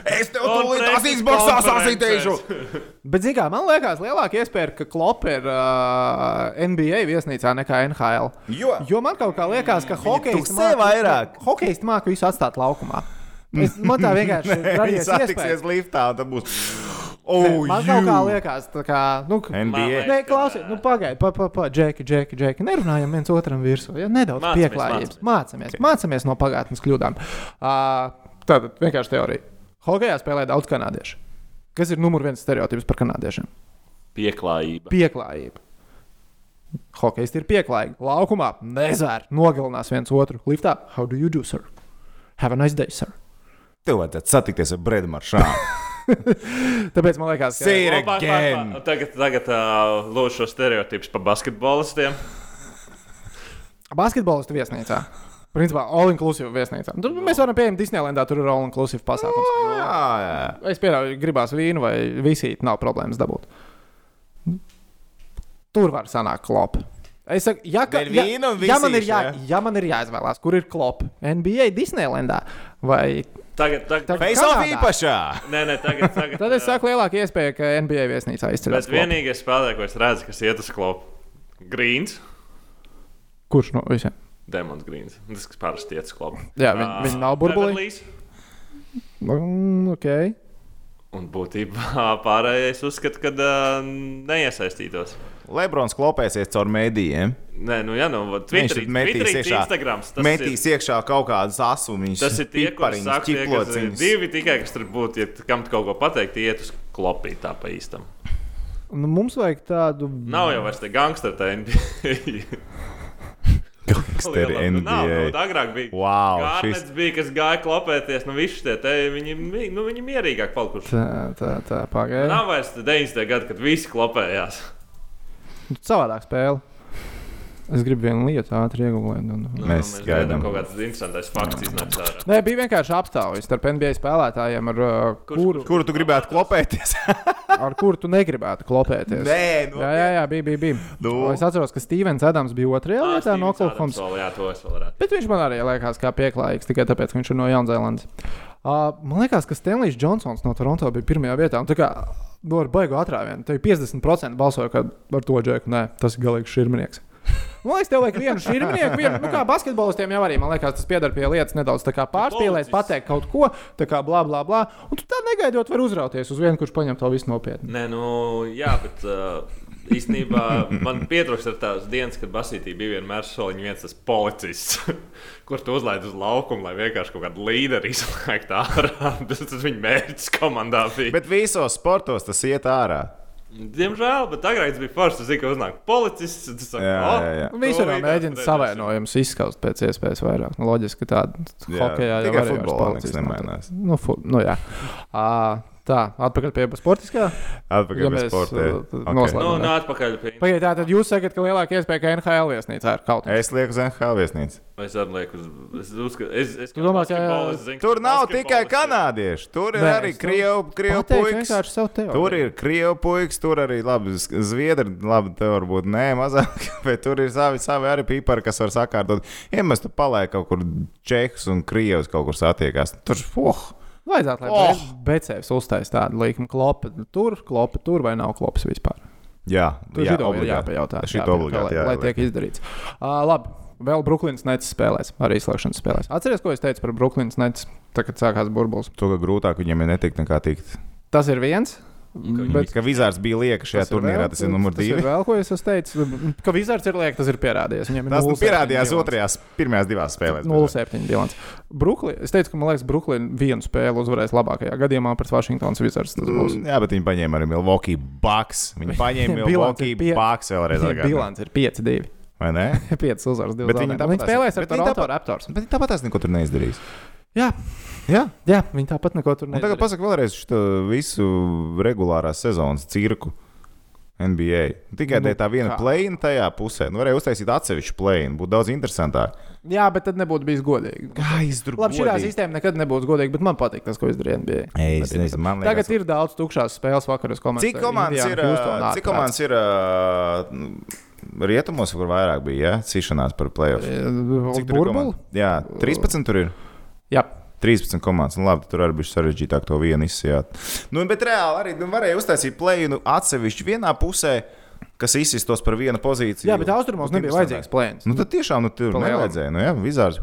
Speaker 2: Es tev tās
Speaker 3: preses
Speaker 2: Xboxā
Speaker 3: konferences.
Speaker 2: sasītīšu.
Speaker 1: bet zini, kā, man liekas, lielāka iespēja, ka Klopp ir uh, NBA viesnīcā nekā NHL.
Speaker 2: Jo,
Speaker 1: Jo man kaut kā liekas, ka hokejs
Speaker 2: vairāk.
Speaker 1: Hokejs māca visu atstāt laukumā. Es, man tā (laughs) vienkārši
Speaker 2: Viņi
Speaker 1: radies
Speaker 2: satiksies liftā, un tad būs. Oh,
Speaker 1: Man kaut kā
Speaker 2: you.
Speaker 1: liekas, tā kā. Nu,
Speaker 2: NBA.
Speaker 1: Nē, klausies, nu, pagaidi, pa, pa, pa, džeki, džeki, džeki. Nerunājam viens otram virsū. Ja? Nedaudz
Speaker 3: Mācamies,
Speaker 1: pieklājības.
Speaker 3: mācamies.
Speaker 1: Mācāmies, mācāmies no pagātnes kļūdām. Uh, Tātad vienkārši teorija. Hokejā spēlē daudz kanādiešu. Kas ir numur viens stereotips par kanādiešiem?
Speaker 3: Pieklājība.
Speaker 1: Pieklājība. Hokejs ir pieklājīgi. Laukumā nezvēr, nogalinās viens otru. Liftā, how do you do, sir? Have a nice day, sir.
Speaker 2: Tev vajadzētu satikties ar Bredu Maršānu. (laughs) (laughs)
Speaker 1: Tāpēc man liekas, ka
Speaker 3: pa-
Speaker 2: again.
Speaker 3: pa- Tagad, tagad uh, lūdzu šo stereotipu par basketbolistiem.
Speaker 1: basketbolistu viesnīcā. Principā, all-inclusive viesnīcā. Tur mēs varam pieņemt Disneylandā, tur ir all-inclusive pasākums.
Speaker 2: Jā, jā.
Speaker 1: Es pieļauju, gribās vīnu vai visīt, nav problēmas dabūt. Tur var sanākt klopi. Es saku, ja, ka, ja,
Speaker 2: un
Speaker 1: ja, man ir jā, ja man ir jāizvēlās, kur ir klopi, NBA, Disneylandā vai
Speaker 3: Tagad, tagad,
Speaker 1: Tagad-
Speaker 2: Face off
Speaker 1: Kanādā.
Speaker 2: īpašā.
Speaker 3: nē, nē, tagad, (laughs) tagad,
Speaker 1: Tad es saku, lielāka iespēja, ka NBA viesnīcā izceļas.
Speaker 3: Bet vienīgais spēlētājs, ko es redzu, kas iet uz klopu, Grīns.
Speaker 1: Kurš no visiem?
Speaker 3: Demons Grīns. Tas, kas parasti iet uz klopu.
Speaker 1: Jā, viņi,
Speaker 3: Ā,
Speaker 1: viņi nav burbulī. Mm, okay.
Speaker 3: Un būtībā (laughs) pārējais uzskata, ka uh, neiesaistītos.
Speaker 2: Lebrons klopēsies caur mēdījiem.
Speaker 3: Nē, nu, jā, nu,
Speaker 2: Viņš
Speaker 3: Twitterī,
Speaker 2: tur metīs iekšā,
Speaker 3: Instagram. Tas
Speaker 2: metīs iekšā kaut kādas asumiņas,
Speaker 3: ir, tas ir tie, kuriem saka, tie, kas ir divi tikai, kas tur būtu, ja kam kaut ko pateikt, iet uz klopīt tā pa īstam.
Speaker 1: Nu, mums vajag tādu.
Speaker 3: Nav jau vairs tie tā NBA.
Speaker 2: Gangsteri
Speaker 3: nu, Nav,
Speaker 2: NBA.
Speaker 3: nu, agrāk bija.
Speaker 2: Wow,
Speaker 3: Gārnets
Speaker 2: šis-
Speaker 3: bija, kas gāja klopēties, nu visi tie te, viņi, nu, viņi mierīgāk palikuši.
Speaker 1: Tā, tā, tā pagaidi.
Speaker 3: Nav vairs 90. gadi, kad visi klopējās.
Speaker 1: Savādāk spēle. Es gribu vienu lietu ātri iegūt. Un...
Speaker 3: Nu,
Speaker 2: Mēs gaidām.
Speaker 3: kaut kāds interesants fakts iznāks ārā.
Speaker 1: Nē, bija vienkārši aptaujas starp NBA spēlētājiem, ar, uh,
Speaker 3: Kurš-
Speaker 1: kuru,
Speaker 2: Kuru tu gribētu klopēties? (laughs)
Speaker 1: ar kuru tu negribētu klopēties.
Speaker 2: Nē, nu,
Speaker 1: Jā, jā, jā, bija. bija, bija.
Speaker 2: Nu.
Speaker 1: Es atceros, ka Stevens Adams bija otrajā
Speaker 3: Ā,
Speaker 1: vietā no Oklahomas. Bet viņš man arī liekas, kā pieklājīgs tikai tāpēc, ka viņš ir no Jaunzēlandes. Uh, man liekas, ka Stanlijs Džonsons no Toronto bija pirmajā vietā. un tā kā, Nu, ar baigu atrāvienu. Tev 50% balsoja, ka ar to džeku nē, tas ir galīgs šurminieks. Man liekas, tev vajag vienu šurminieku, vienu, nu, kā basketbolistiem jau arī. Man liekas, tas pieder pie lietas nedaudz pārspīlēt, pateikt kaut ko, tā kā blā, blā, blā. Un tu tā negaidot, var uzrauties uz vienu, kurš paņem to visu nopietni.
Speaker 3: Nē, nu, jā, bet uh, īstenībā man pietrūkst ar tās dienas, kad Basītī bija vienmēr soliņš viens tas policists, (laughs) kur tu uzlaid uz laukumu, lai vienkārši kaut kādu līderi izlaiktu ārā. (laughs) Tas tas viņa mērķis komandā bija. Bet,
Speaker 2: Bet visos sportos tas iet ārā.
Speaker 3: Diemžēl, bet agrāk bija forši. Zina, ka uznāk policists. Tas saka,
Speaker 2: Jā,
Speaker 3: "O,
Speaker 2: jā, jā.
Speaker 3: to
Speaker 1: Visur mēģina
Speaker 3: redzēsim."
Speaker 1: savainojumus izskaust pēc iespējas vairāk. Nu, loģiski, ka tāda hokeja jau
Speaker 2: tikai
Speaker 1: arī
Speaker 2: futbolā nekas nemainās.
Speaker 1: Nu, fu, nu, jā. À, tā, atpakaļ pie sportiskā.
Speaker 2: Atpakaļ
Speaker 1: Ja
Speaker 2: pie
Speaker 1: mēs,
Speaker 2: sporta.
Speaker 1: uh,
Speaker 2: Okay.
Speaker 1: noslēdzam.
Speaker 3: Nu, nā, atpakaļ pie
Speaker 1: Pagaidiet, tā tad jūs sakat, ka lielāka iespēja, ka NHL viesnīcā ir kaut kas.
Speaker 2: Es lieku uz NHL viesnīcu.
Speaker 3: Es arī lieku uz. Es uzskatu, es, es,
Speaker 1: Tu domā, ka-
Speaker 3: basketbolists zinu,
Speaker 2: Tur nav tikai kanādieši. Tur ir
Speaker 1: Nē,
Speaker 2: arī krievu, puikas. Tur ir krievu puikas, tur arī labi, zviedri, labi, te varbūt nē, mazāk, (laughs) bet tur ir savi, savi arī pīpari, kas var sakārtot. Ja mēs tur paliekam kaut kur čehus un krievus kaut kur satiekās, tur, oh,
Speaker 1: Vajadzētu, lai
Speaker 2: Oh!
Speaker 1: Becēvs uztais tādu likumu klopu. Tur, klopu tur vai nav klops vispār.
Speaker 2: jā,
Speaker 1: Tur
Speaker 2: jā,
Speaker 1: ir
Speaker 2: obligāti.
Speaker 1: jāpajautā.
Speaker 2: Šito
Speaker 1: jāpajautā,
Speaker 2: obligāti,
Speaker 1: lai,
Speaker 2: jā,
Speaker 1: lai
Speaker 2: jāliek.
Speaker 1: tiek izdarīts. Uh, labi, vēl Brooklynas Nets spēlēs, arī izslēgšanas spēlēs. Atcerieties, ko es teicu par Brooklynas Nets, tā, kad sākās burbulis.
Speaker 2: To, ka grūtāk viņiem ir netikt nekā tikt.
Speaker 1: Tas ir viens.
Speaker 2: Bet,
Speaker 1: Bet
Speaker 2: ka Vizārs bija lieka šajā
Speaker 1: tas
Speaker 2: turnīrā,
Speaker 1: vēl-
Speaker 2: tas ir numur
Speaker 1: Tas
Speaker 2: divi.
Speaker 1: ir vēl, ko es teicis. Ka Vizards ir lieks, tas ir pierādījies. Viņam ir
Speaker 2: Tas nu
Speaker 1: 0,7
Speaker 2: pierādījās otrajās, pirmajās divās spēlēs.
Speaker 1: 0,7 bilants. Brooklyn, es teicu, ka man liekas, Brooklyn vienu spēli uzvarēs labākajā gadījumā pret Washingtonas Wizards.
Speaker 2: Mm, Jā, bet viņi paņēma arī Milwaukee Bucks. Viņi paņēma (laughs) Milwaukee
Speaker 1: ir pie-
Speaker 2: Bucks vēlreiz. (laughs)
Speaker 1: Bilants ir 5-2.
Speaker 2: Vai ne? (laughs)
Speaker 1: 5 uzvaras, 2
Speaker 2: Bet viņi
Speaker 1: spēlēs ar Toronto Raptors.
Speaker 2: Bet viņi tāpat tās neko tur neizdarīs.
Speaker 1: Jā,
Speaker 2: Jā,
Speaker 1: jā, viņi tāpat neko tur
Speaker 2: un tagad pasaka vēlreiz šo visu regulārās sezonas cirku. NBA. Tikai
Speaker 1: Nu,
Speaker 2: tā viena plēna tajā pusē. Nu, varēja uztaisīt atsevišķu plēnu, būtu daudz interesantāk.
Speaker 1: Jā, bet tad nebūtu bijis godīgi.
Speaker 2: Kā izdarīt?
Speaker 1: Labi, šī sistēma nekad nebūs godīga, bet man patīk tas, ko izdarīja NBA.
Speaker 2: Es nezinu, man liekas,
Speaker 1: Tagad ir daudz tukšās spēles vakaros komandas.
Speaker 2: Cik komandas ir? Cik komandas ir? nu, Rietumos, kur vairāk bija, ja? Cīšanās par playoff. Cik tur komandas? Jā, 13 tur ir.
Speaker 1: Jā.
Speaker 2: 13 komandas. Nu, labi, tur arī bija sarežģītāk to vienu izsijāt. Nu, bet reāli arī nu, varēja uztaisīt plēnu atsevišķi vienā pusē, kas izsistos par vienu pozīciju.
Speaker 1: Jā, bet austrumos nebija vajadzīgs plēns.
Speaker 2: Nu, tad tiešām nu, tur nevajadzēja. Nu, jā, vizārs.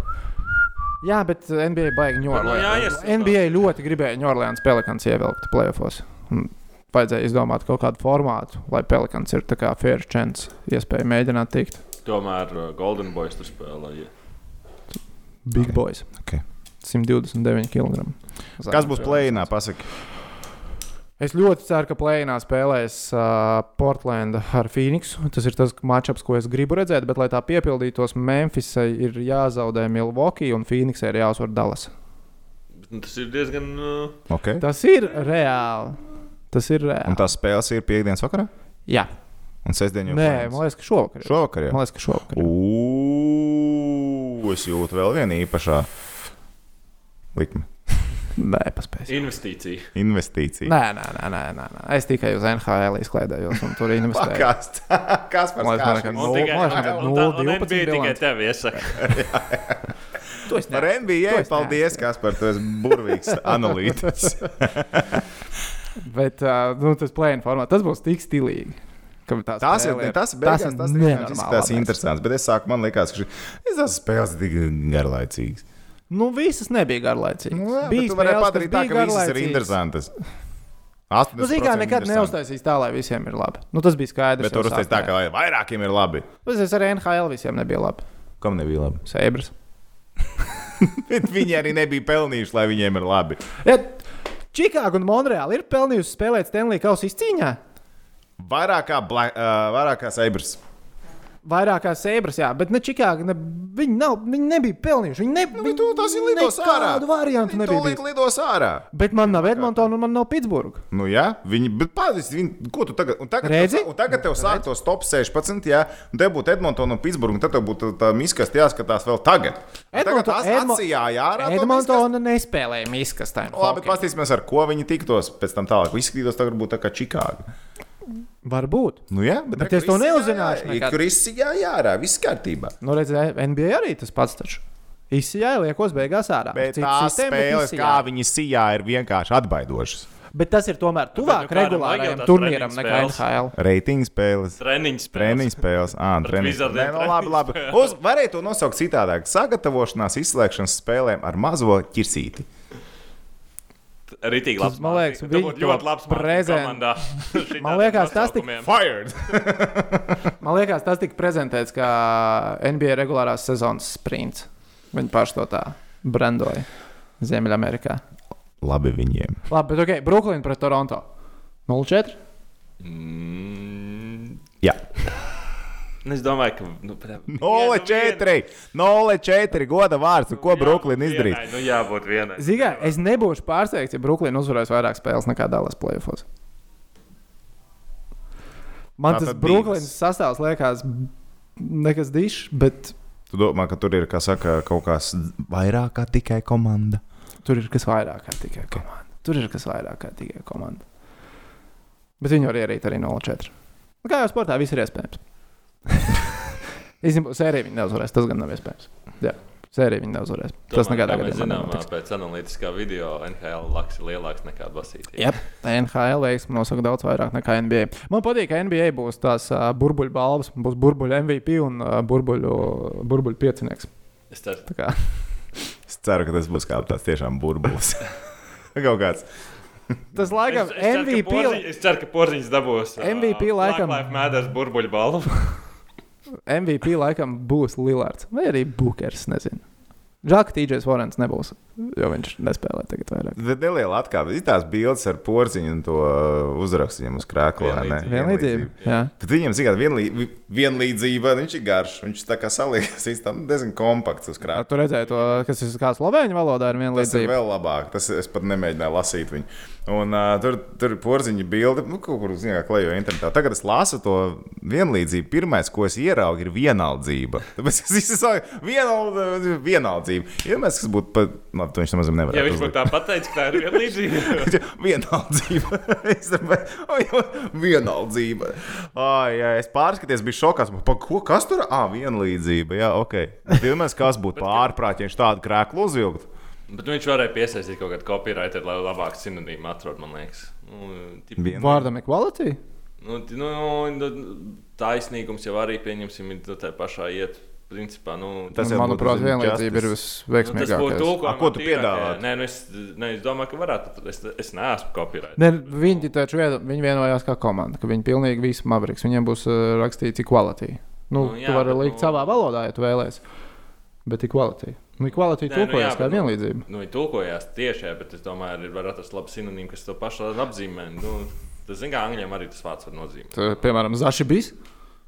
Speaker 1: Jā, bet NBA baigi
Speaker 3: Nu,
Speaker 1: ņorlē.
Speaker 3: jāies-
Speaker 1: NBA ļoti gribēja Ņorlēnas Pelikans ievilkt playoffs. Un vajadzēja izdomāt kaut kādu formātu, lai Pelikans ir tā kā fair chance, iespēja mēģināt tikt.
Speaker 3: Tomēr uh, Golden Boys tur spēlēja.
Speaker 1: Big
Speaker 2: Ok.
Speaker 1: boys.
Speaker 2: Ok.
Speaker 1: 129 kg.
Speaker 2: Kas būs plēnā? Pasaki.
Speaker 1: Es ļoti ceru, ka plēnā spēlēs uh, Portlanda ar Phoenixu. Tas ir tas matčups, ko es gribu redzēt, bet, lai tā piepildītos, Memphisai ir jāzaudē Milwaukee un Phoenixai ir jāuzvar Dallas.
Speaker 3: Bet, nu, tas ir diezgan. Uh,
Speaker 2: Okay.
Speaker 1: Tas ir reāli. Tas ir reāli.
Speaker 2: Un tās spēles ir piekdienas vakarā?
Speaker 1: Jā,
Speaker 2: Un sestdien jau
Speaker 1: Nē,
Speaker 2: plēns?
Speaker 1: man liekas, ka šovakar. ir.
Speaker 2: Šovakar jau.
Speaker 1: Man liekas, ka šovakar.
Speaker 2: Ugh, es jūtu vēl vienu īpašā likmi. (laughs)
Speaker 1: Nē, paspēs.
Speaker 3: investīcija.
Speaker 2: Investīcija.
Speaker 1: Nē, nē, nē, nē, nē, nē. Es tikai uz NHL izklaidējos un tur (laughs) investēju. (laughs)
Speaker 2: Kas par
Speaker 1: liekas,
Speaker 2: skāšu?
Speaker 1: man
Speaker 3: Un
Speaker 1: Nu,
Speaker 3: tikai
Speaker 1: man liekas,
Speaker 3: un
Speaker 1: ka
Speaker 3: tā- un
Speaker 1: 0-12
Speaker 3: NBA tikai
Speaker 1: bilants.
Speaker 3: tev iesaka.
Speaker 1: To es
Speaker 2: Par. NBA
Speaker 1: es
Speaker 2: paldies, kas par to esi burvīgs analītiķis.
Speaker 1: Bet uh, nu, tas plēņa formā, tas būs tik stilīgi. ka tā
Speaker 2: Tas ir
Speaker 1: spēle
Speaker 2: tas, beigās, tas, tas
Speaker 1: nenormāli
Speaker 2: izskatās
Speaker 1: labais.
Speaker 2: interesants. Bet es sāku, man liekas, ka šis- tas spēles ir tik garlaicīgs.
Speaker 1: Nu, visas nebija garlaicīgas.
Speaker 2: Nu, jā,
Speaker 1: bija spēles,
Speaker 2: padarīt tā, ka visas ir interesantas.
Speaker 1: Nu,
Speaker 2: 80%
Speaker 1: nekad neuztaisīs tā, lai visiem ir labi. Nu, tas bija skaidrs.
Speaker 2: Bet tur
Speaker 1: jau
Speaker 2: uztaisīt tā, ka lai vairākiem ir labi.
Speaker 1: Es arī NHL visiem nebija labi.
Speaker 2: Kam nebija labi?
Speaker 1: Sēbras. (laughs)
Speaker 2: Bet viņi arī nebija pelnījuši, lai viņiem ir labi.
Speaker 1: Ja, Čikāga un Monreāla ir pelnījusi spēlēt Stanley Kausa izcīņā.
Speaker 2: Vairāk kā, Black, uh, vairāk kā Sabres.
Speaker 1: Vairāk kā Sēbras, jā, bet ne Čikāga. Ne, viņi, nav, viņi nebija pelnījuši. Viņi ne,
Speaker 2: Nu, bet tu tās ir lidos ārā.
Speaker 1: Kādu variantu
Speaker 2: Viņi
Speaker 1: nebija. bijis.
Speaker 2: lidos ārā.
Speaker 1: Bet man nav Edmontona un man nav Pitsburga.
Speaker 2: Nu, jā, viņi, bet pāris, viņi, ko tu tagad, un tagad,
Speaker 1: Redzi?
Speaker 2: tev, un tagad tev sāk tos top 16, jā, un te būtu Edmontona un Pitsburga, un tad tev būtu tā miskasta jāskatās vēl tagad. Un Tagad
Speaker 1: Edmo-
Speaker 2: to miskastu.
Speaker 1: Edmontona nespēlēja miskastē.
Speaker 2: Labi, bet paskatīsimies, ar ko viņi tiktos pēc tam tālāk. Izskatītos, tagad būtu tā kā Čikāga.
Speaker 1: Varbūt.
Speaker 2: Nu, jā, bet,
Speaker 1: Bet es to neuzzināšu nekad.
Speaker 2: Tur izsijā jārā, viss kārtībā.
Speaker 1: Nu, redziet, NBA arī tas pats. Taču. Izsijāja, liekos beigās ārā.
Speaker 2: Bet tās
Speaker 1: bet
Speaker 2: spēles,
Speaker 1: izsijāja.
Speaker 2: kā viņi sijā, ir vienkārši atbaidošas.
Speaker 1: Bet tas ir tomēr tuvāk regulārajam turnīram
Speaker 3: treniņu
Speaker 1: nekā
Speaker 3: spēles.
Speaker 1: NHL.
Speaker 2: Reitingu spēles.
Speaker 3: Treniņš
Speaker 2: Treniņu spēles, ah, treniņu spēles. Nu, labi, labi.
Speaker 3: treniņu
Speaker 2: Uz, varēja to nosaukt citādāk. Sagatavošanās izslēgšanas spēlēm ar mazo ķirsīti.
Speaker 3: Rītīgi labs.
Speaker 1: Tas, man liekas,
Speaker 3: būtu
Speaker 1: to
Speaker 3: ļoti labs
Speaker 1: prezent-
Speaker 3: prezentētājs. (laughs) (laughs)
Speaker 1: Man liekas, tas tik-
Speaker 2: Fired!
Speaker 1: Man liekas, tas tika prezentēts kā NBA regulārās sezonas sprints. Viņi paši to tā brandoja Ziemeļamerikā.
Speaker 2: Labi viņiem.
Speaker 1: Labi, bet ok, Brooklyn pret Toronto. 0-4.
Speaker 3: Mm,
Speaker 2: Jā.
Speaker 3: Es domāju, ka. Nu, pret-
Speaker 2: 0-4! 0-4! Goda vārds, un ko
Speaker 3: Nu,
Speaker 2: Brooklyn
Speaker 3: jābūt
Speaker 2: izdarīs?
Speaker 3: vienai, Nu, jābūt vienai.
Speaker 1: Zīgā, es nebūšu pārsteigts, ja Brooklyn uzvarēs vairāk spēles nekā Dallas playoffs. Man
Speaker 2: Tā
Speaker 1: tas Brooklynas sastāvs liekas nekas dišs, bet
Speaker 2: Tu domā, ka tur ir kā saka, kaut kas vairāk kā tikai komanda?
Speaker 1: tur ir kas vairāk kā tikai komanda. Tur ir kas vairāk kā tikai komanda. Bet viņi var ierīt arī 0-4. Nu, Kā jau sportā, viss ir iespējams. (laughs) Īstenībā sēriju viņi neuzvarēs. Tas gan nav iespējams. Jā, sēriju viņi neuzvarēs. Tas
Speaker 3: Tomēr,
Speaker 1: nekādā
Speaker 3: kā mēs
Speaker 1: gadījumā
Speaker 3: zinām,
Speaker 1: nenotiks.
Speaker 3: pēc analītiskā video NHL laks ir lielāks nekā basītī.
Speaker 1: Jā, NHL veiksmi nosaka daudz vairāk nekā NBA. Man patīk, ka NBA būs tās uh, burbuļu balvas, būs burbuļu MVP un uh, burbuļu, burbuļu piecinieks.
Speaker 3: Es ceru, (laughs)
Speaker 2: Es ceru, ka tas būs kā tāds tiešām burbulis. (laughs) kaut kāds.
Speaker 1: Tas laikam
Speaker 3: es, es ceru,
Speaker 1: MVP.
Speaker 3: Porziņ- Es ceru, ka Porziņš dabūs
Speaker 1: MVP laikam-
Speaker 3: Black Lives Matter burbuļu balvu.
Speaker 1: MVP laikam būs Lillards vai arī Bookers. Nezinu. Žēl, ka TJs Vorens nebūs, jo viņš nespēlē tagad vairāk.
Speaker 2: Bet neliela atkāpe. Ir tās bildes ar porziņu un to uh, uzrakstu viņam uz krēkla. vai ne?
Speaker 1: Vienlīdzība. Jā.
Speaker 2: Bet viņam zina, vienlī, vienlīdzība, viņš ir garš. Viņš tā kā saliekas, tam diezgan kompakts uz krēkla.
Speaker 1: Tu redzēji to, kas ir kā slovēņu valodā, ir viena
Speaker 2: Tas ir vēl labāk. Tas es pat nemēģināju lasīt viņu. Un, uh, tur, tur ir porziņa bilde, nu, kaut kur zināmā klejo internetā. Tagad es lasu to vienlīdzību. Pirmais, ko es ieraugu, ir vienaldzība. Tāpēc es izsaka, vienaldzība. vienaldzība. Iedomājieties, kas būtu pat, labi, to viņš nemaz nevar.
Speaker 3: Ja viņš būtu tā pateicis, ka tā ir vienlīdzība. (laughs)
Speaker 2: Vienaldzība. (laughs) Es domāju, "Oi, oi, Vienaldzība. Ai, jā, es pārskaties, biju šokā. Pa ko, kas tur? Ah, vienlīdzība. Jā, ok. Pirmais, kas būtu (laughs) pārprāt, ja viņš tādu krēklu uzvilktu.
Speaker 3: Bet nu, viņš varēja piesaistīt kaut kādu copyright, lai labāk sinonīmu atrod, man liekas. Nu, tip,
Speaker 1: Vārdam equality?
Speaker 3: nu, nu, nu, taisnīgums jau arī, pieņemsim, ir tā pašā iet. Principā, nu,
Speaker 2: Tas
Speaker 1: Tas,
Speaker 2: jau
Speaker 1: manuprāt, vienlīdzība ir
Speaker 3: Nu, tas būtu
Speaker 2: ko tu piedāvātu?
Speaker 3: Nē, nu es, ne, es domāju, ka varētu. Es, es neesmu copyright.
Speaker 1: Ne, viņi taču vien, viņi vienojās kā komanda, ka viņi pilnīgi visi Mavericks. Viņiem būs uh, rakstīts equality. Nu,
Speaker 3: Nu,
Speaker 1: nu,
Speaker 3: jā,
Speaker 1: tu vari
Speaker 3: bet,
Speaker 1: likt
Speaker 3: nu-
Speaker 1: savā valodā, ja tu vēlēsies. Bet equality. Nu, equality
Speaker 3: Nē, nu jā,
Speaker 1: kā
Speaker 3: bet, nu,
Speaker 1: vienlīdzība.
Speaker 3: Nu, viņi tulkojās tiešām, bet es domāju, arī var atrast labu sinonīmu, kas to pašu apzīmē. Nu, tas, zināmā mērā, angļiem arī tas vārds var nozīmēt.
Speaker 1: Piemēram, Zašibis.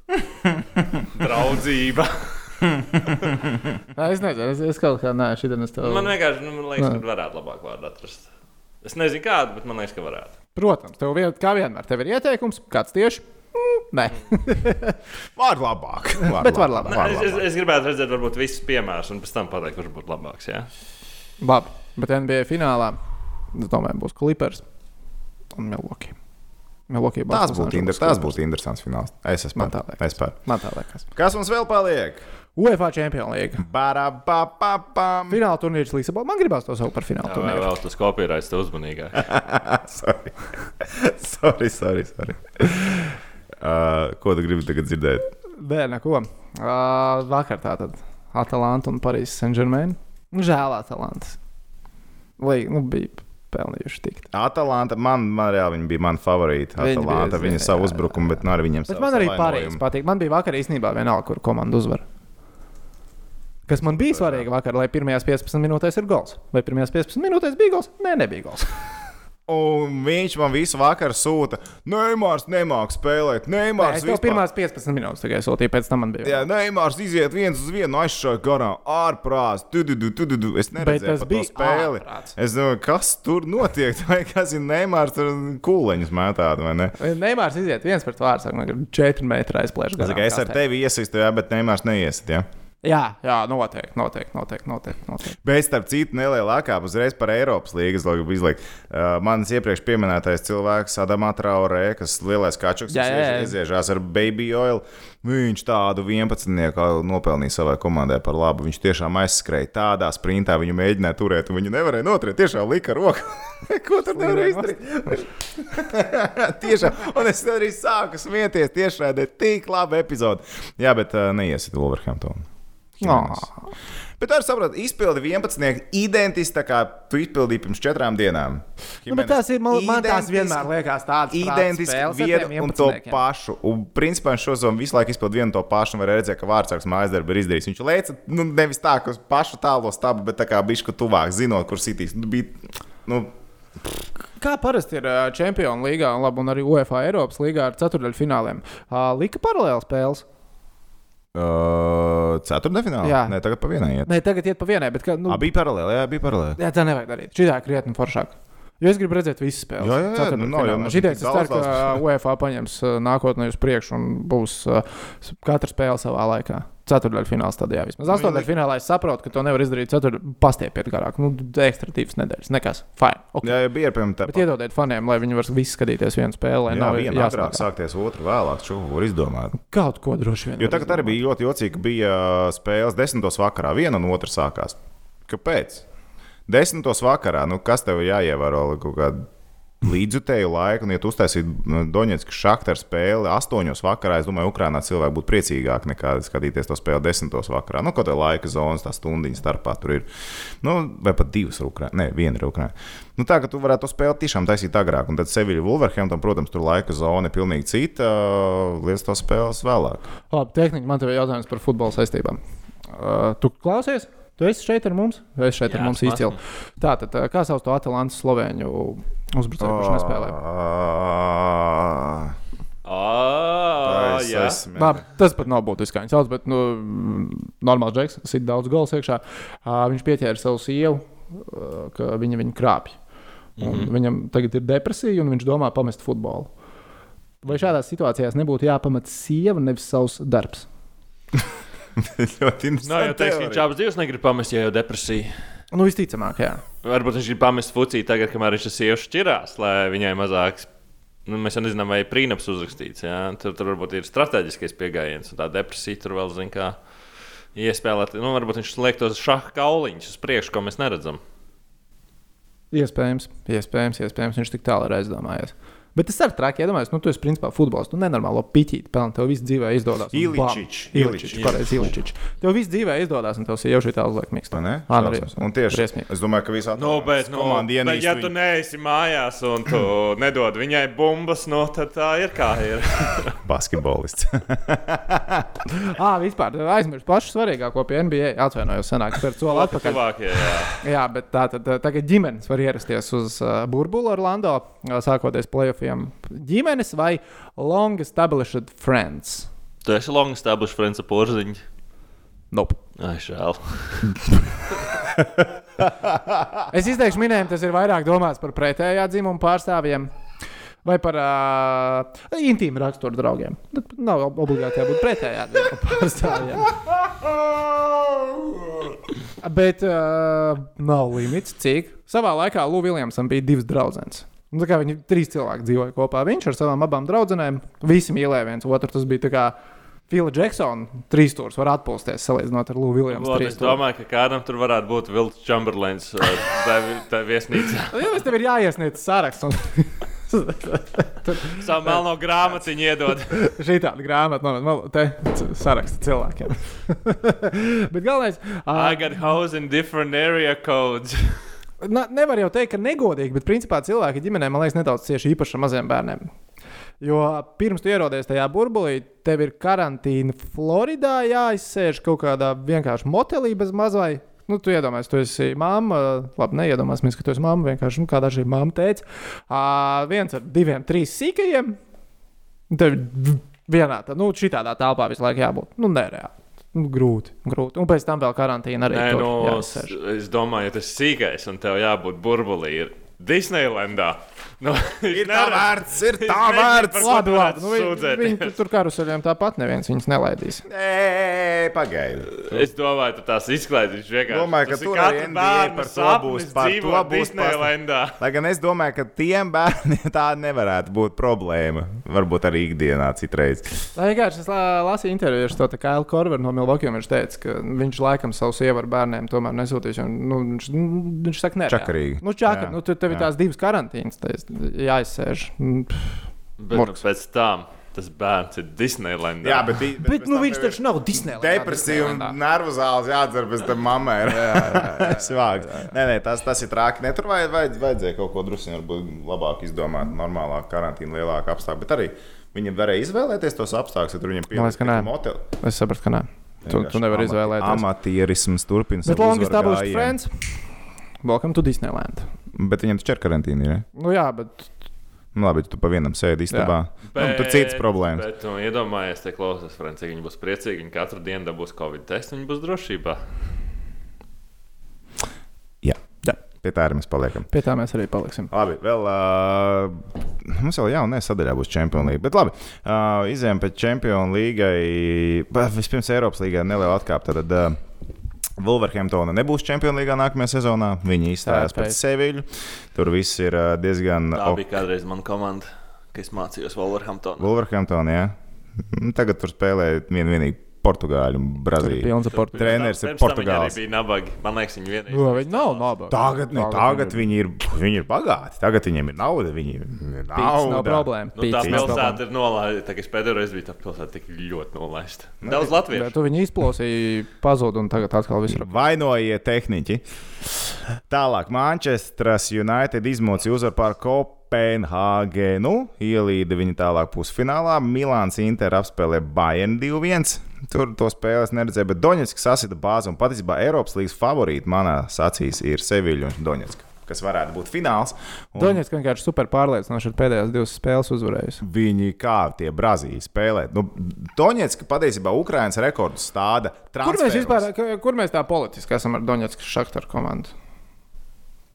Speaker 1: (laughs)
Speaker 3: Draudzība. (laughs) (laughs)
Speaker 1: Nē, Es nezinu, es, es kaut kā nē, šī dienas tev.
Speaker 3: man vienkārši nu, man liekas, ka varētu labāk vārdu atrast. Es nezinu, kādu, bet man liekas, ka varētu.
Speaker 1: Protams, tev vien, kā vienmēr, tev ir ieteikums, kāds tieši. Mm, Nē, (laughs)
Speaker 2: Var labāk. (laughs) Var
Speaker 1: Bet var labāk.
Speaker 3: Nē, es, es, es gribētu redzēt, varbūt visus piemērus, un pēc tam pateikt, kurš būtu labāks. Jā?
Speaker 1: labi. Bet NBA finālā, es domāju, būs Clippers un Milwaukee. Milwaukee būs
Speaker 2: Tas būtu inter, būtu interesants fināls. Es esmu. Es par.
Speaker 1: Man tā liekas.
Speaker 2: Kas mums vēl paliek?
Speaker 1: UEFA Champions League. Fināla turnīrs Lisabonā. Man gribās to saukt par fināla
Speaker 3: Jā,
Speaker 1: turnīru.
Speaker 3: vēl tas kopīrais, tas uzmanīgāk. (laughs)
Speaker 2: sorry. (laughs) sorry, sorry. sorry. Uh, ko tu gribi tagad dzirdēt?
Speaker 1: Nē, neko. Uh, vakar tā tad Atalanta un Parīzes Saint-Germain. Nu, Žēl Atalantas. Lai, nu, bija pelnījuši tikt.
Speaker 2: Atalanta, man, man reāli viņa bija mana favorīta.
Speaker 1: Viņa
Speaker 2: Atalanta, viņa
Speaker 1: jā,
Speaker 2: savu
Speaker 1: jā,
Speaker 2: uzbrukumu, bet nu, arī viņiem
Speaker 1: Bet
Speaker 2: savu
Speaker 1: man arī. Parīzes patīk. Man bija vakar īstenībā vienalga, kur komanda uzvar. Kas man bija svarīgi vakar, lai pirmajās 15 minūtēs ir gols. Vai pirmajās 15 minūtēs bija gols? Nē, nebija gols. (laughs)
Speaker 2: Un viņš man visu vakaru sūta, Neimārs nemāks spēlēt.
Speaker 1: Nē,
Speaker 2: Neimārs
Speaker 1: tev
Speaker 2: vispār...
Speaker 1: pirmās 15 minūtes tikai sūtīju, pēc tam man bija.
Speaker 2: Jā, Neimārs iziet viens uz vienu, aizšauja garām, ārprāts, tududu, tududu. Es pat to
Speaker 1: bija
Speaker 2: spēli.
Speaker 1: ārprāts.
Speaker 2: Es domāju, kas tur notiek? (laughs) Vai kas ir Neimārs tur kūleņus mētādu vai ne?
Speaker 1: Neimārs iziet viens pret vārdu, saka, 4 metru aizplēš.
Speaker 2: Es, ar tevi iesaistu, jā, bet Neimārs neiesit. Jā.
Speaker 1: Jā, jā, noteikti, noteikti, noteikti. noteikti, noteikti.
Speaker 2: Bet, starp citu, nelielākā uzreiz par Eiropas līnijas logu izlikt. Uh, Mans iepriekš pieminētais cilvēks, Adamā Traorē, kas lielais kačuks,
Speaker 1: Jā,
Speaker 2: kas
Speaker 1: jā, jā.
Speaker 2: ieziežās ar baby oil. Viņš tādu 11. nopelnīja savai komandai par labu. Viņš tiešām aizskrēja tādā sprintā, viņu mēģināja turēt, un viņu nevarēja noturēt. Tiešām lika roku. (laughs) Ko tur nevarēja izdarīt? (laughs) tiešām, un es arī sāku smieties. Ir tik laba epizode. Jā, bet uh, neiesiet Wolverhamptonu.
Speaker 1: Nā.
Speaker 2: Bet ar saprotu, izpildi 11. identiski tā kā tu izpildīji pirms četrām dienām.
Speaker 1: Nu, bet tas ir, man, man tās
Speaker 2: Identiski-
Speaker 1: vienmēr liekas tādas
Speaker 2: Identiski vienu un to pašu. Un, principā, šo zonu visu laiku izpildīja vienu un to pašu. un Var redzēt, ka vārdsargs mājas darbu ir izdarījis. Viņš lēca nu, nevis tā, ka uz pašu tālo stabu, bet tā kā bišku tuvāk, zinot, kur sitīs. Nu, bija, nu,
Speaker 1: Kā parasti ir ā, Champions līgā un, labi, un arī UEFA Eiropas līgā ar ceturdaļfināliem? Lika paralēli spēles.
Speaker 2: Uh, ceturtdaļfinālā.
Speaker 1: Jā.
Speaker 2: Nē, tagad pa vienai iet.
Speaker 1: Nē, tagad iet pa vienai, bet kā, nu,
Speaker 2: Ah, bija paralēli, jā, bija paralēli.
Speaker 1: jā, tā nevajag darīt. Šī tā krietni foršāk. Jo es gribu redzēt visas spēles.
Speaker 2: Jā, jā, jā, nu, nav mums
Speaker 1: Šī es ceru,
Speaker 2: daudz
Speaker 1: ka UEFA paņems ā, nākotnē uz priekšu un būs s- katra spēle savā laikā. Ceturdaļfinālā stadijā vismaz.
Speaker 2: Nu,
Speaker 1: Astoņdaļfinālā es saprotu, ka to nevar izdarīt ceturdaļfinālā pastiepiet garāk. Nu, ekstra divas nedēļas. Nekas. Fine. Okay.
Speaker 2: Jā, jā, bija piemēram tā.
Speaker 1: Bet iedodiet faniem, lai viņi var visi skatīties vienu spēli,
Speaker 2: Jā,
Speaker 1: nav
Speaker 2: viena agrāk sākties, otra vēlāk. Šo var izdomāt.
Speaker 1: Kaut ko droši vien.
Speaker 2: Jo tagad arī bija ļoti jocīgi, ka bija spēles desmitos vakarā. Viena un otra sākās. Kāpēc? Desmitos vakarā, nu kas tev jāievēro kaut kāda līdzjutēju laiku, un, ja tu uztaisītu Doņetskas šakta spēli astoņos vakarā, es domāju, Ukrainā cilvēki būtu priecīgāki nekā skatīties to spēli desmitos vakarā. Nu, kaut kā laika zonas, tā stundiņa starpā tur ir. Nu, vai pat divas ir Ukrainā. Nē, viena ir Ukrainā. Nu, tā, ka tu varētu to spēli tiešām taisīt agrāk, un tad Sevilla Wolverhampton, protams, tur laika zona ir pilnīgi cita. Lietas to spēles vēlāk.
Speaker 1: Labi, tehniski man te ir jautājums par futbola saistībām. Uh, tu klausies? Tu esi šeit ar mums? Tu esi šeit
Speaker 3: Jā,
Speaker 1: ar mums
Speaker 3: es
Speaker 1: izcili. Tātad, uh, kā sauc to Atalantas slovēņu uzbrucēju, kurš nespēlē?
Speaker 2: Ah,
Speaker 3: Ah, jā.
Speaker 1: Labi, tas pat nav būtiski, kā viņš sauc, bet nu, normāls džeks, ir daudz gols iekšā. Uh, viņš pieķēra savu sievu, uh, ka viņa viņu krāpja. Un mm -hmm. Viņam tagad ir depresija, un viņš domā pamest futbolu. Vai šādās situācijās nebūtu jāpamet sieva, nevis savs darbs? (laughs)
Speaker 2: Ļoti
Speaker 3: Nav jau
Speaker 2: interesanti.
Speaker 3: teiks, ka viņš abas divas negrib pamest, ja jau depresija.
Speaker 1: Nu, visticamāk, jā.
Speaker 3: Varbūt viņš grib pamest fuciju tagad, kamēr viņš ar sievu šķirās, lai viņai mazāk. Nu, mēs jau nezinām, vai prīnaps uzrakstīts. Jā? Tur, tur varbūt ir strateģiskais pieejams, un tā depresija tur vēl zina, kā iespēlēt. Nu, varbūt viņš liek tos šāda kauliņus uz priekšu, ko mēs neredzam.
Speaker 1: Iespējams, iespējams, iespējams viņš tik tālu ir aizdomājies. Bet tas ir traki, iedomājieties, nu, tu esi principā futbolists. Tu nenormāli piķīti pelni, tev viss dzīvē izdodas.
Speaker 2: Iličič.
Speaker 1: pareizi, Iličič. Tev viss dzīvē izdodas, un tev ir jau šī tā uzliek miksta. Ā, nu,
Speaker 2: Šausmas. Un tieši
Speaker 1: briesmīgi.
Speaker 2: es domāju, ka visā
Speaker 3: Nu, bet, nu,
Speaker 2: komanda
Speaker 3: bet, ja
Speaker 2: ienīst
Speaker 3: tu neesi mājās un tu (clears throat) nedod viņai bumbas, no, tad tā ir kā ir. (laughs)
Speaker 2: basketbolists. (laughs)
Speaker 1: Ah, vispār aizmirst pašu svarīgāko pie NBA. Atvainojos, senāk, par soli atpakaļ.
Speaker 3: Tuvākie, jā.
Speaker 1: Jā, bet tā tad tagad ģimenes var ierasties uz uh, burbuli Orlando, sākoties playoffiem. Ģimenes vai long established friends?
Speaker 3: Tu esi long established friends ar porziņu.
Speaker 1: Nope.
Speaker 3: Ai, žēl. (laughs)
Speaker 1: Es izteikšu minējumu, tas ir vairāk domāts par pretējā dzimuma pārstāvjiem. Vai par uh, intīmu raksturu draugiem. Tad nav ob- obligāti jābūt pretējā dzimuma (laughs) pārstāvjiem. Bet uh, nav limits, cik. Savā laikā Lūija Viljamsam bija divas draudzenes. Nu, tā kā Viņi trīs cilvēki dzīvoja kopā. Viņš ar savām abām draudzenēm visi mīlēja viens otru. Tas bija tā kā Fila Džeksona trīs stūris var atpūsties salīdzinot ar.
Speaker 3: Vot,
Speaker 1: trīs
Speaker 3: es domāju, ka kādam tur varētu būt Vilks Chamberlains tā viesnīca. (laughs)
Speaker 1: Nu, Jā, bet tev ir jāiesniedz saraksts. Un... (laughs)
Speaker 3: Savu melno grāmatiņu iedod. (laughs)
Speaker 1: Šī tāda grāmata, no, te c- saraksta cilvēkiem. bet galvenais,
Speaker 3: I
Speaker 1: uh,
Speaker 3: got house in different area codes.
Speaker 1: Na, nevar jau teikt, ka negodīgi, bet principā cilvēki ģimenē, man liekas, nedaudz cieši īpaši ar maziem bērniem. Jo pirms tu ierodies tajā burbulī, tev ir karantīna Floridā, jāizsēž kaut kādā vienkārši motelī bez mazai. Nu, tu iedomājies, tu esi mamma. Labi, neiedomāsimies, ka tu esi mamma. Vienkārši, nu, kādā šī mamma teica, uh, viens ar diviem, trīs sīkajiem. Tev vienā tā, nu, šitādā telpā visu laiku jābūt. Nu, nereāli. Nu, grūti, grūti. Un pēc tam vēl karantīna arī.
Speaker 3: Nē,
Speaker 1: tur
Speaker 3: nu,
Speaker 1: jāizsēž.
Speaker 3: es domāju, tas ir sīkais un tev jābūt burbulī. Ir Disneylandā. Nu, (laughs)
Speaker 2: Ir tā vērts, ir tā vērts.
Speaker 1: Labi, labi. Nu, viņi,
Speaker 3: sūdzēt.
Speaker 1: viņi tur- karuseļiem tāpat neviens viņus nelaidīs.
Speaker 2: Nē, pagaidi.
Speaker 3: Es domāju, ka tās izklaidīs vienkārši.
Speaker 2: Domāju, ka
Speaker 3: ir
Speaker 2: tur NBA
Speaker 3: bērna
Speaker 2: par to būs- par to būs
Speaker 3: Disneylandā.
Speaker 2: Lai gan es domāju, ka tiem bērniem (laughs) tā nevarētu būt problēma. Varbūt arī ikdienā citreiz.
Speaker 1: Tā vienkārši es la- lasīju interviju ar to Kailu Korveru no Milvokija. Viņš teica, ka viņš laikam savu sievu ar bērniem tomēr nesūtīs. jo, Nu, viņš, viņš saka, nē,
Speaker 2: Čakarīgi.
Speaker 1: Nu, čakar, nu, tev ir tās divas karantīnas, tas jāizsēž. Mm.
Speaker 3: Bet nu,
Speaker 1: Murks.
Speaker 3: pēc tam tas bērns ir Disneylandā.
Speaker 2: Jā, bet, bet,
Speaker 1: Bet, nu, viņš taču nav Disneylandā.
Speaker 2: Depresija un nervu zāles jādzer bez tam mammai. (laughs) Svāgs. Nē, nē, tas, tas ir traki. Ne, tur vajad, vajad, vajadzēja kaut ko drusku labāk izdomāt, normālāk, karantīna, lielāka apstākļa. Bet arī viņiem varēja izvēlēties tos apstākļus, ja tur viņiem
Speaker 1: Man liekas, ka nē.
Speaker 2: moteli.
Speaker 1: Es saprotu, ka nē. Tu, tu nevari izvēlēties.
Speaker 2: Amatierisms turpina
Speaker 1: Bet
Speaker 2: savu
Speaker 1: long
Speaker 2: uzvaru
Speaker 1: established
Speaker 2: gājienu.
Speaker 1: friends. Welcome to Disneyland.
Speaker 2: Bet viņiem taču ir karantīna. Ja?
Speaker 1: Nu jā, bet
Speaker 2: Nu, labi, tu pa vienam sēdi istabā. Nu, tur citas problēmas.
Speaker 3: Bet, nu, iedomājies, te klausās, Franci, cik viņi būs priecīgi. Viņi katru dienu dabūs Covid testu, viņi būs drošībā.
Speaker 2: Jā.
Speaker 1: Jā.
Speaker 2: Pie tā arī mēs paliekam.
Speaker 1: pie tā mēs arī paliksim.
Speaker 2: Labi, vēl uh, mums vēl jaunā sadaļā būs Champions League. Bet labi, uh, izējām pēc Champions League. Vispirms Eiropas līgā neliela atkāpe. Tad uh, Wolverhamptona nebūs Champions League nākamajā sezonā. Viņi izstājās pret Seviļu. Tur viss ir uh, diezgan.
Speaker 3: Tā bija kādreiz mana komanda, kas mācījos Wolverhamptonā.
Speaker 2: Wolverhamptonā, jā. Tagad tur spēlē vien, vienīgi Portugāļu un Brazīliju. Treneris ir
Speaker 3: tam viņi bija nabagi. Man liekas, viņi vienīgi.
Speaker 1: Jo, viņi nav nabaga.
Speaker 2: Tagad, ne, tagad viņi, ir, viņi ir bagāti. Tagad viņiem ir nauda. Viņi ir nauda.
Speaker 1: nav problēma.
Speaker 3: Nu, tā pilsēta ir nolaista. Tā es pēdējo reizi biju, tā pilsēta tik ļoti nolaista. Daudz
Speaker 1: Bet
Speaker 3: latviešu.
Speaker 1: tu viņu izplosīji, pazuda un tagad atkal viss ir.
Speaker 2: Vainojiet tehniķi. Tālāk, Manchesteras United izmocīja uzvaru pār Kopenhāgenu, ielīda viņa tālāk pusfinālā. Milāns Inter apspēlē Bayern 2-1. Tur to spēles neredzēja, bet Doņetska sasita bāzi un patiesībā Eiropas līnijas favorīti manā acīs ir Seviļa un Doņetska, kas varētu būt fināls. Un
Speaker 1: Doņets vienkārši super pārliecinoši ir pēdējās divas spēles uzvarējis.
Speaker 2: Viņi kā tie Brazīlijas spēlē. Nu, Doņetska patiesībā Ukraiņas rekordu stāda.
Speaker 1: Kur mēs vispār, kur mēs tā politiski esam ar Doņetskas šaktaru komandu?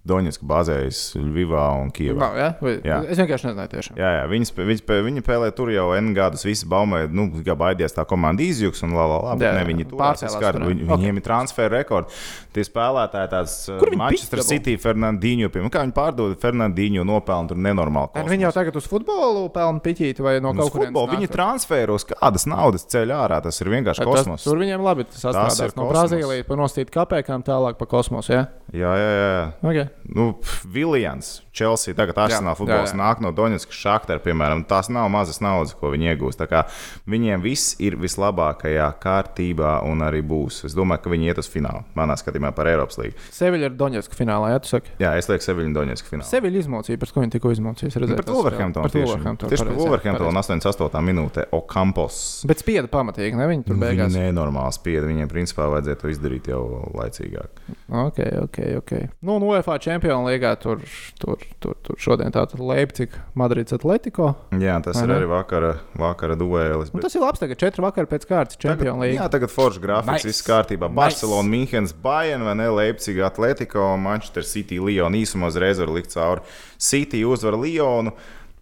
Speaker 2: Doņetska bāzējas Ļuvijā un Kijavā.
Speaker 1: Ja? Vai,
Speaker 2: Jā.
Speaker 1: es vienkārši nezināju tiešām.
Speaker 2: Jā, jā viņi, spē, viņi, spē, viņi spēlē tur jau N gadus. Visi baumē, nu, kā baidījās tā komanda izjūgs un la, la, la,
Speaker 1: Jā,
Speaker 2: ne,
Speaker 1: jā,
Speaker 2: viņi tur
Speaker 1: pārcēlās
Speaker 2: skar,
Speaker 1: tur, jā.
Speaker 2: viņi,
Speaker 1: Ok.
Speaker 2: viņiem ir transfer rekordi. Tie spēlētāji tāds uh, Manchester? City, Fernandinho, piemēram, kā viņi pārdod Fernandinho nopelnu tur nenormāli.
Speaker 1: Viņi jau tagad uz futbolu pelna piķīti vai no
Speaker 2: Uz
Speaker 1: kaut kurienes
Speaker 2: viņi transferos kādas naudas ceļ ārā. Tas ir vienkārši kosmos.
Speaker 1: tur viņiem labi tas
Speaker 2: ir
Speaker 1: atstrādās. No. Brazīlijas pa nostīt kapekām tālāk pa kosmosu. Ja?
Speaker 2: Jā, jā, jā.
Speaker 1: Okay.
Speaker 2: Nu, Viljams, Chelsea, tagad Arsenāla futbols
Speaker 1: jā, jā.
Speaker 2: nāk no Donetskas šaktara, piemēram. Tās nav mazas naudas, ko viņi iegūst. Tā kā Viņiem viss ir vislabākajā kārtībā un arī būs. Es domāju, ka viņi iet uz finālu. Manā skatījumā par Eiropas līngu.
Speaker 1: Seviļa ir Doņetska finālā, jā, tu saki.
Speaker 2: Jā, es lieku Seviļu un Donetsku finālu.
Speaker 1: Seviļa izmocīja, par ko viņi tikko izmocīja.
Speaker 2: Nu, Par Wolverhamptonu tieši. Tieši par Wolverhamptonu
Speaker 1: pareizi.
Speaker 2: 88. minūtē Okampos.
Speaker 1: Bet spieda pamatīgi, ne? Viņi tur
Speaker 2: Viņi
Speaker 1: beigās.
Speaker 2: nenormāli spieda. Viņiem principā vajadzēja to izdarīt jau laicīgāk.
Speaker 1: Ok, ok, ok. Nu, no UEFA Champions League tur, tur, tur, tur šodien tātad Leipzig, Madrids Atletico.
Speaker 2: Jā, tas
Speaker 1: Vai
Speaker 2: ir arī vakara, vakara duēlis.
Speaker 1: Un
Speaker 2: bet-
Speaker 1: tas ir labs, tagad četri vakar pēc kārtas Champions League.
Speaker 2: Jā, tagad foršs grafiks,
Speaker 1: Nice.
Speaker 2: nice. viss kārtībā.
Speaker 1: Nice.
Speaker 2: Barcelona, Münchenes, Bayern vai ne Leipzig, Atletico, Manchester City, Lyon īsumā uzreiz var likt cauri. City uzvar Lyonu.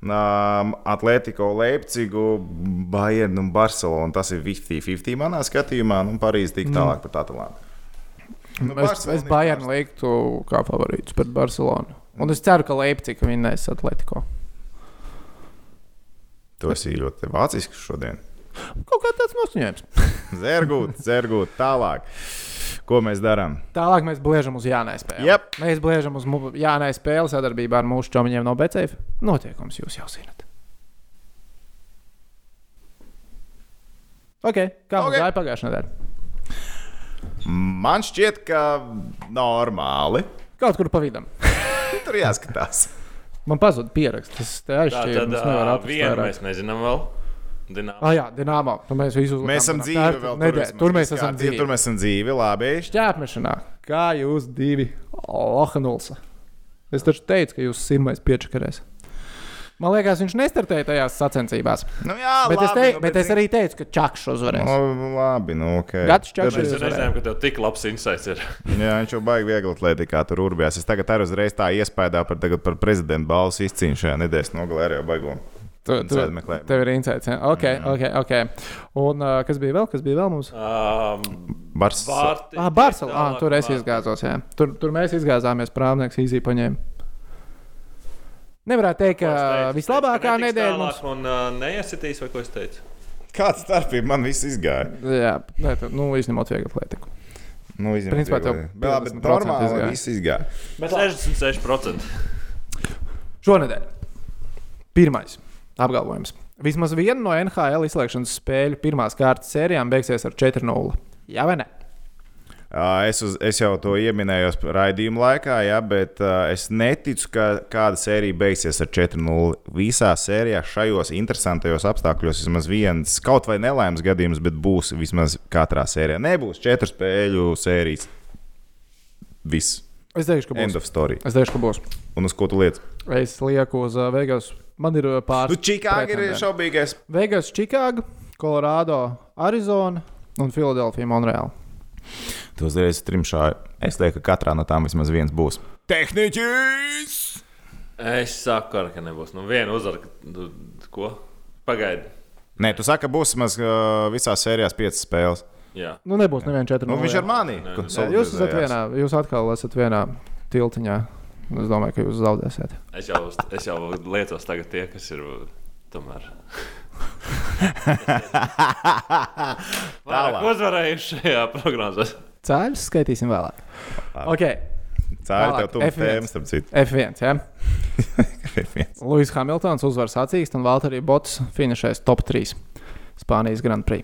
Speaker 2: Um, Atletico, Leipzigu, Bayern un Barcelona. Tas ir 50-50 manā skatījumā. Nu, Parīzē tik tālāk par Atalantu. Nu,
Speaker 1: es, es
Speaker 2: ir
Speaker 1: Bayern liktu kā favorītus pret Barcelonu. Un es ceru, ka Leipzig vinnēs Atletico.
Speaker 2: Tu esi ļoti vācisks šodien.
Speaker 1: Kaut kā tāds noskaņojums. (laughs)
Speaker 2: Zergūt, zergūt, tālāk. Ko mēs darām?
Speaker 1: Tālāk mēs bliežam uz Jānai spēli.
Speaker 2: Jep.
Speaker 1: Mēs bliežam uz Jānai spēli sadarbībā ar mūsu čomiņiem no Becēfa. Notiekums jūs jau zinat. Ok, kā mums
Speaker 2: Ok.
Speaker 1: gāja pagājušajā nedēļā?
Speaker 2: Man šķiet, ka normāli.
Speaker 1: Kaut kur pa vidam. (laughs)
Speaker 2: Tur jāskatās.
Speaker 1: Man pazuda pieraksts. Tas te
Speaker 3: Tā
Speaker 1: aizšķīra.
Speaker 3: tad
Speaker 1: mums nevar
Speaker 3: ā,
Speaker 1: atrast
Speaker 3: vienu mēs nezinām vēl. Dinamo.
Speaker 1: Ah, jā, Dienāmā. Nu, mēs visu
Speaker 2: Mēs esam dzīvi vēl
Speaker 1: Nedēļ, tur mēs esam dzīvi.
Speaker 2: Tur mēs esam dzīvi, labi.
Speaker 1: Šķēpmešanā. Kā jūs divi? Ohanulsa. Es taču teicu, ka jūs sirmais piečakarēs. Man liekas, viņš nestartēja tajās sacensībās.
Speaker 2: Nu, jā,
Speaker 1: Bet,
Speaker 2: labi,
Speaker 1: es, te,
Speaker 2: nu,
Speaker 1: bet es arī teicu, ka Čakšs uzvarēs.
Speaker 2: Nu, labi, nu, ok.
Speaker 1: Gads
Speaker 3: Mēs
Speaker 1: Čakšs uzvarēs.
Speaker 3: nezinājām, ka tev tik labs insights ir. (laughs)
Speaker 2: Jā, viņš jau baigi viegli atletikā tur urbjās. Es tagad arī uzreiz tā iespējā par, tagad par prezidentu balvas izcīņu šajā nedēļas nogalē arī baigo.
Speaker 1: Tu, tu, tev ir insights. Ja? Ok, ok, ok. Un uh, kas bija vēl? Kas bija vēl mums?
Speaker 3: Um,
Speaker 2: Bars.
Speaker 3: Vārti.
Speaker 1: Ah, Barcelona. Ah, tur es izgāzos. Jā. Tur, tur mēs izgāzāmies. Prāvnieks īzī paņēma. Nevarētu teikt, ka vislabākā nedēļa mums.
Speaker 3: Un uh, neiesitīs, vai ko es teicu?
Speaker 2: Kāda starpība man viss izgāja?
Speaker 1: Jā, nē, tu, nu, izņemot vieglu atletiku.
Speaker 2: Nu, izņemot
Speaker 1: Principā tev
Speaker 2: Bet labi,
Speaker 1: 50%
Speaker 2: normāli
Speaker 1: izgāja.
Speaker 2: viss izgāja.
Speaker 3: Bet 66%.
Speaker 1: Šonadēļ. Pirmais apgalvojums. Vismaz viena no NHL izslēgšanas spēļu pirmās kārtas sērijām beigsies ar 4-0. Jā, vai ne?
Speaker 2: Es, uz, es jau to ieminēju raidījuma laikā, jā, bet uh, es neticu, ka kāda sērija beigsies ar 4-0. Visā sērijā šajos interesantajos apstākļos vismaz viens kaut vai nelaimes gadījums, bet būs vismaz katrā sērijā. Nebūs četru spēļu sērijas. Viss.
Speaker 1: Es teikšu, ka
Speaker 2: End
Speaker 1: būs.
Speaker 2: of story.
Speaker 1: Es teikšu, ka būs.
Speaker 2: Un uz ko tu lietas?
Speaker 1: Es lieku uz Vegas. Man ir uh,
Speaker 2: Nu,
Speaker 1: pāris.
Speaker 2: Čikāga ir šaubīgais.
Speaker 1: Vegas, Čikāga, Kolorādo, Arizona un Filadelfija, Monreāla.
Speaker 2: Tu uzreiz trimšā. Es lieku, ka katrā no tām vismaz viens būs. Tehniķis!
Speaker 3: Es saku, ar, ka nebūs. Nu, viena uzvara, ko? Pagaidi.
Speaker 2: Nē, tu saki, ka būs vismaz uh, visās sērijās piecas spēles.
Speaker 3: Jā.
Speaker 1: Nu, nebūs neviena 4.
Speaker 2: Nu, viņš ar mani.
Speaker 3: Nē,
Speaker 2: ko
Speaker 3: nē.
Speaker 1: Jā, jūs esat vienā, jūs atkal esat vienā tiltiņā. Es domāju, ka jūs zaudēsiet.
Speaker 3: Es jau, es jau liecos tagad tie, kas ir tomēr. (laughs) Vairāk uzvarējuši šajā prognozē.
Speaker 1: Cēlus skaitīsim vēlāk. Ok,
Speaker 2: Tā ir
Speaker 1: Tālāk,
Speaker 2: tev tuvu
Speaker 1: F1.
Speaker 2: tēma, starp citu.
Speaker 1: F1. Ja?
Speaker 2: F1.
Speaker 1: Lūsis Hamiltons uzvar sacīkst un Valtteri Bots finišēs top 3 Spānijas Grand Prix.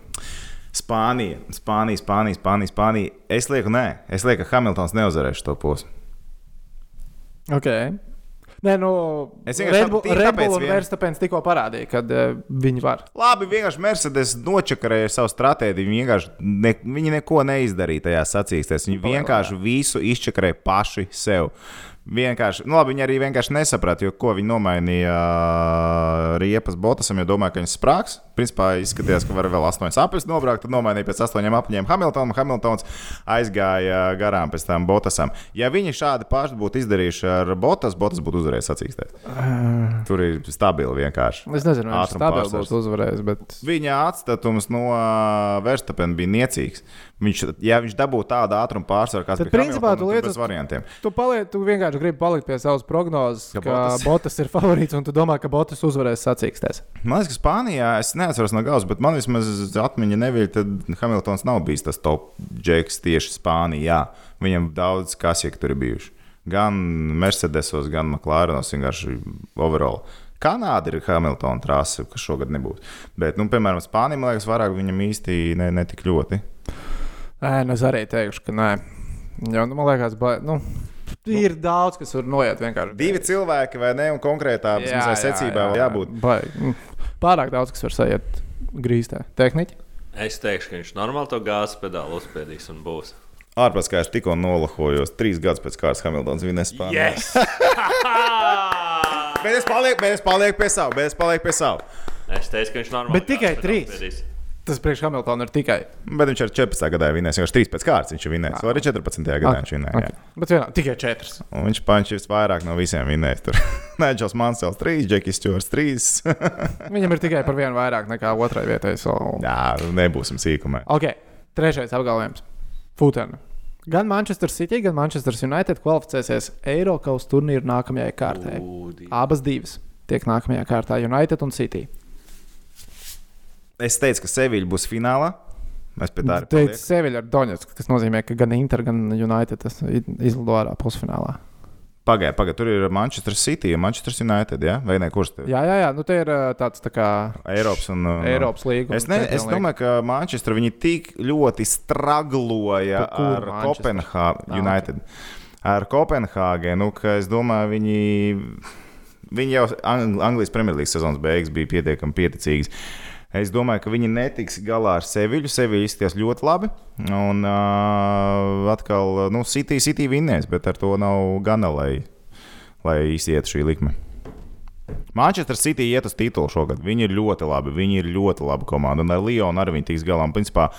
Speaker 2: Spānija, Spānija, Spānija, Spānija, Spānija. Es lieku, nē, es lieku, ka Hamiltons neuzvarēs šo posmu.
Speaker 1: Okay. Nē, nu,
Speaker 2: Es vienkārši vien-
Speaker 1: Verstapens tikko parādīja, kad uh, viņi var.
Speaker 2: Labi, vienkārši Mercedes nočakarēja savu stratēģiju. Viņi vienkārši ne, viņi neko neizdarīja tajā sacīkstēs. Viņi vienkārši visu izčakarēja paši sev. Vienkārši, nu labi, viņi arī vienkārši nesaprata, jo ko viņi nomainīja riepas botasam, jo domāja, ka viņš sprāgs. Principā izskatījās, ka var vēl astoņas aplis nobraukt, tad nomainīja pēc astoņiem apļiem Hamiltonam. Hamiltons aizgāja garām pēc tam botasam. Ja viņi šādi paši būtu izdarījuši ar botas, botas būtu uzvarējis sacīkstēt. Tur ir stabili vienkārši.
Speaker 1: Es nezinu, stabili
Speaker 2: pārsvars.
Speaker 1: būs uzvarējis, bet
Speaker 2: Viņa atstatums no Verstapena bija niecīgs. Viņš, ja viņš dabūtu tādu ātrumu pārsvaru, kāds bija
Speaker 1: principā tu lietas-
Speaker 2: variantiem.
Speaker 1: tu, paliec, tu vienkārši gribi palikt pie savas prognozes,
Speaker 2: Ka
Speaker 1: ka,
Speaker 2: Bottas-
Speaker 1: Botas ir (laughs) favorīts un tu domā, ka Botas uzvarēs sacīkstēs.
Speaker 2: Man liekas, ka Spānijā es neatceros no galvas, bet man vismaz atmiņa neviļ, tad Hamiltons nav bijis tas top džeks tieši Spānijā. Viņam daudz kas, ja tur ir bijuši. gan Mercedesos, gan McLarenos vienkārši overall. Kanāda ir Hamiltona trase, kas šogad nebūs. Bet, nu, piemēram, Spānija, man liekas, vairāk viņam īsti ne, netik ļoti.
Speaker 1: Nē, nu es arī teikšu, ka nē. Jo, nu, man liekas, ba... nu, ir nu, daudz, kas var noiet vienkārši.
Speaker 2: Divi cilvēki vai ne, un konkrētā jā, jā, secībā jā, jā. jābūt.
Speaker 1: Baigi. Nu, pārāk daudz, kas var sajiet grīstē. Tehniķi?
Speaker 3: Es teikšu, ka viņš normāli to gāzes pedāli uzspiedīs un būs.
Speaker 2: Ārpus kā es tikko nolahojos, trīs gadus pēc kārtas Hamiltons vinēs Spānijā.
Speaker 3: Yes! (laughs)
Speaker 2: bet es palieku, bet es palieku pie savu, bet es palieku pie savu.
Speaker 3: Es teicu, ka viņš normāli.
Speaker 1: Bet tikai trīs. Uzspiedīs. Tas priekš Hamiltona ir tikai.
Speaker 2: Bet viņš ar 14. gadā vinēs, jau 3 pēc kārtas viņš ir vinējis. Vai arī 14. gadā okay. viņš vinēja. Okay.
Speaker 1: Bet vienā, tikai 4.
Speaker 2: Un viņš pančīs vairāk no visiem vinējis. Tur (laughs) Nēģels Mansels 3, Džekijs Čors 3.
Speaker 1: Viņam ir tikai par vienu vairāk nekā otrai vietai. So...
Speaker 2: Jā, nebūsim sīkumā.
Speaker 1: Ok, trešais apgalvojums. Futena. Gan Manchester City, gan Manchester United kvalificēsies Eiropas turnīru nākamajai kārtai. Abas divas tiek nākamajā kārtā - United un City.
Speaker 2: Es teicu, ka Sevilla būs finālā. Mēs pie tā arī
Speaker 1: teicām. Sevilla ar Donetsku, kas nozīmē, ka gan Inter, gan United izlido ārā pusfinālā.
Speaker 2: Pagaidiet, pagaid, tur ir Manchester City, Manchester United. Ja? Vai ne? Kurš tur
Speaker 1: ir? Jā, jā, jā. Nu, te ir tāds tā kā
Speaker 2: Eiropas un
Speaker 1: Eiropas līnija.
Speaker 2: Es, ne, es domāju, ka Manchester viņi tik ļoti stragloja ar Kopenhāgenu United. Ar Kopenhāgenu, ka es domāju, viņi, viņi jau Anglijas Premjerlīgas sezonas beigas bija pietiekami pieticīgi. Es domāju, ka viņi netiks galā ar Seviļu. Seviļa izskatās ļoti labi. Un uh, atkal, nu, City, City vinnēs, bet ar to nav gana, lai, lai izietu šī likme. Manchester City iet uz titulu šogad. Viņi ir ļoti labi. Viņi ir ļoti labi komanda. Un ar Lionu arī viņi tiks galā. Un, principā,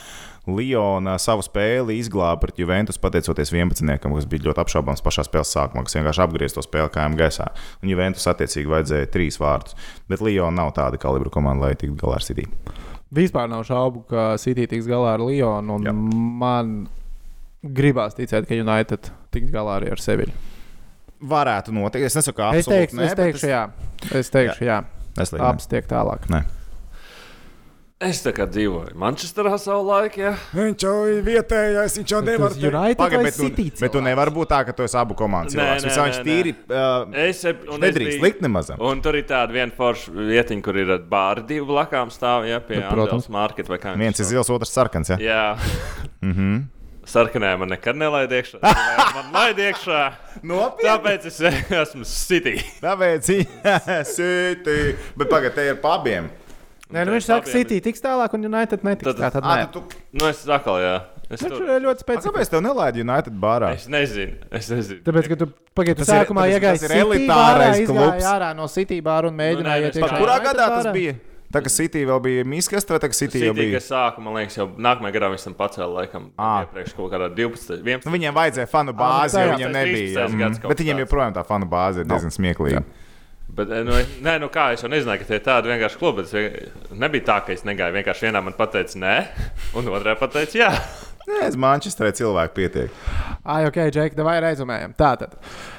Speaker 2: Liona savu spēli izglāba pret Juventus, pateicoties 11. kas bija ļoti apšaubāms pašā spēles sākumā, kas vienkārši apgriez to spēli kājām gaisā. Un Juventus attiecīgi vajadzēja trīs vārdus. Bet Liona nav tāda kalibra komanda, lai tiktu galā ar City.
Speaker 1: Vispār nav šaubu, ka City tiks galā ar Lionu. Man gribās ticēt, ka United tiks galā arī ar Seviļu.
Speaker 2: Varētu notikt. Es nesaku, ka
Speaker 1: es teikšu, ne, es teikšu, es... jā. Es teikšu, jā. jā. Es Abas tiek tālāk.
Speaker 2: Ne.
Speaker 3: Es tā kā dzīvoju Manchesterā savu laiku. Ja?
Speaker 2: Viņš jau ir vietējais, viņš jau nevar
Speaker 1: būt United
Speaker 2: bet, tu, bet tu nevari būt tā, ka tu esi abu komandu cilvēks. Nē, nē, viņš tīri uh,
Speaker 3: es,
Speaker 2: nedrīkst likt nemaz.
Speaker 3: Un tur ir tāda viena forša vietiņa, kur ir bāri divi blakām stāv, ja, pie Protams, market vai kā.
Speaker 2: Viens ir zils, otrs sarkans, ja?
Speaker 3: Jā. (laughs)
Speaker 2: mm -hmm.
Speaker 3: Sarkanē man nekad nelaid iekšā. (laughs) Man laid iekšā.
Speaker 2: Nopietni.
Speaker 3: Tāpēc es (laughs) esmu City.
Speaker 2: Tāpēc, jā, City. Bet pagaidi, te ir pabiem.
Speaker 1: Nē, nu viņš saka, City tiks tālāk, un United netiks. Tad, tā tad nē.
Speaker 2: Tu...
Speaker 3: Nu, es atkal, jā.
Speaker 1: Es tur... ļoti spēcīgs.
Speaker 2: Kāpēc tev nelaidi United bārā?
Speaker 3: Es nezinu. Es nezinu.
Speaker 1: Tāpēc, ka tu pagaidi, sākumā iegāji City bārā, izgāji ārā no City bāra un mēģināji
Speaker 2: iet iekšā. Kurā gadā tas bija? Tā kā City vēl bija miskasta, vai tā kā City, City jau bija?
Speaker 3: Sāka, man liekas, jau nākamajā gadā viņš tam pacēla, laikam, ah. iepriekš kaut kādā 12, 11.
Speaker 2: Nu, viņiem vajadzēja fanu bāzi, jo viņiem nebija. Bet viņiem joprojām tā fanu bāze ir diezgan smieklīga.
Speaker 3: Bet, nu, nē, nu kā es jau nezināju, ka tie ir tādi vienkārši klubi. Es nebija tā, ka es negāju. Vienkārši vienā man teica, nē, (laughs) un otrā pateica, jā.
Speaker 2: Nē, es Manchesterē cilvēku pietiek.
Speaker 1: Ai, ok, Džek, vai rezumējam. Tātad. Uh,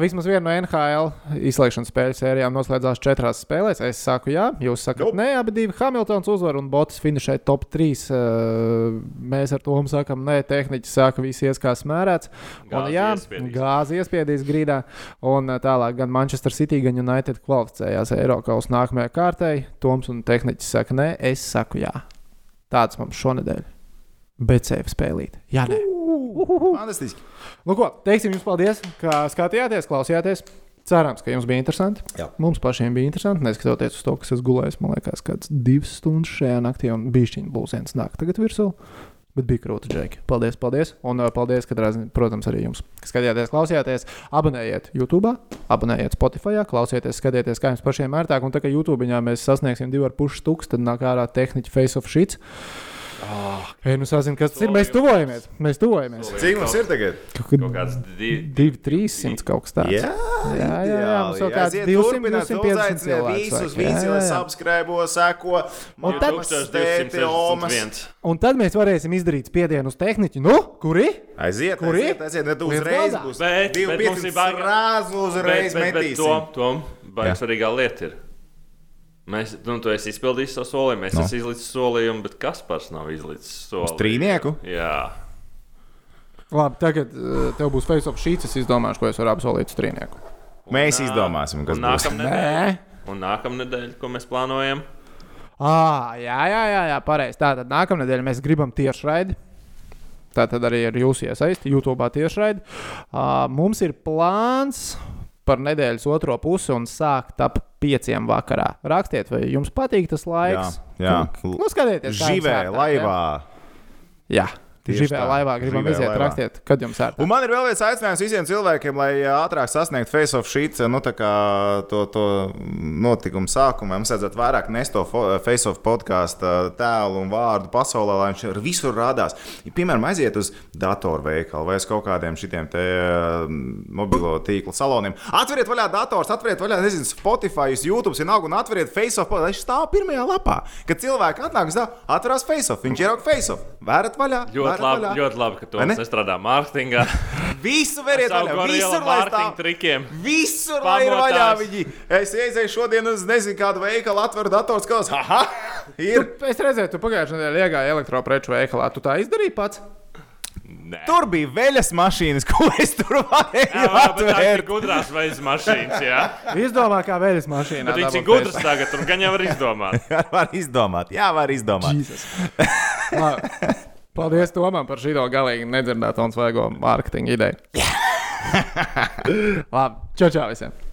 Speaker 1: vismaz viena no NHL izslēgšanas spēļu sērijām noslēdzās četrās spēlēs. Es saku, jā, jūs sakat, nope. nē, abi divi Hamiltons uzvar un Botas finšē top 3. Uh, mēs ar to sakām, nē, tehniķi saka, viss ies kā smērēts. Un, jā, gāzi iespiedīs grīdā. Un tālāk gan Manchester City, gan United kvalificējās Eiropas nākamajai kārtai. Toms un tehniķis saka, nē, es saku, jā. Tāds mums šonadēļ. Sevi spēlīt. Jā, nē.
Speaker 2: Fantastiski.
Speaker 1: Nu, ko, teiksim jums paldies, ka skatījāties, klausījāties. Cerams, ka jums bija interesanti.
Speaker 2: Jā.
Speaker 1: Mums pašiem bija interesanti, neskatoties uz to, kas es gulēju. Man liekas, ka divas stundas šajā naktī un bija šī būsienas nāk tagad virsū. Bet bija krūti, Džeki. Paldies, paldies. Un paldies, katrā ziņā, protams, arī jums. Skatījāties, klausījāties, abonējiet YouTube, abonējiet Spotify, klausieties, skatieties, kā jums pašiem ērtāk. Un tā kā YouTube mēs sasniegsim 2,5 tūkstoši, tad nāk ārā tehniķa face of shit. Oh, Ei, nu sāsim, kas tas ir. Mēs tuvojamies. Mēs tuvojamies.
Speaker 2: Cik mums ir tagad?
Speaker 1: Kaut, kāds 2-300 kaut kas tāds.
Speaker 2: Jā, jā, jā. jā mums
Speaker 1: jau kāds 200, 250 cilvēks.
Speaker 2: Visus, visi, lai subscribe, seko.
Speaker 1: Un tad, un tad mēs varēsim izdarīt spiedienu uz tehniķu. Nu, kuri?
Speaker 2: Aiziet,
Speaker 1: kuri?
Speaker 2: Aiziet, aiziet, uzreiz būs. Bet, divi pieci frāzi uzreiz metīsim.
Speaker 3: Tom, Tom, baigi svarīgā lieta ir. Mēs, nu, tu esi izpildījis savu solījumu, mēs no. esam izlicis solījumu, bet kas pats nav izlicis solījumu?
Speaker 2: Uz trīnieku?
Speaker 3: Jā.
Speaker 1: Labi, tagad uh, tev būs face of sheets. Es izdomāšu, ko es varu apsolīt strīnieku.
Speaker 2: Mēs
Speaker 3: Un, ā,
Speaker 2: izdomāsim, kas
Speaker 3: un
Speaker 2: būs.
Speaker 3: nākamnedēļ, un nākamnedēļ, ko mēs plānojam.
Speaker 1: Ah, jā, jā, jā, jā pareizi. Tātad nākamnedēļ mēs gribam tiešraidi. Tātad arī ar jūsu iesaisti YouTube tiešraidi. Uh, mums ir plāns par nedēļas otro pusi un sākt ap pieciem vakarā. Rakstiet, vai jums patīk tas laiks.
Speaker 2: Jā,
Speaker 1: Nu, skatieties, kā
Speaker 2: Živē, laivā.
Speaker 1: Jā,
Speaker 2: Tieši
Speaker 1: živē
Speaker 2: tā.
Speaker 1: laivā gribam iziet,
Speaker 2: laivā.
Speaker 1: rakstiet, kad jums ir.
Speaker 2: Un man ir vēl viens aicinājums visiem cilvēkiem, lai ā, ātrāk sasniegtu face of sheets, nu, tā kā to, to notikumu sākumu. Mums vajadzētu vairāk nest to face of podkāstu tēlu un vārdu pasaulē, lai viņš visur rādās. Ja, piemēram, aiziet uz datorveikalu vai uz kaut kādiem šitiem te mobilo tīklu saloniem. Atveriet vaļā dators, atveriet vaļā, nezinu, Spotify, uz YouTube, vienalga, un atveriet face of, lai viņš stāv pirmajā lapā. Kad cilvēki atnāk, uz dārza, atverās face of, viņš ierauga face of. Vērat vaļā.
Speaker 3: Ļoti
Speaker 2: vērat
Speaker 3: labi, ļoti labi, ka tu nestrādā mārketingā. (laughs)
Speaker 2: Visu veriet vaļā, visur lai
Speaker 3: mārketinga
Speaker 2: stāv.
Speaker 3: trikiem.
Speaker 2: Visur lai ir vaļā viņi. Es ieeju šodien uz nezinu kādu veikalu, atveru datoru, skatos, ha, ir.
Speaker 1: Tu, es redzēju, tu pagājušajā nedēļā iegāji elektropreču veikalā. Tu tā izdarīji pats?
Speaker 3: Nē.
Speaker 2: Tur bija veļas mašīnas, (laughs) ko es tur varēju
Speaker 3: Jā, bet tā ir
Speaker 2: atvērt.
Speaker 3: gudrās veids mašīnas, jā. (laughs)
Speaker 1: Izdomā, kā vēļas mašīnā.
Speaker 3: Bet viņš ir gudrs tagad, un gan jau var izdomāt.
Speaker 2: Var izdomāt, jā, var izdomāt.
Speaker 1: Paldies Tomam par šī galīgi nedzirdēto un svaigo mārketinga ideju. (laughs) Labi, čau, čau visiem!